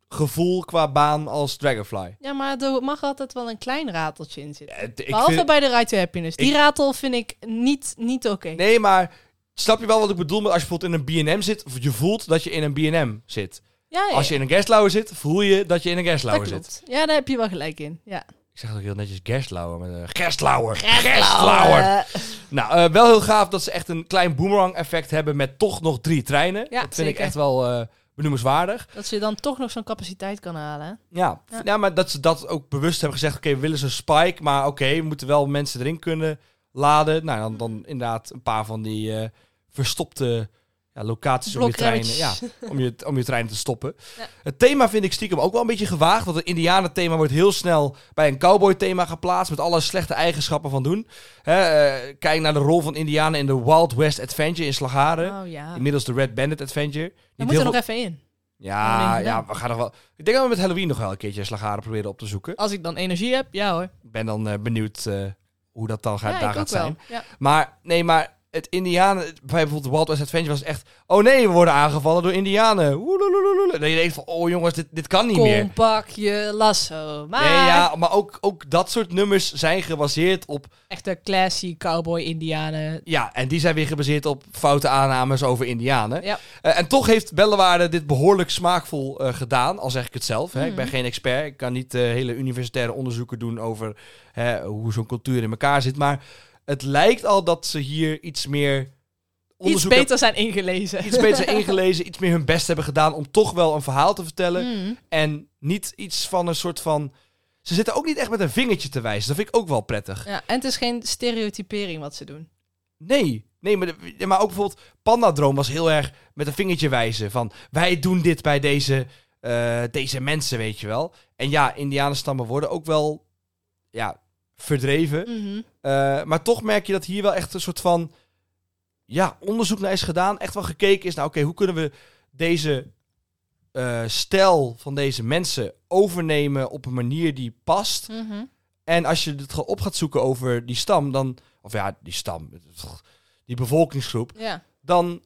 Speaker 2: gevoel qua baan als Dragonfly.
Speaker 1: ja, maar er mag altijd wel een klein rateltje in zitten.
Speaker 2: Ja, het- ik
Speaker 1: Behalve
Speaker 2: vind-
Speaker 1: bij de Ride to Happiness. Die
Speaker 2: Ik-
Speaker 1: ratel vind ik niet, niet oké.
Speaker 2: Nee, maar snap je wel wat ik bedoel met als je bijvoorbeeld in een B&M zit, of je voelt dat je in een B&M zit.
Speaker 1: Ja, ja,
Speaker 2: Als je in een Gaslauer zit, voel je dat je in een
Speaker 1: dat
Speaker 2: Gaslauer zit.
Speaker 1: Ja, daar heb je wel gelijk in. Ja.
Speaker 2: Ik zeg ook heel netjes Gaslauer met een Gaslauer.
Speaker 1: Eh,
Speaker 2: Nou, eh, wel heel gaaf dat ze echt een klein boomerang effect hebben met toch nog drie treinen.
Speaker 1: Ja,
Speaker 2: dat vind ik echt wel eh benoemenswaardig.
Speaker 1: dat ze dan toch nog zo'n capaciteit kan halen.
Speaker 2: Ja.
Speaker 1: Ja.
Speaker 2: Ja. maar dat ze dat ook bewust hebben gezegd. Oké, we willen zo'n spike, maar oké, we moeten wel mensen erin kunnen laden. Nou, dan, dan inderdaad een paar van die eh, verstopte ja, locaties om je, treinen, ja, om, je, om je treinen te stoppen.
Speaker 1: Ja.
Speaker 2: Het thema vind ik stiekem ook wel een beetje gewaagd. Want het indianenthema wordt heel snel bij een cowboy thema geplaatst. Met alle slechte eigenschappen van doen. Eh, kijk naar de rol van indianen in de Wild West Adventure in Slagharen.
Speaker 1: Oh ja.
Speaker 2: Inmiddels de Red Bandit Adventure.
Speaker 1: We
Speaker 2: Niet
Speaker 1: moeten er nog even in.
Speaker 2: Ja, ja, we gaan nog wel. Ik denk dat we met Halloween nog wel een keertje Slagharen proberen op te zoeken.
Speaker 1: Als ik dan energie heb, ja hoor.
Speaker 2: Ik ben dan eh, benieuwd eh, hoe dat dan gaat, daar gaat zijn.
Speaker 1: Ja.
Speaker 2: Maar nee, maar het Indianen, bij bijvoorbeeld Wild West Adventure was echt. Oh nee, we worden aangevallen door Indianen. Dat je denkt van, oh jongens, dit, dit kan niet meer.
Speaker 1: Kom, pak je lasso. Maar
Speaker 2: Nee, ja, maar ook, ook dat soort nummers zijn gebaseerd op.
Speaker 1: echte classy cowboy indianen.
Speaker 2: Ja, en die zijn weer gebaseerd op foute aannames over Indianen.
Speaker 1: Ja.
Speaker 2: Eh, en toch heeft Bellewaarde dit behoorlijk smaakvol eh, gedaan, al zeg ik het zelf. Hè. Ik ben
Speaker 1: Mhm.
Speaker 2: geen expert, ik kan niet eh, hele universitaire onderzoeken doen over hè, hoe zo'n cultuur in elkaar zit. Maar het lijkt al dat ze hier iets meer
Speaker 1: Iets beter zijn ingelezen.
Speaker 2: iets beter zijn ingelezen, iets meer hun best hebben gedaan om toch wel een verhaal te vertellen.
Speaker 1: Mm.
Speaker 2: En niet iets van een soort van... Ze zitten ook niet echt met een vingertje te wijzen. Dat vind ik ook wel prettig.
Speaker 1: Ja, en het is geen stereotypering wat ze doen.
Speaker 2: Nee, nee maar, de- maar ook bijvoorbeeld Pandadroom was heel erg met een vingertje wijzen. Van wij doen dit bij deze, eh, deze mensen, weet je wel. En ja, Indianenstammen worden ook wel ja, verdreven.
Speaker 1: Mhm.
Speaker 2: Eh, maar toch merk je dat hier wel echt een soort van ja, onderzoek naar is gedaan. Echt wel gekeken is, nou oké, hoe kunnen we deze eh, stijl van deze mensen overnemen op een manier die past.
Speaker 1: Mhm.
Speaker 2: En als je het op gaat zoeken over die stam, dan... Of ja, die stam. Die bevolkingsgroep.
Speaker 1: Ja.
Speaker 2: Dan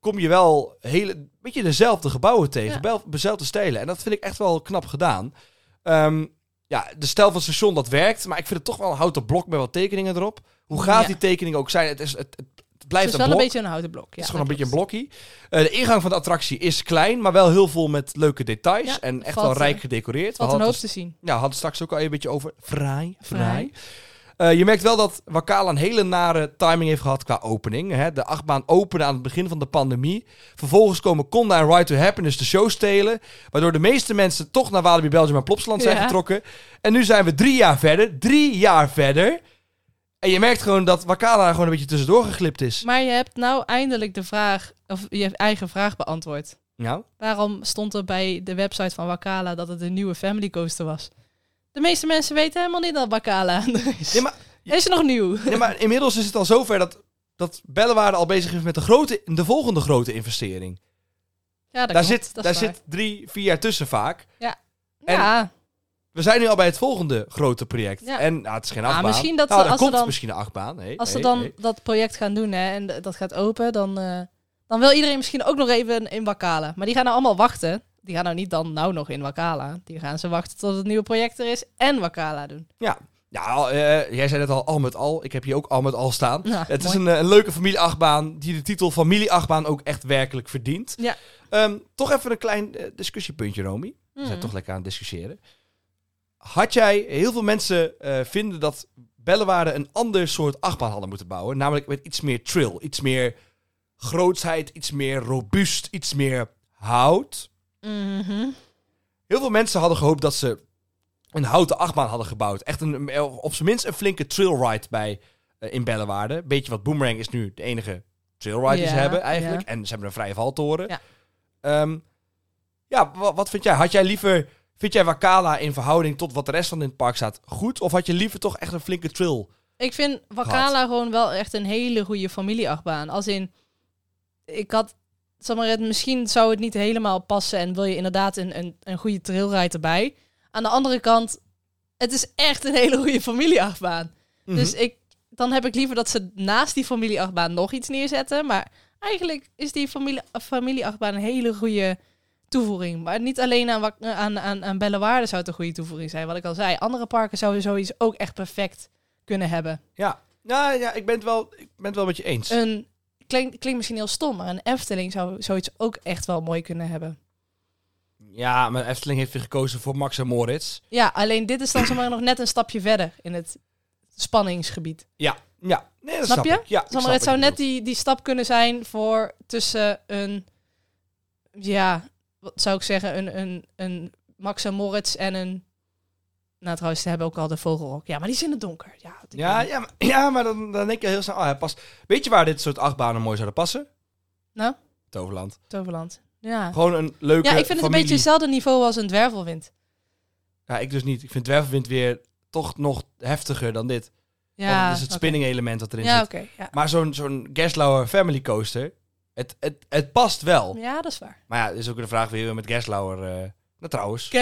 Speaker 2: kom je wel hele... Beetje dezelfde gebouwen tegen.
Speaker 1: Ja.
Speaker 2: Dezelfde stijlen. En dat vind ik echt wel knap gedaan. Ehm, ja, de stijl van het station, dat werkt. Maar ik vind het toch wel een houten blok met wat tekeningen erop. Hoe gaaf
Speaker 1: Ja.
Speaker 2: die tekeningen ook zijn. Het, is, het, het
Speaker 1: Het
Speaker 2: blijft
Speaker 1: is
Speaker 2: een
Speaker 1: wel
Speaker 2: blok.
Speaker 1: een beetje een houten blok.
Speaker 2: het is gewoon een beetje een blokkie. Eh, de ingang van de attractie is klein, maar wel heel vol met leuke details.
Speaker 1: Ja,
Speaker 2: en echt
Speaker 1: valt,
Speaker 2: wel rijk
Speaker 1: eh,
Speaker 2: gedecoreerd.
Speaker 1: Wat een hoop
Speaker 2: het
Speaker 1: te zien.
Speaker 2: ja, hadden het straks ook al een beetje over. Fraai, fraai. Eh, je merkt wel dat Wakala een hele nare timing heeft gehad qua opening. Hè? De achtbaan opende aan het begin van de pandemie. Vervolgens komen Conda en Ride to Happiness de show stelen. Waardoor de meeste mensen toch naar Walibi Belgium en Plopsaland zijn
Speaker 1: Ja.
Speaker 2: getrokken. En nu zijn we drie jaar verder. Drie jaar verder. En je merkt gewoon dat Wakala gewoon een beetje tussendoor geglipt is.
Speaker 1: Maar je hebt nou eindelijk de vraag, of je eigen vraag beantwoord.
Speaker 2: Nou,
Speaker 1: Waarom stond er bij de website van Wakala dat het een nieuwe Family Coaster was? De meeste mensen weten helemaal niet dat Wakala er is.
Speaker 2: Nee, maar-
Speaker 1: Is er nog nieuw?
Speaker 2: nee, maar inmiddels is het al zover dat, dat Bellewaarde al bezig is met de, grote, de volgende grote investering.
Speaker 1: Ja, dat
Speaker 2: daar
Speaker 1: klopt,
Speaker 2: zit,
Speaker 1: dat
Speaker 2: daar
Speaker 1: waar.
Speaker 2: zit drie, vier jaar tussen vaak. en-
Speaker 1: Ja,
Speaker 2: We zijn nu al bij het volgende grote project.
Speaker 1: Ja.
Speaker 2: En nou, het is geen
Speaker 1: Ah,
Speaker 2: achtbaan.
Speaker 1: misschien dat
Speaker 2: nou, er
Speaker 1: als
Speaker 2: komt
Speaker 1: dan-
Speaker 2: misschien een achtbaan.
Speaker 1: Als ze dan dat project gaan doen hè, en dat gaat open, dan, eh, dan wil iedereen misschien ook nog even in Wakala. Maar die gaan nou allemaal wachten. Die gaan nou niet dan nou nog in Wakala. Die gaan ze wachten tot het nieuwe project er is en Wakala doen.
Speaker 2: Ja, al- eh, jij zei net al, al met al. Ik heb hier ook al met al staan.
Speaker 1: Ja,
Speaker 2: het is een, eh, een leuke familieachtbaan die de titel familieachtbaan ook echt werkelijk verdient.
Speaker 1: Ja.
Speaker 2: Ehm, toch even een klein eh, discussiepuntje, Romy. We zijn
Speaker 1: Mm.
Speaker 2: toch lekker aan het discussiëren. Had jij, heel veel mensen vinden dat Bellewaarde een ander soort achtbaan hadden moeten bouwen. Namelijk met iets meer trill, iets meer grootsheid, iets meer robuust, iets meer hout.
Speaker 1: Mhm.
Speaker 2: Heel veel mensen hadden gehoopt dat ze een houten achtbaan hadden gebouwd. Echt een, op zijn minst een flinke trailride bij eh, in Bellewaarde. Beetje wat Boomerang is nu de enige trailride die ze
Speaker 1: Ja,
Speaker 2: hebben eigenlijk.
Speaker 1: ja.
Speaker 2: En ze hebben een vrije valtoren.
Speaker 1: Ja.
Speaker 2: Ehm, ja, wa- wat, vind jij? Had jij liever, vind jij Wakala in verhouding tot wat de rest van in het park staat goed? Of had je liever toch echt een flinke trail?
Speaker 1: Ik vind Wakala gewoon wel echt een hele goede familieachtbaan. Als in, ik had, zeg maar, het, misschien zou het niet helemaal passen en wil je inderdaad een, een, een goede trailride erbij. Aan de andere kant, het is echt een hele goede familieachtbaan.
Speaker 2: Mhm.
Speaker 1: Dus ik, dan heb ik liever dat ze naast die familieachtbaan nog iets neerzetten. Maar eigenlijk is die familie, familieachtbaan een hele goede toevoeging. Maar niet alleen aan, aan, aan, aan Bellewaarde zou het een goede toevoeging zijn. Wat ik al zei, andere parken zouden zoiets ook echt perfect kunnen hebben.
Speaker 2: Ja. Nou ja, ik ben het wel, ik ben het wel met je eens.
Speaker 1: Een, klinkt, klinkt misschien heel stom, maar een Efteling zou zoiets ook echt wel mooi kunnen hebben.
Speaker 2: ja, maar Efteling heeft weer gekozen voor Max en Moritz.
Speaker 1: Ja, alleen dit is dan zomaar nog net een stapje verder in het spanningsgebied.
Speaker 2: Ja, ja. Nee, dat
Speaker 1: Snap
Speaker 2: snap,
Speaker 1: je?
Speaker 2: ik. Ja, snap
Speaker 1: het zou net die, die stap kunnen zijn voor tussen een, ja, wat zou ik zeggen, een, een, een Max en Moritz en een, nou trouwens, ze hebben ook al de vogelrok. Ja, maar die is in het donker. Ja,
Speaker 2: Ja, ja, maar, ja, maar dan, dan denk je heel snel, oh, hij past. Weet je waar dit soort achtbanen mooi zouden passen?
Speaker 1: Nou?
Speaker 2: Toverland.
Speaker 1: Toverland. Ja.
Speaker 2: Gewoon een leuke
Speaker 1: Ja, ik vind het een beetje hetzelfde niveau als een dwervelwind.
Speaker 2: Ja, ik dus niet. Ik vind Dwervelwind weer toch nog heftiger dan dit.
Speaker 1: Ja,
Speaker 2: Want het is het spinning element dat erin
Speaker 1: Ja,
Speaker 2: zit.
Speaker 1: oké. ja.
Speaker 2: Maar zo'n zo'n Gerstlauer Family Coaster, het, het, het past wel.
Speaker 1: ja, dat is waar.
Speaker 2: Maar ja, het is ook de vraag weer met Gerstlauer. eh nou trouwens, ze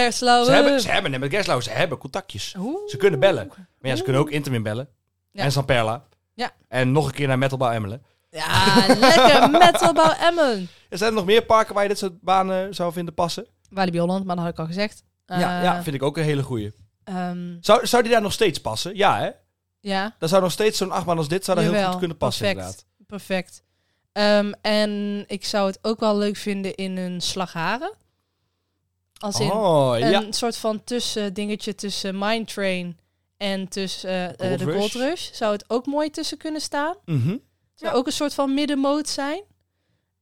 Speaker 2: hebben, ze hebben net met ze hebben contactjes.
Speaker 1: Oeh.
Speaker 2: Ze kunnen bellen. Maar ja, ze kunnen ook Intermin bellen.
Speaker 1: Ja.
Speaker 2: En Samperla.
Speaker 1: Ja.
Speaker 2: En nog een keer naar Metalbouw Emmelen.
Speaker 1: Ja, lekker metalbouw Emmen.
Speaker 2: Er zijn er nog meer parken waar je dit soort banen zou vinden passen?
Speaker 1: Walibi Holland, maar dat had ik al gezegd.
Speaker 2: ja,
Speaker 1: Eh,
Speaker 2: ja, vind ik ook een hele goeie.
Speaker 1: ehm,
Speaker 2: Zou, zou die daar nog steeds passen? Ja, hè?
Speaker 1: ja,
Speaker 2: Dan zou nog steeds zo'n achtbaan als dit zou daar heel goed kunnen passen,
Speaker 1: perfect.
Speaker 2: inderdaad.
Speaker 1: perfect. Ehm, en ik zou het ook wel leuk vinden in een slagharen. Als in
Speaker 2: Oh,
Speaker 1: een
Speaker 2: ja.
Speaker 1: soort van tussen dingetje tussen Mine Train en tussen eh, eh,
Speaker 2: Gold
Speaker 1: de
Speaker 2: Rush.
Speaker 1: Gold Rush. Zou het ook mooi tussen kunnen staan.
Speaker 2: Mhm.
Speaker 1: Zou
Speaker 2: Ja.
Speaker 1: ook een soort van middenmoot zijn.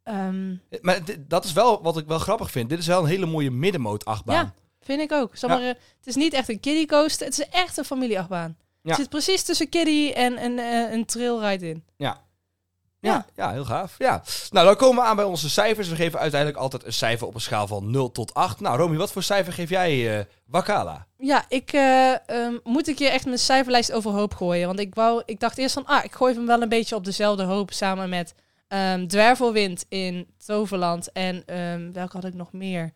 Speaker 1: Ehm,
Speaker 2: Maar dit- dat is wel wat ik wel grappig vind. Dit is wel een hele mooie middenmoot achtbaan.
Speaker 1: Ja. vind ik ook.
Speaker 2: Ja.
Speaker 1: maar, eh, het is niet echt een kiddie coaster. Het is echt een familieachtbaan.
Speaker 2: Ja.
Speaker 1: Het zit precies tussen kiddie en een, eh, een trailride in.
Speaker 2: Ja.
Speaker 1: Ja.
Speaker 2: Ja, heel gaaf. Ja. Nou, dan komen we aan bij onze cijfers. We geven uiteindelijk altijd een cijfer op een schaal van 0 tot 8. Nou, Romy, wat voor cijfer geef jij eh Wakala?
Speaker 1: Ja, ik eh, ehm, moet ik hier echt mijn cijferlijst overhoop gooien. Want ik, wou, ik dacht eerst van, ah, ik gooi hem wel een beetje op dezelfde hoop samen met ehm Dwervelwind in Toverland. En ehm, welke had ik nog meer?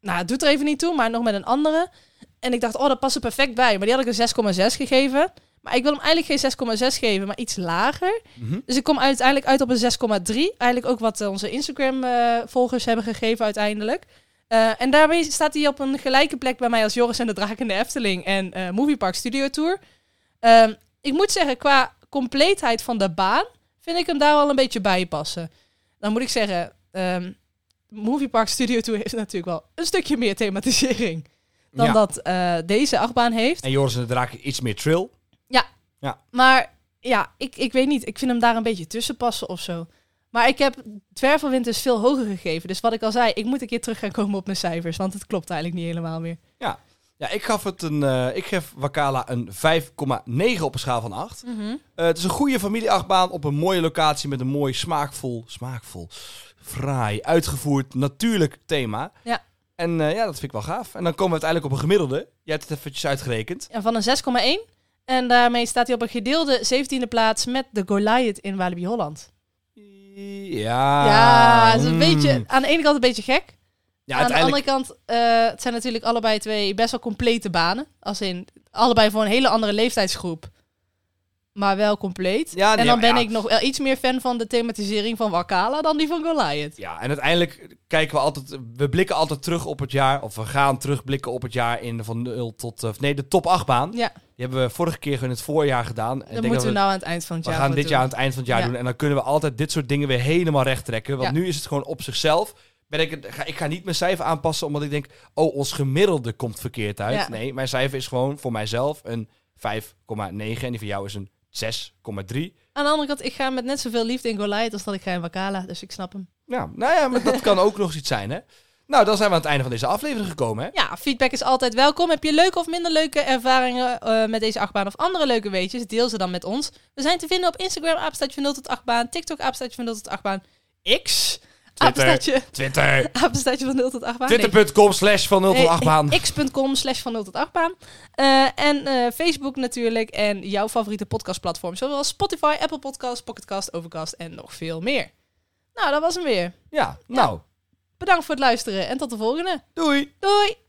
Speaker 1: Nou, het doet er even niet toe, maar nog met een andere. En ik dacht, oh, dat past er perfect bij. Maar die had ik een 6,6 gegeven. Maar ik wil hem eigenlijk geen 6,6 geven, maar iets lager.
Speaker 2: Mhm.
Speaker 1: Dus ik kom uiteindelijk uit op een 6,3. Eigenlijk ook wat eh, onze Instagram-volgers hebben gegeven uiteindelijk. Eh, en daarmee staat hij op een gelijke plek bij mij als Joris en de Draak in de Efteling en eh Moviepark Studio Tour. Ehm, ik moet zeggen, qua compleetheid van de baan vind ik hem daar wel een beetje bij passen. Dan moet ik zeggen, ehm Moviepark Studio Tour heeft natuurlijk wel een stukje meer thematisering. dan
Speaker 2: Ja.
Speaker 1: dat eh, deze achtbaan heeft.
Speaker 2: En Joris en de Draak iets meer trill.
Speaker 1: Maar ja, ik, ik weet niet. Ik vind hem daar een beetje tussen passen of zo. Maar ik heb Zwervelwind dus veel hoger gegeven. Dus wat ik al zei, ik moet een keer terug gaan komen op mijn cijfers. Want het klopt eigenlijk niet helemaal meer.
Speaker 2: Ja, ik gaf het een. eh, ik geef Wakala een 5,9 op een schaal van 8. Eh, het is een goede familieachtbaan op een mooie locatie met een mooi smaakvol, smaakvol, fraai, uitgevoerd, natuurlijk thema.
Speaker 1: Ja.
Speaker 2: En eh, ja, dat vind ik wel gaaf. En dan komen we uiteindelijk op een gemiddelde. Jij hebt het eventjes uitgerekend.
Speaker 1: En van een 6,1. En daarmee staat hij op een gedeelde 17e plaats met de Goliath in Walibi Holland.
Speaker 2: Ja.
Speaker 1: ja, is een
Speaker 2: mm.
Speaker 1: beetje, aan de ene kant een beetje gek.
Speaker 2: Ja,
Speaker 1: aan de andere kant, eh, het zijn natuurlijk allebei twee best wel complete banen. Als in, allebei voor een hele andere leeftijdsgroep. Maar wel compleet.
Speaker 2: Ja, nee,
Speaker 1: en dan ben
Speaker 2: ja.
Speaker 1: ik nog wel iets meer fan van de thematisering van Wakala dan die van Goliath.
Speaker 2: Ja, en uiteindelijk kijken we altijd, we blikken altijd terug op het jaar, of we gaan terugblikken op het jaar in de van 0 tot, eh, nee, de top 8 baan.
Speaker 1: Ja,
Speaker 2: Die hebben we vorige keer in het voorjaar gedaan. En ik
Speaker 1: dat moeten we
Speaker 2: dat
Speaker 1: nou aan het eind van het
Speaker 2: we
Speaker 1: jaar
Speaker 2: gaan
Speaker 1: voor
Speaker 2: dit
Speaker 1: doen.
Speaker 2: jaar aan het eind van het jaar
Speaker 1: Ja.
Speaker 2: doen. En dan kunnen we altijd dit soort dingen weer helemaal recht trekken. Want nu is het gewoon op zichzelf. Ben ik, ga, ik ga niet mijn cijfer aanpassen omdat ik denk, oh, ons gemiddelde komt verkeerd uit. Nee, mijn cijfer is gewoon voor mijzelf een 5,9. En die van jou is een 6,3.
Speaker 1: Aan de andere kant, ik ga met net zoveel liefde in Goliath als dat ik ga in Wakala. Dus ik snap hem.
Speaker 2: Ja, nou ja, maar dat kan ook nog eens iets zijn, hè? Nou, dan zijn we aan het einde van deze aflevering gekomen, hè?
Speaker 1: Ja, feedback is altijd welkom. Heb je leuke of minder leuke ervaringen eh, met deze achtbaan of andere leuke weetjes? Deel ze dan met ons. We zijn te vinden op Instagram, apenstaatje van 0 tot 8 baan. TikTok, apenstaatje van 0 tot 8 baan. X, apenstaatje,
Speaker 2: Twitter.
Speaker 1: apenstaatje van 0 tot 8 baan.
Speaker 2: Twitter.com slash van 0 tot 8 baan.
Speaker 1: Nee, x.com slash van 0 tot 8 baan. Eh, en eh, Facebook natuurlijk. En jouw favoriete podcastplatform. Zoals Spotify, Apple Podcasts, Pocketcast, Overcast en nog veel meer. Nou, dat was hem weer.
Speaker 2: Ja, nou,
Speaker 1: Bedankt voor het luisteren en tot de volgende.
Speaker 2: doei!
Speaker 1: Doei!